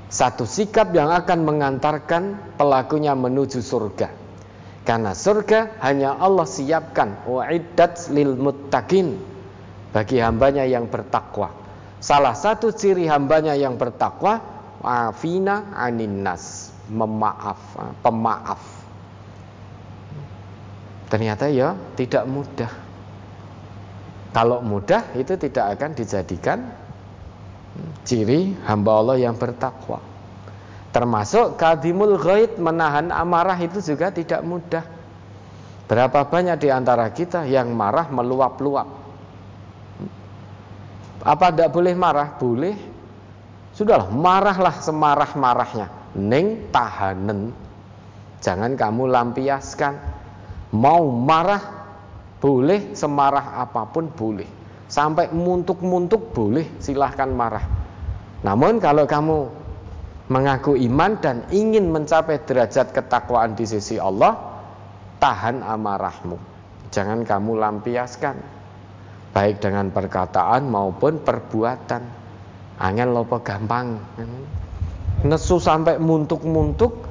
Satu sikap yang akan mengantarkan pelakunya menuju surga. Karena surga hanya Allah siapkan. Wa'iddat lil muttaqin. Bagi hambanya yang bertakwa. Salah satu ciri hambanya yang bertakwa afina anin nas, memaaf, pemaaf. Ternyata ya tidak mudah. Kalau mudah itu tidak akan dijadikan ciri hamba Allah yang bertakwa. Termasuk kadimul ghaid menahan amarah itu juga tidak mudah. Berapa banyak di antara kita yang marah meluap-luap? Apa tidak boleh marah? Boleh. Sudahlah, marahlah semarah-marahnya. Neng tahanen. Jangan kamu lampiaskan. Mau marah boleh, semarah apa pun boleh. Sampai muntuk-muntuk boleh, silahkan marah. Namun kalau kamu mengaku iman dan ingin mencapai derajat ketakwaan di sisi Allah, tahan amarahmu. Jangan kamu lampiaskan. Baik dengan perkataan maupun perbuatan. Angin lopo gampang. Nesu sampai muntuk-muntuk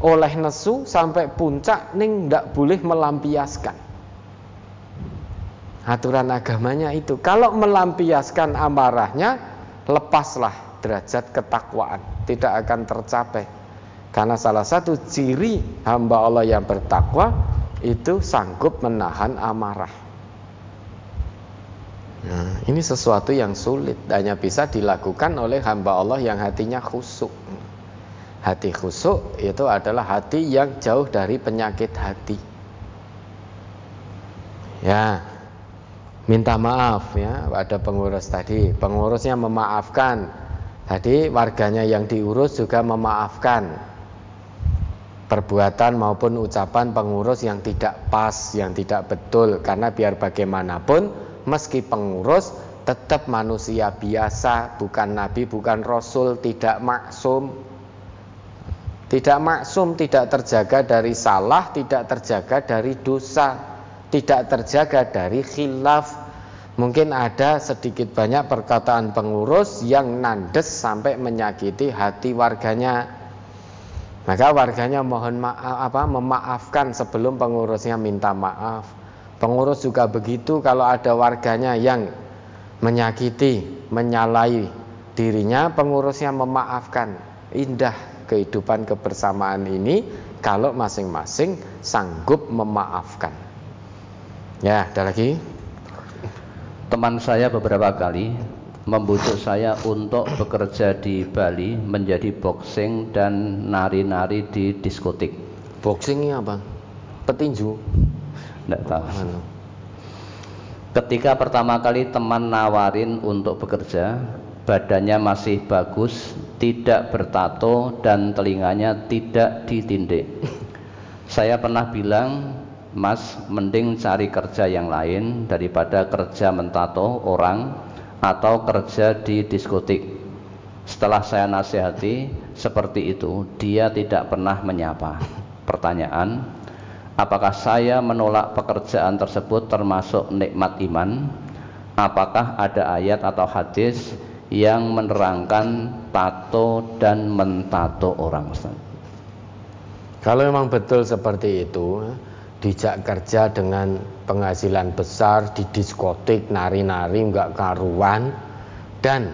oleh nesu sampai puncak ning ndak boleh melampiaskan aturan agamanya itu. Kalau melampiaskan amarahnya, lepaslah derajat ketakwaan, tidak akan tercapai. Karena salah satu ciri hamba Allah yang bertakwa itu sanggup menahan amarah. Nah, ini sesuatu yang sulit, hanya bisa dilakukan oleh hamba Allah yang hatinya khusuk. Hati khusuk itu adalah hati yang jauh dari penyakit hati. Ya, minta maaf ya pada pengurus tadi. Pengurusnya memaafkan. Tadi warganya yang diurus juga memaafkan perbuatan maupun ucapan pengurus yang tidak pas, yang tidak betul karena biar bagaimanapun meski pengurus tetap manusia biasa, bukan nabi, bukan rasul, tidak maksum. Tidak maksum, tidak terjaga dari salah, tidak terjaga dari dosa tidak terjaga dari khilaf. Mungkin ada sedikit banyak perkataan pengurus yang nandes sampai menyakiti hati warganya. Maka warganya mohon maaf apa memaafkan sebelum pengurusnya minta maaf. Pengurus juga begitu kalau ada warganya yang menyakiti, menyalahi dirinya, pengurusnya memaafkan. Indah kehidupan kebersamaan ini kalau masing-masing sanggup memaafkan. Ya, ada lagi. Teman saya beberapa kali membujuk saya untuk bekerja di Bali menjadi boxing dan nari-nari di diskotik. Boxing apa? Petinju? Tidak tahu. Ketika pertama kali teman nawarin untuk bekerja, badannya masih bagus, tidak bertato dan telinganya tidak ditindik. Saya pernah bilang Mas mending cari kerja yang lain daripada kerja mentato orang atau kerja di diskotik. Setelah saya nasihati seperti itu, dia tidak pernah menyapa. Pertanyaan, apakah saya menolak pekerjaan tersebut termasuk nikmat iman? Apakah ada ayat atau hadis yang menerangkan tato dan mentato orang? Kalau memang betul seperti itu, dijak kerja dengan penghasilan besar di diskotik nari-nari nggak karuan dan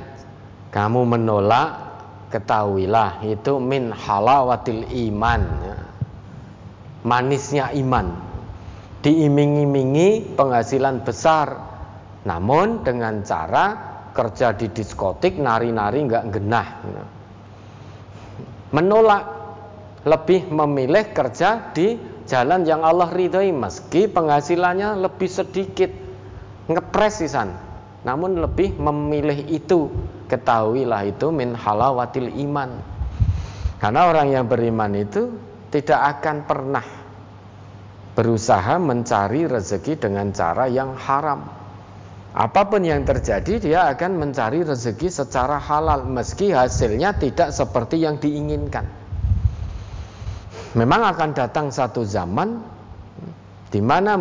kamu menolak ketahuilah itu min halawatil iman ya. Manisnya iman. Diiming-imingi penghasilan besar. Namun dengan cara kerja di diskotik nari-nari nggak genah. Menolak lebih memilih kerja di jalan yang Allah ridhoi meski penghasilannya lebih sedikit. Ngepres sisan namun lebih memilih itu. Ketahuilah itu min halawatil iman. Karena orang yang beriman itu tidak akan pernah berusaha mencari rezeki dengan cara yang haram apa pun yang terjadi dia akan mencari rezeki secara halal meski hasilnya tidak seperti yang diinginkan Memang akan datang satu zaman di mana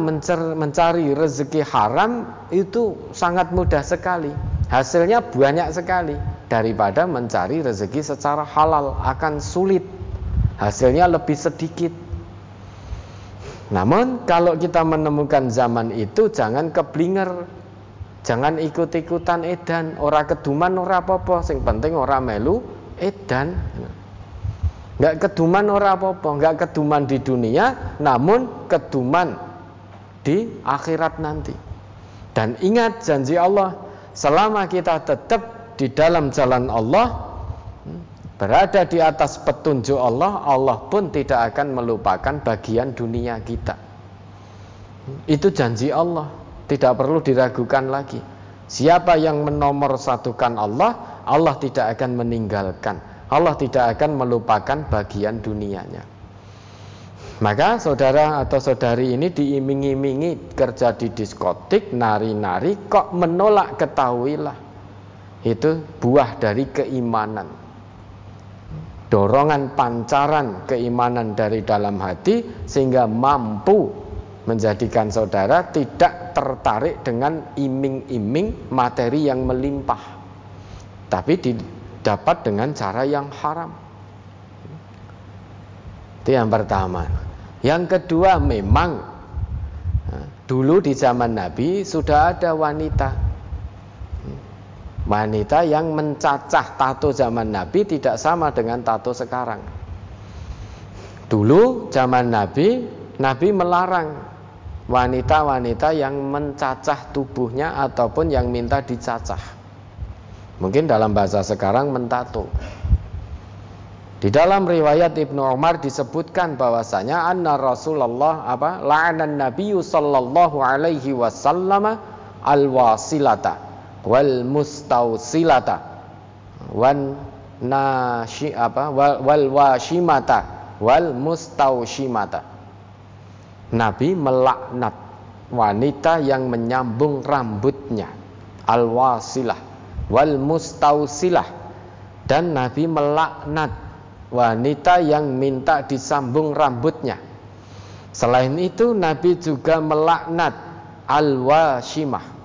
mencari rezeki haram itu sangat mudah sekali. Hasilnya banyak sekali daripada mencari rezeki secara halal akan sulit. Hasilnya lebih sedikit. Namun kalau kita menemukan zaman itu jangan keblinger, jangan ikut-ikutan edan, ora keduman ora apa-apa, sing penting ora melu edan. Enggak keduman ora apa-apa, enggak keduman di dunia, namun keduman di akhirat nanti. Dan ingat janji Allah, selama kita tetap di dalam jalan Allah, berada di atas petunjuk Allah, Allah pun tidak akan melupakan bagian dunia kita. Itu janji Allah, tidak perlu diragukan lagi. Siapa yang menomor satukan Allah, Allah tidak akan meninggalkan. Allah tidak akan melupakan bagian dunianya. Maka saudara atau saudari ini diiming-imingi kerja di diskotik, nari-nari, kok menolak ketahuilah. Itu buah dari keimanan. Dorongan pancaran keimanan dari dalam hati sehingga mampu menjadikan saudara tidak tertarik dengan iming-iming materi yang melimpah. Tapi di dapat dengan cara yang haram. Itu yang pertama. Yang kedua memang dulu di zaman Nabi sudah ada wanita wanita yang mencacah tato zaman Nabi tidak sama dengan tato sekarang. Dulu zaman Nabi Nabi melarang wanita-wanita yang mencacah tubuhnya ataupun yang minta dicacah. Mungkin dalam bahasa sekarang mentato. Di dalam riwayat Ibnu Umar disebutkan bahwasanya anna Rasulullah apa la'anan Nabi sallallahu alaihi wasallam al-wasilata wal mustausilata wan nashi apa wal, wal washimata. Wal mustaushimata Nabi melaknat wanita yang menyambung rambutnya. Al-wasilah. Wal mustausilah dan Nabi melaknat wanita yang minta disambung rambutnya. Selain itu Nabi juga melaknat al-washimah.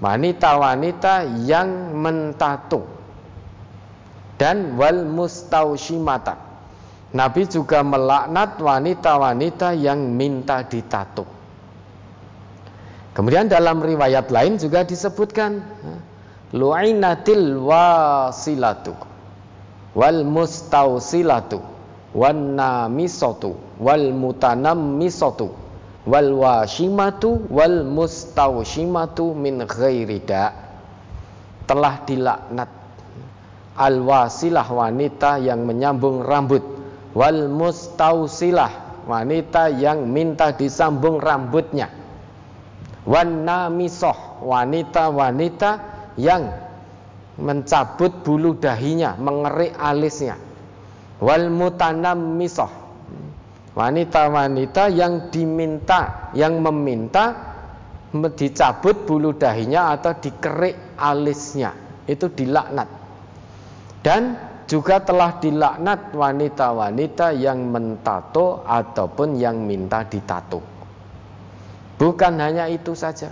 Wanita-wanita yang mentato. Dan wal mustaushimata. Nabi juga melaknat wanita-wanita yang minta ditato. Kemudian dalam riwayat lain juga disebutkan lu'inatil wasilatu wal mustausilatu wan namisatu wal mutanammisatu wal washimatu wal mustaushimatu min ghairi da telah dilaknat al wasilah wanita yang menyambung rambut wal mustausilah wanita yang minta disambung rambutnya wan namisoh wanita-wanita yang mencabut bulu dahinya, mengerik alisnya. Wal mutanam misoh. Wanita-wanita yang diminta, yang meminta dicabut bulu dahinya atau dikerik alisnya. Itu dilaknat. Dan juga telah dilaknat wanita-wanita yang mentato ataupun yang minta ditato. Bukan hanya itu saja.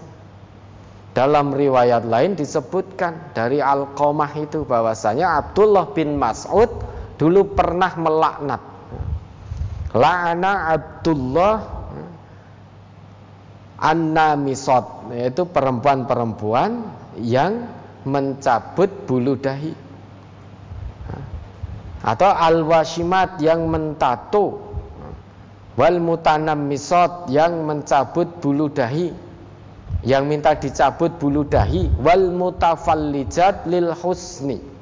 Dalam riwayat lain disebutkan dari Al-Qamah itu bahwasanya Abdullah bin Mas'ud dulu pernah melaknat. La'ana Abdullah An-Namisot yaitu perempuan-perempuan yang mencabut bulu dahi. Atau al-washimat yang mentato wal mutanam misot yang mencabut bulu dahi. Yang minta dicabut bulu dahi. Wal mutafallijat lil husni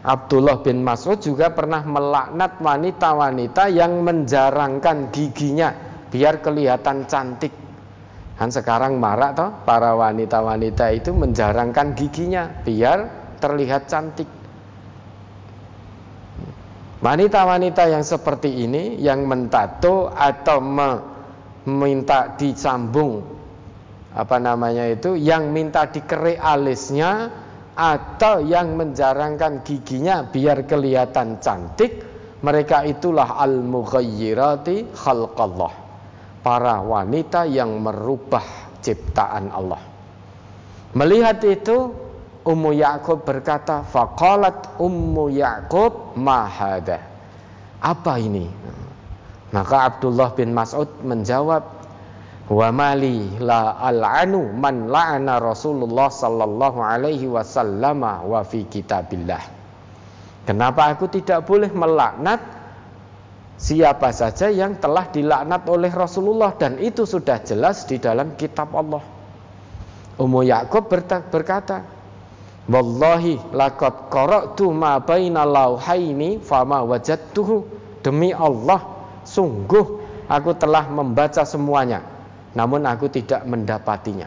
Abdullah bin Mas'ud juga pernah melaknat wanita-wanita yang menjarangkan giginya biar kelihatan cantik. Kan sekarang marak toh para wanita-wanita itu menjarangkan giginya biar terlihat cantik. Wanita-wanita yang seperti ini yang mentato atau meminta disambung apa namanya itu yang minta dikerik alisnya atau yang menjarangkan giginya biar kelihatan cantik mereka itulah al mughayyirati khalqallah. Para wanita yang merubah ciptaan Allah. Melihat itu Ummu Yakub berkata faqalat Ummu Yakub mahada apa ini? Maka Abdullah bin Mas'ud menjawab Wa mali la al'anu man la'ana Rasulullah sallallahu alaihi wasallam wa fi kitabillah. Kenapa aku tidak boleh melaknat siapa saja yang telah dilaknat oleh Rasulullah dan itu sudah jelas di dalam kitab Allah. Ummu Yakub berkata, Wallahi laqad qara'tu ma baina lauhaini fama wajadtuhu. Demi Allah, sungguh aku telah membaca semuanya namun aku tidak mendapatinya.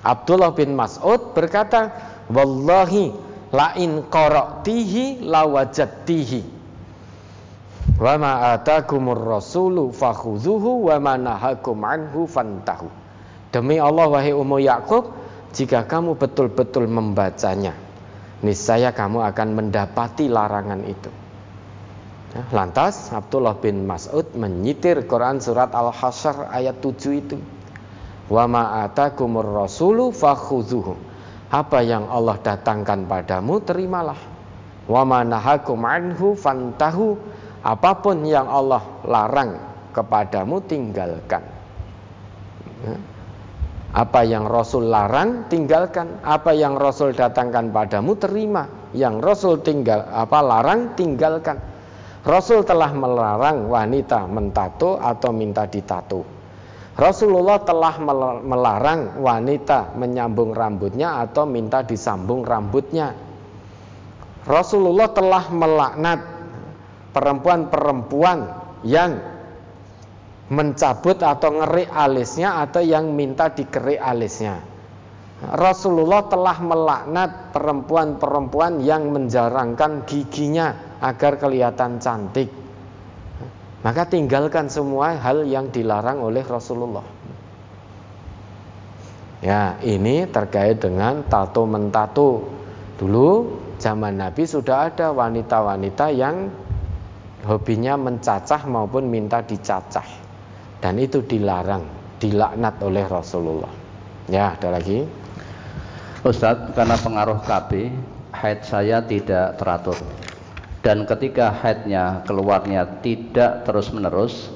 Abdullah bin Mas'ud berkata, "Wallahi la in qara'tihi lawajadtihi." Wa ma atakumur rasulu fakhudhuhu wa ma nahakum anhu fantahu. Demi Allah wahai Ummu Yakub, jika kamu betul-betul membacanya, niscaya kamu akan mendapati larangan itu. Ya, lantas Abdullah bin Mas'ud menyitir Quran surat Al-Hasyr ayat 7 itu. Wa ma atakumur rasulu fakhudhuhu. Apa yang Allah datangkan padamu terimalah. Wa ma nahakum anhu fantahu. Apa pun yang Allah larang kepadamu tinggalkan. Ya. Apa yang Rasul larang tinggalkan, apa yang Rasul datangkan padamu terima, yang Rasul tinggal apa larang tinggalkan. Rasul telah melarang wanita mentato atau minta ditato. Rasulullah telah melarang wanita menyambung rambutnya atau minta disambung rambutnya. Rasulullah telah melaknat perempuan-perempuan yang mencabut atau ngerik alisnya atau yang minta dikerik alisnya. Rasulullah telah melaknat perempuan-perempuan yang menjarangkan giginya agar kelihatan cantik. Maka tinggalkan semua hal yang dilarang oleh Rasulullah. Ya, ini terkait dengan tato mentato. Dulu zaman Nabi sudah ada wanita-wanita yang hobinya mencacah maupun minta dicacah. Dan itu dilarang, dilaknat oleh Rasulullah. Ya, ada lagi. Ustadz, karena pengaruh KB, haid saya tidak teratur dan ketika haidnya keluarnya tidak terus menerus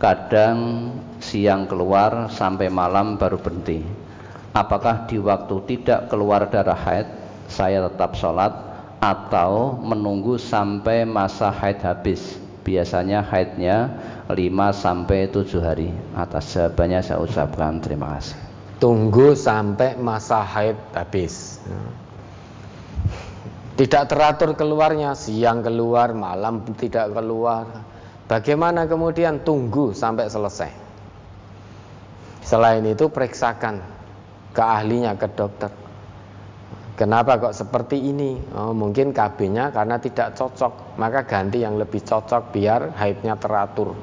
kadang siang keluar sampai malam baru berhenti. Apakah di waktu tidak keluar darah haid saya tetap sholat atau menunggu sampai masa haid habis? Biasanya haidnya 5 sampai 7 hari. Atas jawabannya saya ucapkan terima kasih. Tunggu sampai masa haid habis tidak teratur keluarnya, siang keluar, malam tidak keluar. Bagaimana kemudian tunggu sampai selesai? Selain itu periksakan ke ahlinya, ke dokter. Kenapa kok seperti ini? Oh, mungkin KB-nya karena tidak cocok, maka ganti yang lebih cocok biar haidnya teratur.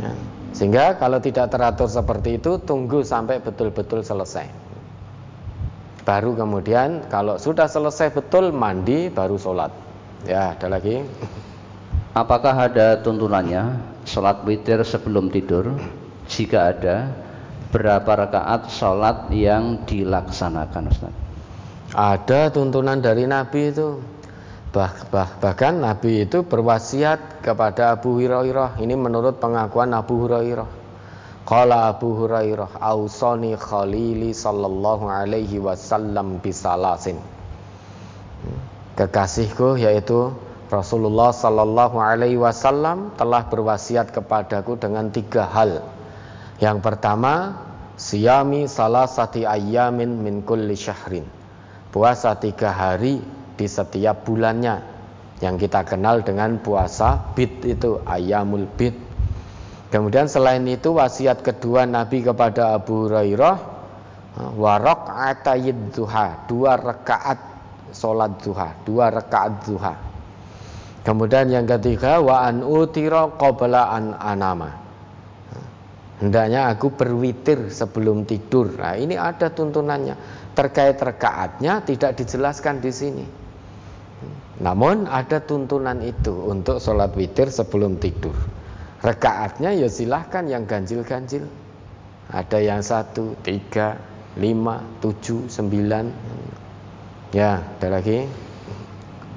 Ya. Sehingga kalau tidak teratur seperti itu, tunggu sampai betul-betul selesai. Baru kemudian kalau sudah selesai betul mandi baru sholat. Ya, ada lagi. Apakah ada tuntunannya sholat witir sebelum tidur? Jika ada, berapa rakaat sholat yang dilaksanakan Ustaz? Ada tuntunan dari Nabi itu. Bah, bah, bahkan Nabi itu berwasiat kepada Abu Hurairah. Ini menurut pengakuan Abu Hurairah. Qala Abu Hurairah ausani khalili sallallahu alaihi wasallam bisalasin. Kekasihku yaitu Rasulullah sallallahu alaihi wasallam telah berwasiat kepadaku dengan tiga hal. Yang pertama, siyami salasati ayyamin min kulli syahrin. Puasa tiga hari di setiap bulannya yang kita kenal dengan puasa bid itu ayamul bid Kemudian selain itu wasiat kedua Nabi kepada Abu Hurairah warok atayid duha dua rakaat solat duha dua rakaat duha. Kemudian yang ketiga wa an utira qabla an anama. Hendaknya aku berwitir sebelum tidur. Nah, ini ada tuntunannya. Terkait rekaatnya tidak dijelaskan di sini. Namun ada tuntunan itu untuk sholat witir sebelum tidur. Rekaatnya ya silahkan yang ganjil-ganjil. Ada yang satu, tiga, lima, tujuh, sembilan. Ya, ada lagi.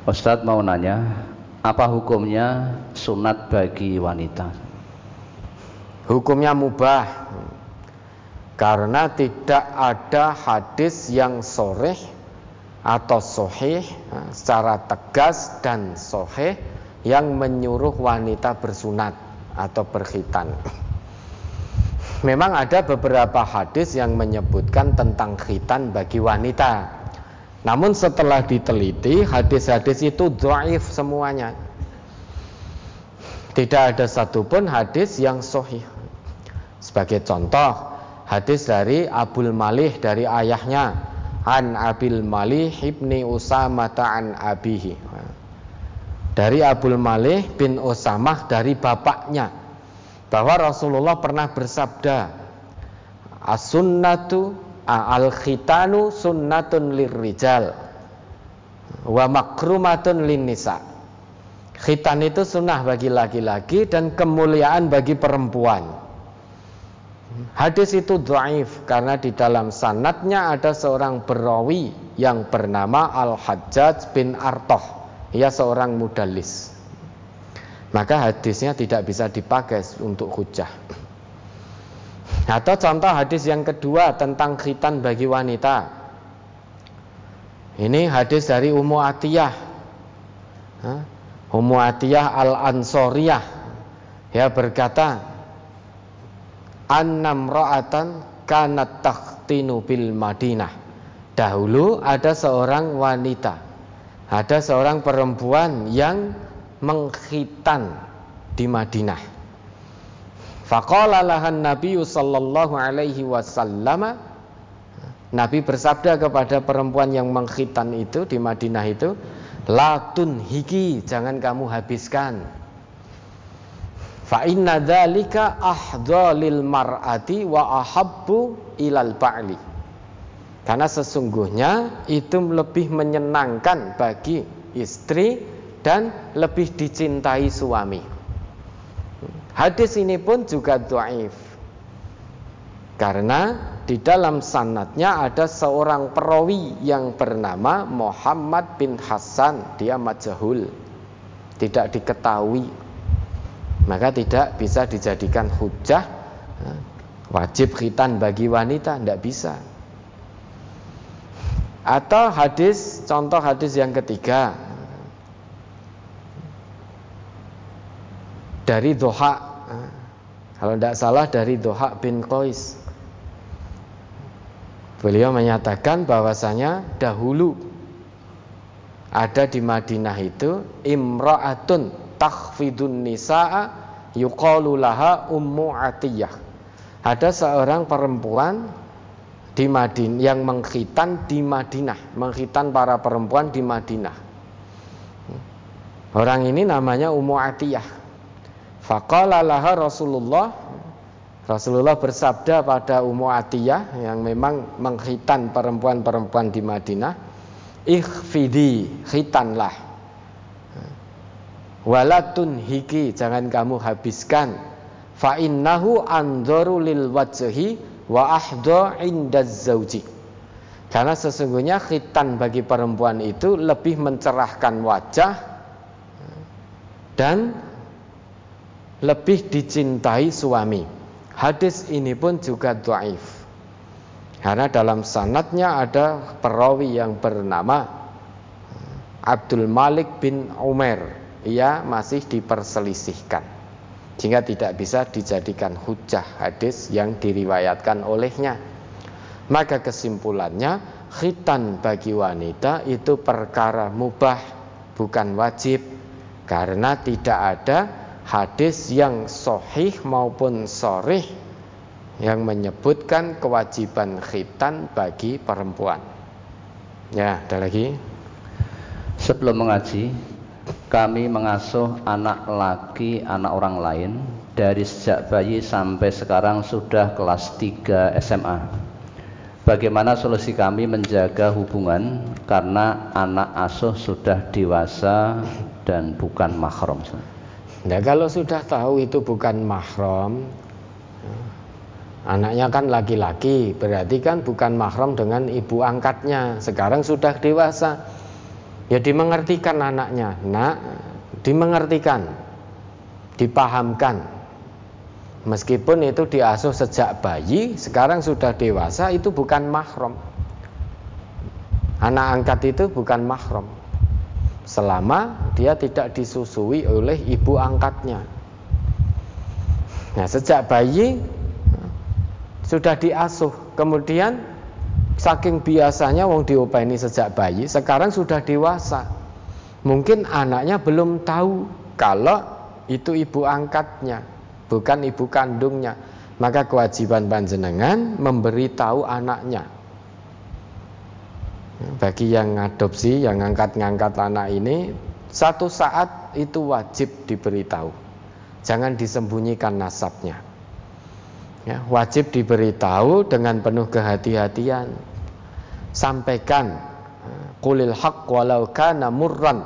Ustadz mau nanya, apa hukumnya sunat bagi wanita? Hukumnya mubah karena tidak ada hadis yang soreh atau sohih secara tegas dan sohih yang menyuruh wanita bersunat atau berkhitan. Memang ada beberapa hadis yang menyebutkan tentang khitan bagi wanita. Namun setelah diteliti, hadis-hadis itu dhaif semuanya. Tidak ada satupun hadis yang sahih. Sebagai contoh, hadis dari Abdul Malih dari ayahnya, an Abil Malih ibni Usamah an abihi dari Abdul Malih bin Usamah dari bapaknya bahwa Rasulullah pernah bersabda as-sunnatu al-khitanu sunnatun lirrijal wa makrumatun nisa khitan itu sunnah bagi laki-laki dan kemuliaan bagi perempuan. Hadis itu dhaif karena di dalam sanatnya ada seorang perawi yang bernama Al-Hajjaj bin Artoh ia seorang mudalis. maka hadisnya tidak bisa dipakai untuk hujah. Atau contoh hadis yang kedua tentang khitan bagi wanita. Ini hadis dari Ummu Atiyah. Ummu Atiyah Al-Ansoriyah. Ya berkata, Annam ra'atan kanat takhtinu bil Madinah. Dahulu ada seorang wanita, ada seorang perempuan yang mengkhitan di Madinah. Faqala lahan Nabi sallallahu alaihi wasallam Nabi bersabda kepada perempuan yang mengkhitan itu di Madinah itu, "Latun hiki, jangan kamu habiskan." Fa inna dzalika mar'ati wa ahabbu ilal ba'li. Karena sesungguhnya itu lebih menyenangkan bagi istri dan lebih dicintai suami. Hadis ini pun juga dhaif. Karena di dalam sanatnya ada seorang perawi yang bernama Muhammad bin Hasan, dia majahul. Tidak diketahui. Maka tidak bisa dijadikan hujah wajib khitan bagi wanita, tidak bisa. Atau hadis, contoh hadis yang ketiga. Dari Doha kalau tidak salah dari Doha bin Qais. Beliau menyatakan bahwasanya dahulu ada di Madinah itu imra'atun takhfidun nisa'a yuqalu laha ummu atiyah. Ada seorang perempuan di Madinah yang mengkhitan di Madinah mengkhitan para perempuan di Madinah orang ini namanya Ummu Atiyah Faqala laha Rasulullah Rasulullah bersabda pada Ummu Atiyah yang memang menghitan perempuan-perempuan di Madinah, "Ikhfidi, khitanlah." Walatun hiki, jangan kamu habiskan. Fa innahu wajhi wa ahda indaz zauji. Karena sesungguhnya khitan bagi perempuan itu lebih mencerahkan wajah dan lebih dicintai suami. Hadis ini pun juga dhaif. Karena dalam sanatnya ada perawi yang bernama Abdul Malik bin Umar. Ia masih diperselisihkan. Sehingga tidak bisa dijadikan hujah hadis yang diriwayatkan olehnya. Maka kesimpulannya khitan bagi wanita itu perkara mubah bukan wajib karena tidak ada hadis yang sohih maupun sorih yang menyebutkan kewajiban khitan bagi perempuan. Ya, ada lagi. Sebelum mengaji, kami mengasuh anak laki anak orang lain dari sejak bayi sampai sekarang sudah kelas 3 SMA. Bagaimana solusi kami menjaga hubungan karena anak asuh sudah dewasa dan bukan mahram? Nah kalau sudah tahu itu bukan mahram Anaknya kan laki-laki Berarti kan bukan mahram dengan ibu angkatnya Sekarang sudah dewasa Ya dimengertikan anaknya. Nak dimengertikan Dipahamkan. Meskipun itu diasuh sejak bayi Sekarang sudah dewasa Itu bukan mahram. Anak angkat itu bukan mahram. Selama dia tidak disusui oleh ibu angkatnya. Nah, sejak bayi sudah diasuh, kemudian saking biasanya wong diopeni sejak bayi, sekarang sudah dewasa. Mungkin anaknya belum tahu kalau itu ibu angkatnya, bukan ibu kandungnya. Maka kewajiban panjenengan memberitahu anaknya bagi yang adopsi, yang ngangkat-ngangkat anak ini, satu saat itu wajib diberitahu. Jangan disembunyikan nasabnya. Ya, wajib diberitahu dengan penuh kehati-hatian. Sampaikan kulil haq walau kana murran.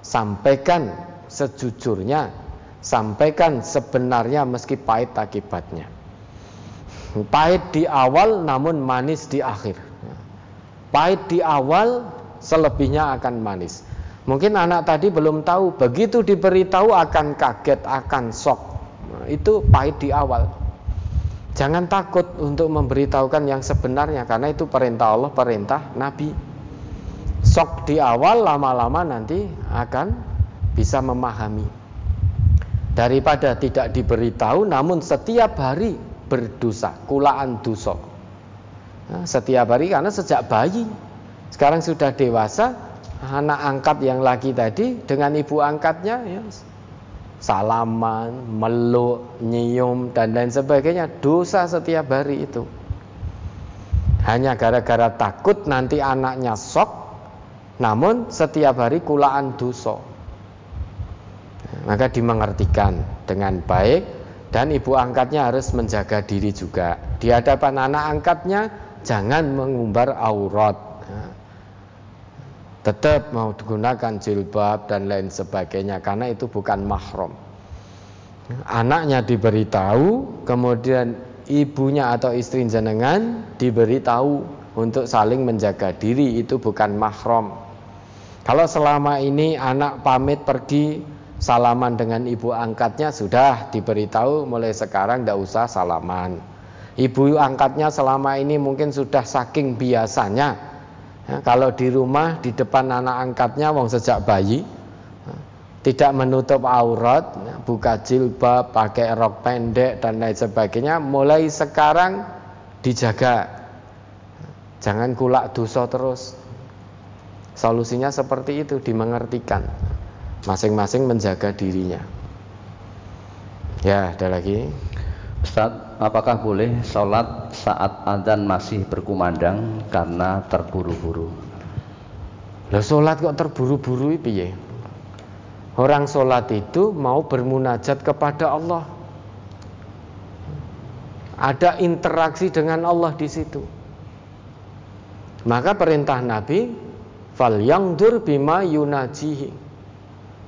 Sampaikan sejujurnya, sampaikan sebenarnya meski pahit akibatnya. Pahit di awal namun manis di akhir. Pahit di awal, selebihnya akan manis. Mungkin anak tadi belum tahu, begitu diberitahu akan kaget, akan shock. Nah, itu pahit di awal. Jangan takut untuk memberitahukan yang sebenarnya karena itu perintah Allah, perintah Nabi. Shock di awal lama-lama nanti akan bisa memahami. Daripada tidak diberitahu namun setiap hari berdosa, kulaan dosa. Nah, setiap hari karena sejak bayi sekarang sudah dewasa anak angkat yang laki tadi dengan ibu angkatnya ya, salaman, meluk, nyium dan lain sebagainya dosa setiap hari itu. Hanya gara-gara takut nanti anaknya sok, namun setiap hari kulaan dosa. Maka dimengertikan dengan baik dan ibu angkatnya harus menjaga diri juga. Di hadapan anak angkatnya jangan mengumbar aurat tetap mau digunakan jilbab dan lain sebagainya karena itu bukan mahram. Anaknya diberitahu, kemudian ibunya atau istri jenengan diberitahu untuk saling menjaga diri itu bukan mahram. Kalau selama ini anak pamit pergi salaman dengan ibu angkatnya sudah diberitahu mulai sekarang tidak usah salaman. Ibu angkatnya selama ini mungkin sudah saking biasanya Ya, kalau di rumah di depan anak angkatnya wong sejak bayi ya, tidak menutup aurat, ya, buka jilbab, pakai rok pendek dan lain sebagainya, mulai sekarang dijaga. Jangan kulak dosa terus. Solusinya seperti itu dimengertikan. Masing-masing menjaga dirinya. Ya, ada lagi. Ustaz, apakah boleh sholat saat adzan masih berkumandang karena terburu-buru? Lah sholat kok terburu-buru piye? Orang sholat itu mau bermunajat kepada Allah. Ada interaksi dengan Allah di situ. Maka perintah Nabi, fal yang bima yunajihi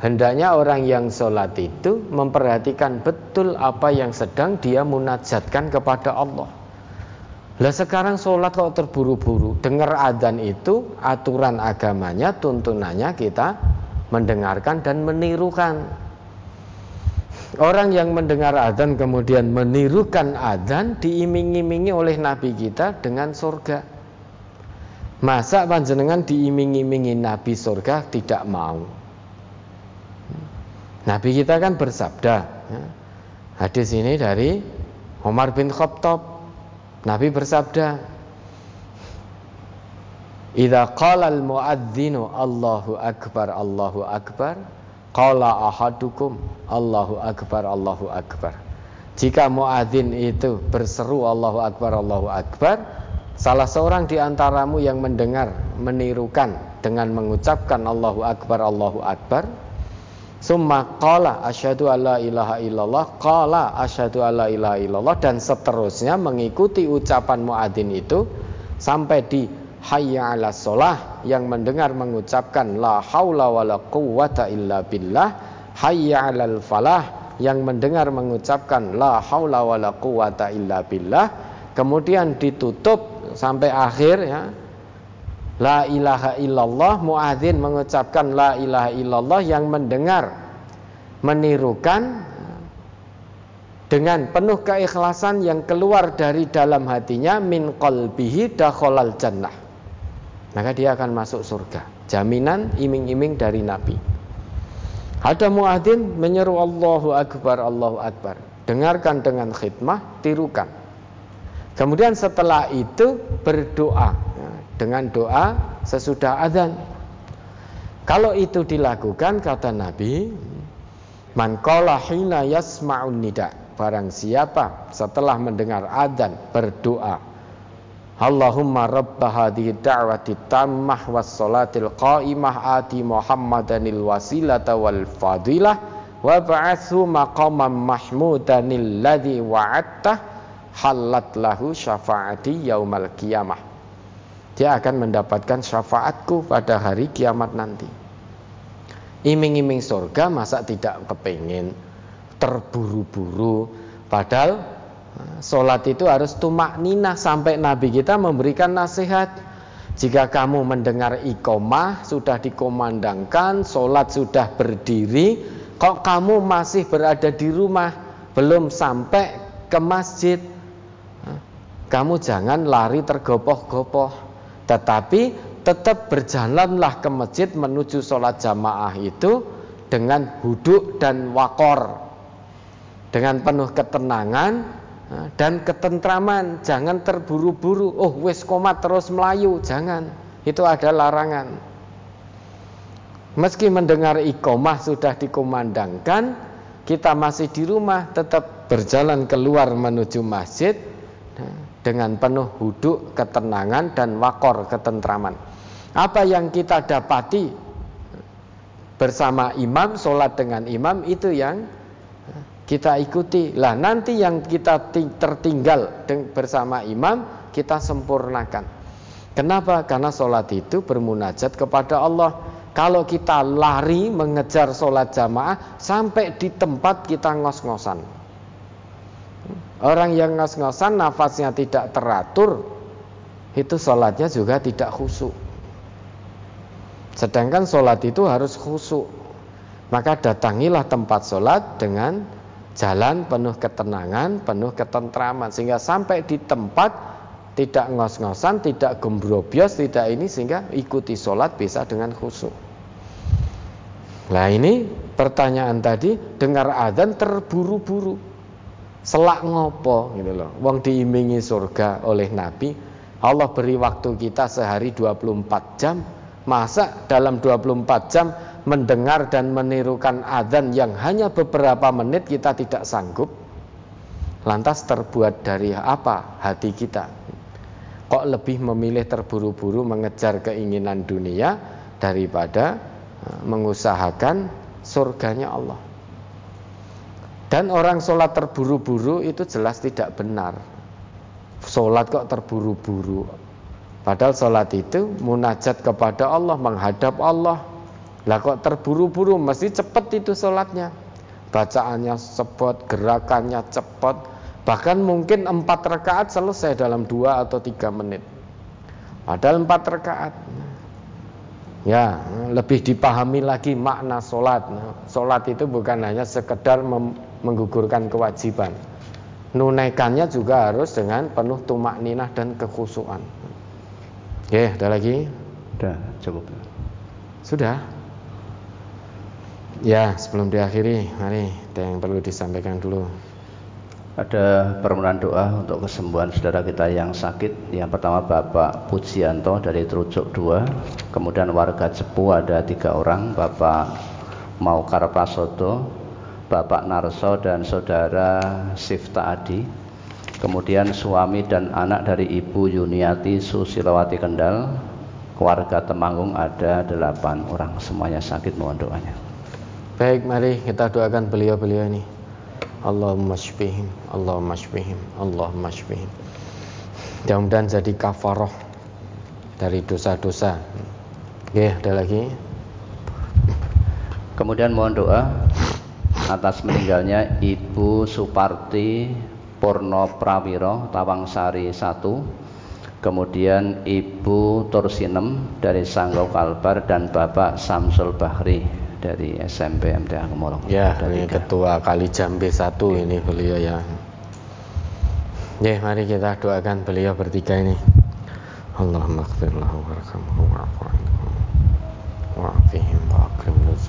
Hendaknya orang yang sholat itu memperhatikan betul apa yang sedang dia munajatkan kepada Allah. Lah sekarang sholat kok terburu-buru? Dengar adzan itu aturan agamanya tuntunannya kita mendengarkan dan menirukan. Orang yang mendengar adzan kemudian menirukan adzan diiming-imingi oleh Nabi kita dengan surga. Masa panjenengan diiming-imingi Nabi surga? Tidak mau Nabi kita kan bersabda ya. Hadis ini dari Umar bin Khattab Nabi bersabda Idza qala al muadzinu Allahu akbar Allahu akbar qala ahadukum Allahu akbar Allahu akbar Jika muadzin itu berseru Allahu akbar Allahu akbar salah seorang di antaramu yang mendengar menirukan dengan mengucapkan Allahu akbar Allahu akbar Summa qala asyhadu alla ilaha illallah qala asyhadu alla ilaha illallah dan seterusnya mengikuti ucapan muadzin itu sampai di hayya 'ala sholah yang mendengar mengucapkan la haula wala quwata illa billah hayya 'alal falah yang mendengar mengucapkan la haula wala quwata illa billah kemudian ditutup sampai akhir ya La ilaha illallah muadzin mengucapkan la ilaha illallah yang mendengar menirukan dengan penuh keikhlasan yang keluar dari dalam hatinya min qalbihi dakhalal jannah. Maka dia akan masuk surga. Jaminan iming-iming dari Nabi. Ada muadzin menyeru Allahu akbar Allahu akbar. Dengarkan dengan khidmah, tirukan. Kemudian setelah itu berdoa dengan doa sesudah azan. Kalau itu dilakukan kata Nabi, man qala hina yasma'un nida, barang siapa setelah mendengar azan berdoa Allahumma rabba hadhihi da'wati tammah was salatil qa'imah ati Muhammadanil wasilata wal fadilah wa ba'athu maqaman mahmudanil ladzi wa'atta halat lahu syafaati yaumal qiyamah dia akan mendapatkan syafaatku pada hari kiamat nanti. Iming-iming surga masa tidak kepingin terburu-buru? Padahal eh, sholat itu harus tumak nina sampai Nabi kita memberikan nasihat. Jika kamu mendengar ikomah sudah dikomandangkan, sholat sudah berdiri, kok kamu masih berada di rumah, belum sampai ke masjid, kamu jangan lari tergopoh-gopoh, tetapi tetap berjalanlah ke masjid menuju sholat jamaah itu dengan huduk dan wakor, dengan penuh ketenangan, dan ketentraman. Jangan terburu-buru oh wis komat terus melayu. Jangan. Itu ada larangan. Meski mendengar ikomah sudah dikumandangkan kita masih di rumah tetap berjalan keluar menuju masjid dengan penuh huduk ketenangan dan wakor ketentraman apa yang kita dapati bersama imam sholat dengan imam itu yang kita ikuti. Lah nanti yang kita tertinggal bersama imam kita sempurnakan. Kenapa? Karena sholat itu bermunajat kepada Allah. Kalau kita lari mengejar sholat jamaah sampai di tempat kita ngos-ngosan. Orang yang ngos-ngosan nafasnya tidak teratur, itu sholatnya juga tidak khusyuk. Sedangkan sholat itu harus khusyuk. Maka datangilah tempat sholat dengan jalan penuh ketenangan, penuh ketentraman sehingga sampai di tempat tidak ngos-ngosan, tidak gembrobios, tidak ini sehingga ikuti sholat bisa dengan khusyuk. Nah ini pertanyaan tadi dengar adzan terburu-buru, selak ngopo gitu loh. Wong diimingi surga oleh Nabi, Allah beri waktu kita sehari 24 jam, masa dalam 24 jam mendengar dan menirukan adzan yang hanya beberapa menit kita tidak sanggup? Lantas terbuat dari apa hati kita? Kok lebih memilih terburu-buru mengejar keinginan dunia daripada eh, mengusahakan surganya Allah dan orang sholat terburu-buru itu jelas tidak benar. Sholat kok terburu-buru? Padahal sholat itu munajat kepada Allah menghadap Allah. Lah kok terburu-buru? Mesti cepat itu sholatnya. Bacaannya cepat, gerakannya cepat Bahkan mungkin empat rakaat selesai dalam dua atau tiga menit. Padahal empat rakaat. Ya, lebih dipahami lagi makna sholat. Sholat itu bukan hanya sekedar menggugurkan kewajiban Nunaikannya juga harus dengan penuh tumak ninah dan kekhusuan Oke, ada lagi? Sudah, cukup Sudah? Ya, sebelum diakhiri, mari ada yang perlu disampaikan dulu. Ada permohonan doa untuk kesembuhan saudara kita yang sakit. Yang pertama Bapak Pujianto dari Trucuk 2, kemudian warga Cepu ada tiga orang, Bapak Maukar Prasodo, Bapak Narso dan saudara Sifta Adi. Kemudian suami dan anak dari Ibu Yuniati Susilawati Kendal, keluarga Temanggung ada delapan orang, semuanya sakit mohon doanya. Baik, mari kita doakan beliau-beliau ini. Allahumma shfihim, Allahumma shfihim, Allahumma shfihim. Mudah-mudahan jadi kafaroh dari dosa-dosa. Oke, ada lagi. Kemudian mohon doa atas meninggalnya Ibu Suparti Purno Prawiro Tawangsari 1 kemudian Ibu Tursinem dari Sanggau Kalbar dan Bapak Samsul Bahri dari SMP MTA Kemorong. Ya, ini tiga. ketua Kali Jambe satu ini beliau ya. Ya, mari kita doakan beliau bertiga ini. Allahumma ighfir lahu warhamhu wa'fu anhum wa'afihim wa'akrim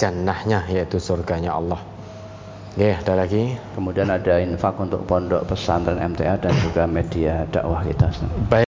jannahnya yaitu surganya Allah Ya, ada lagi. Kemudian ada infak untuk pondok pesantren MTA dan juga media dakwah kita. Baik.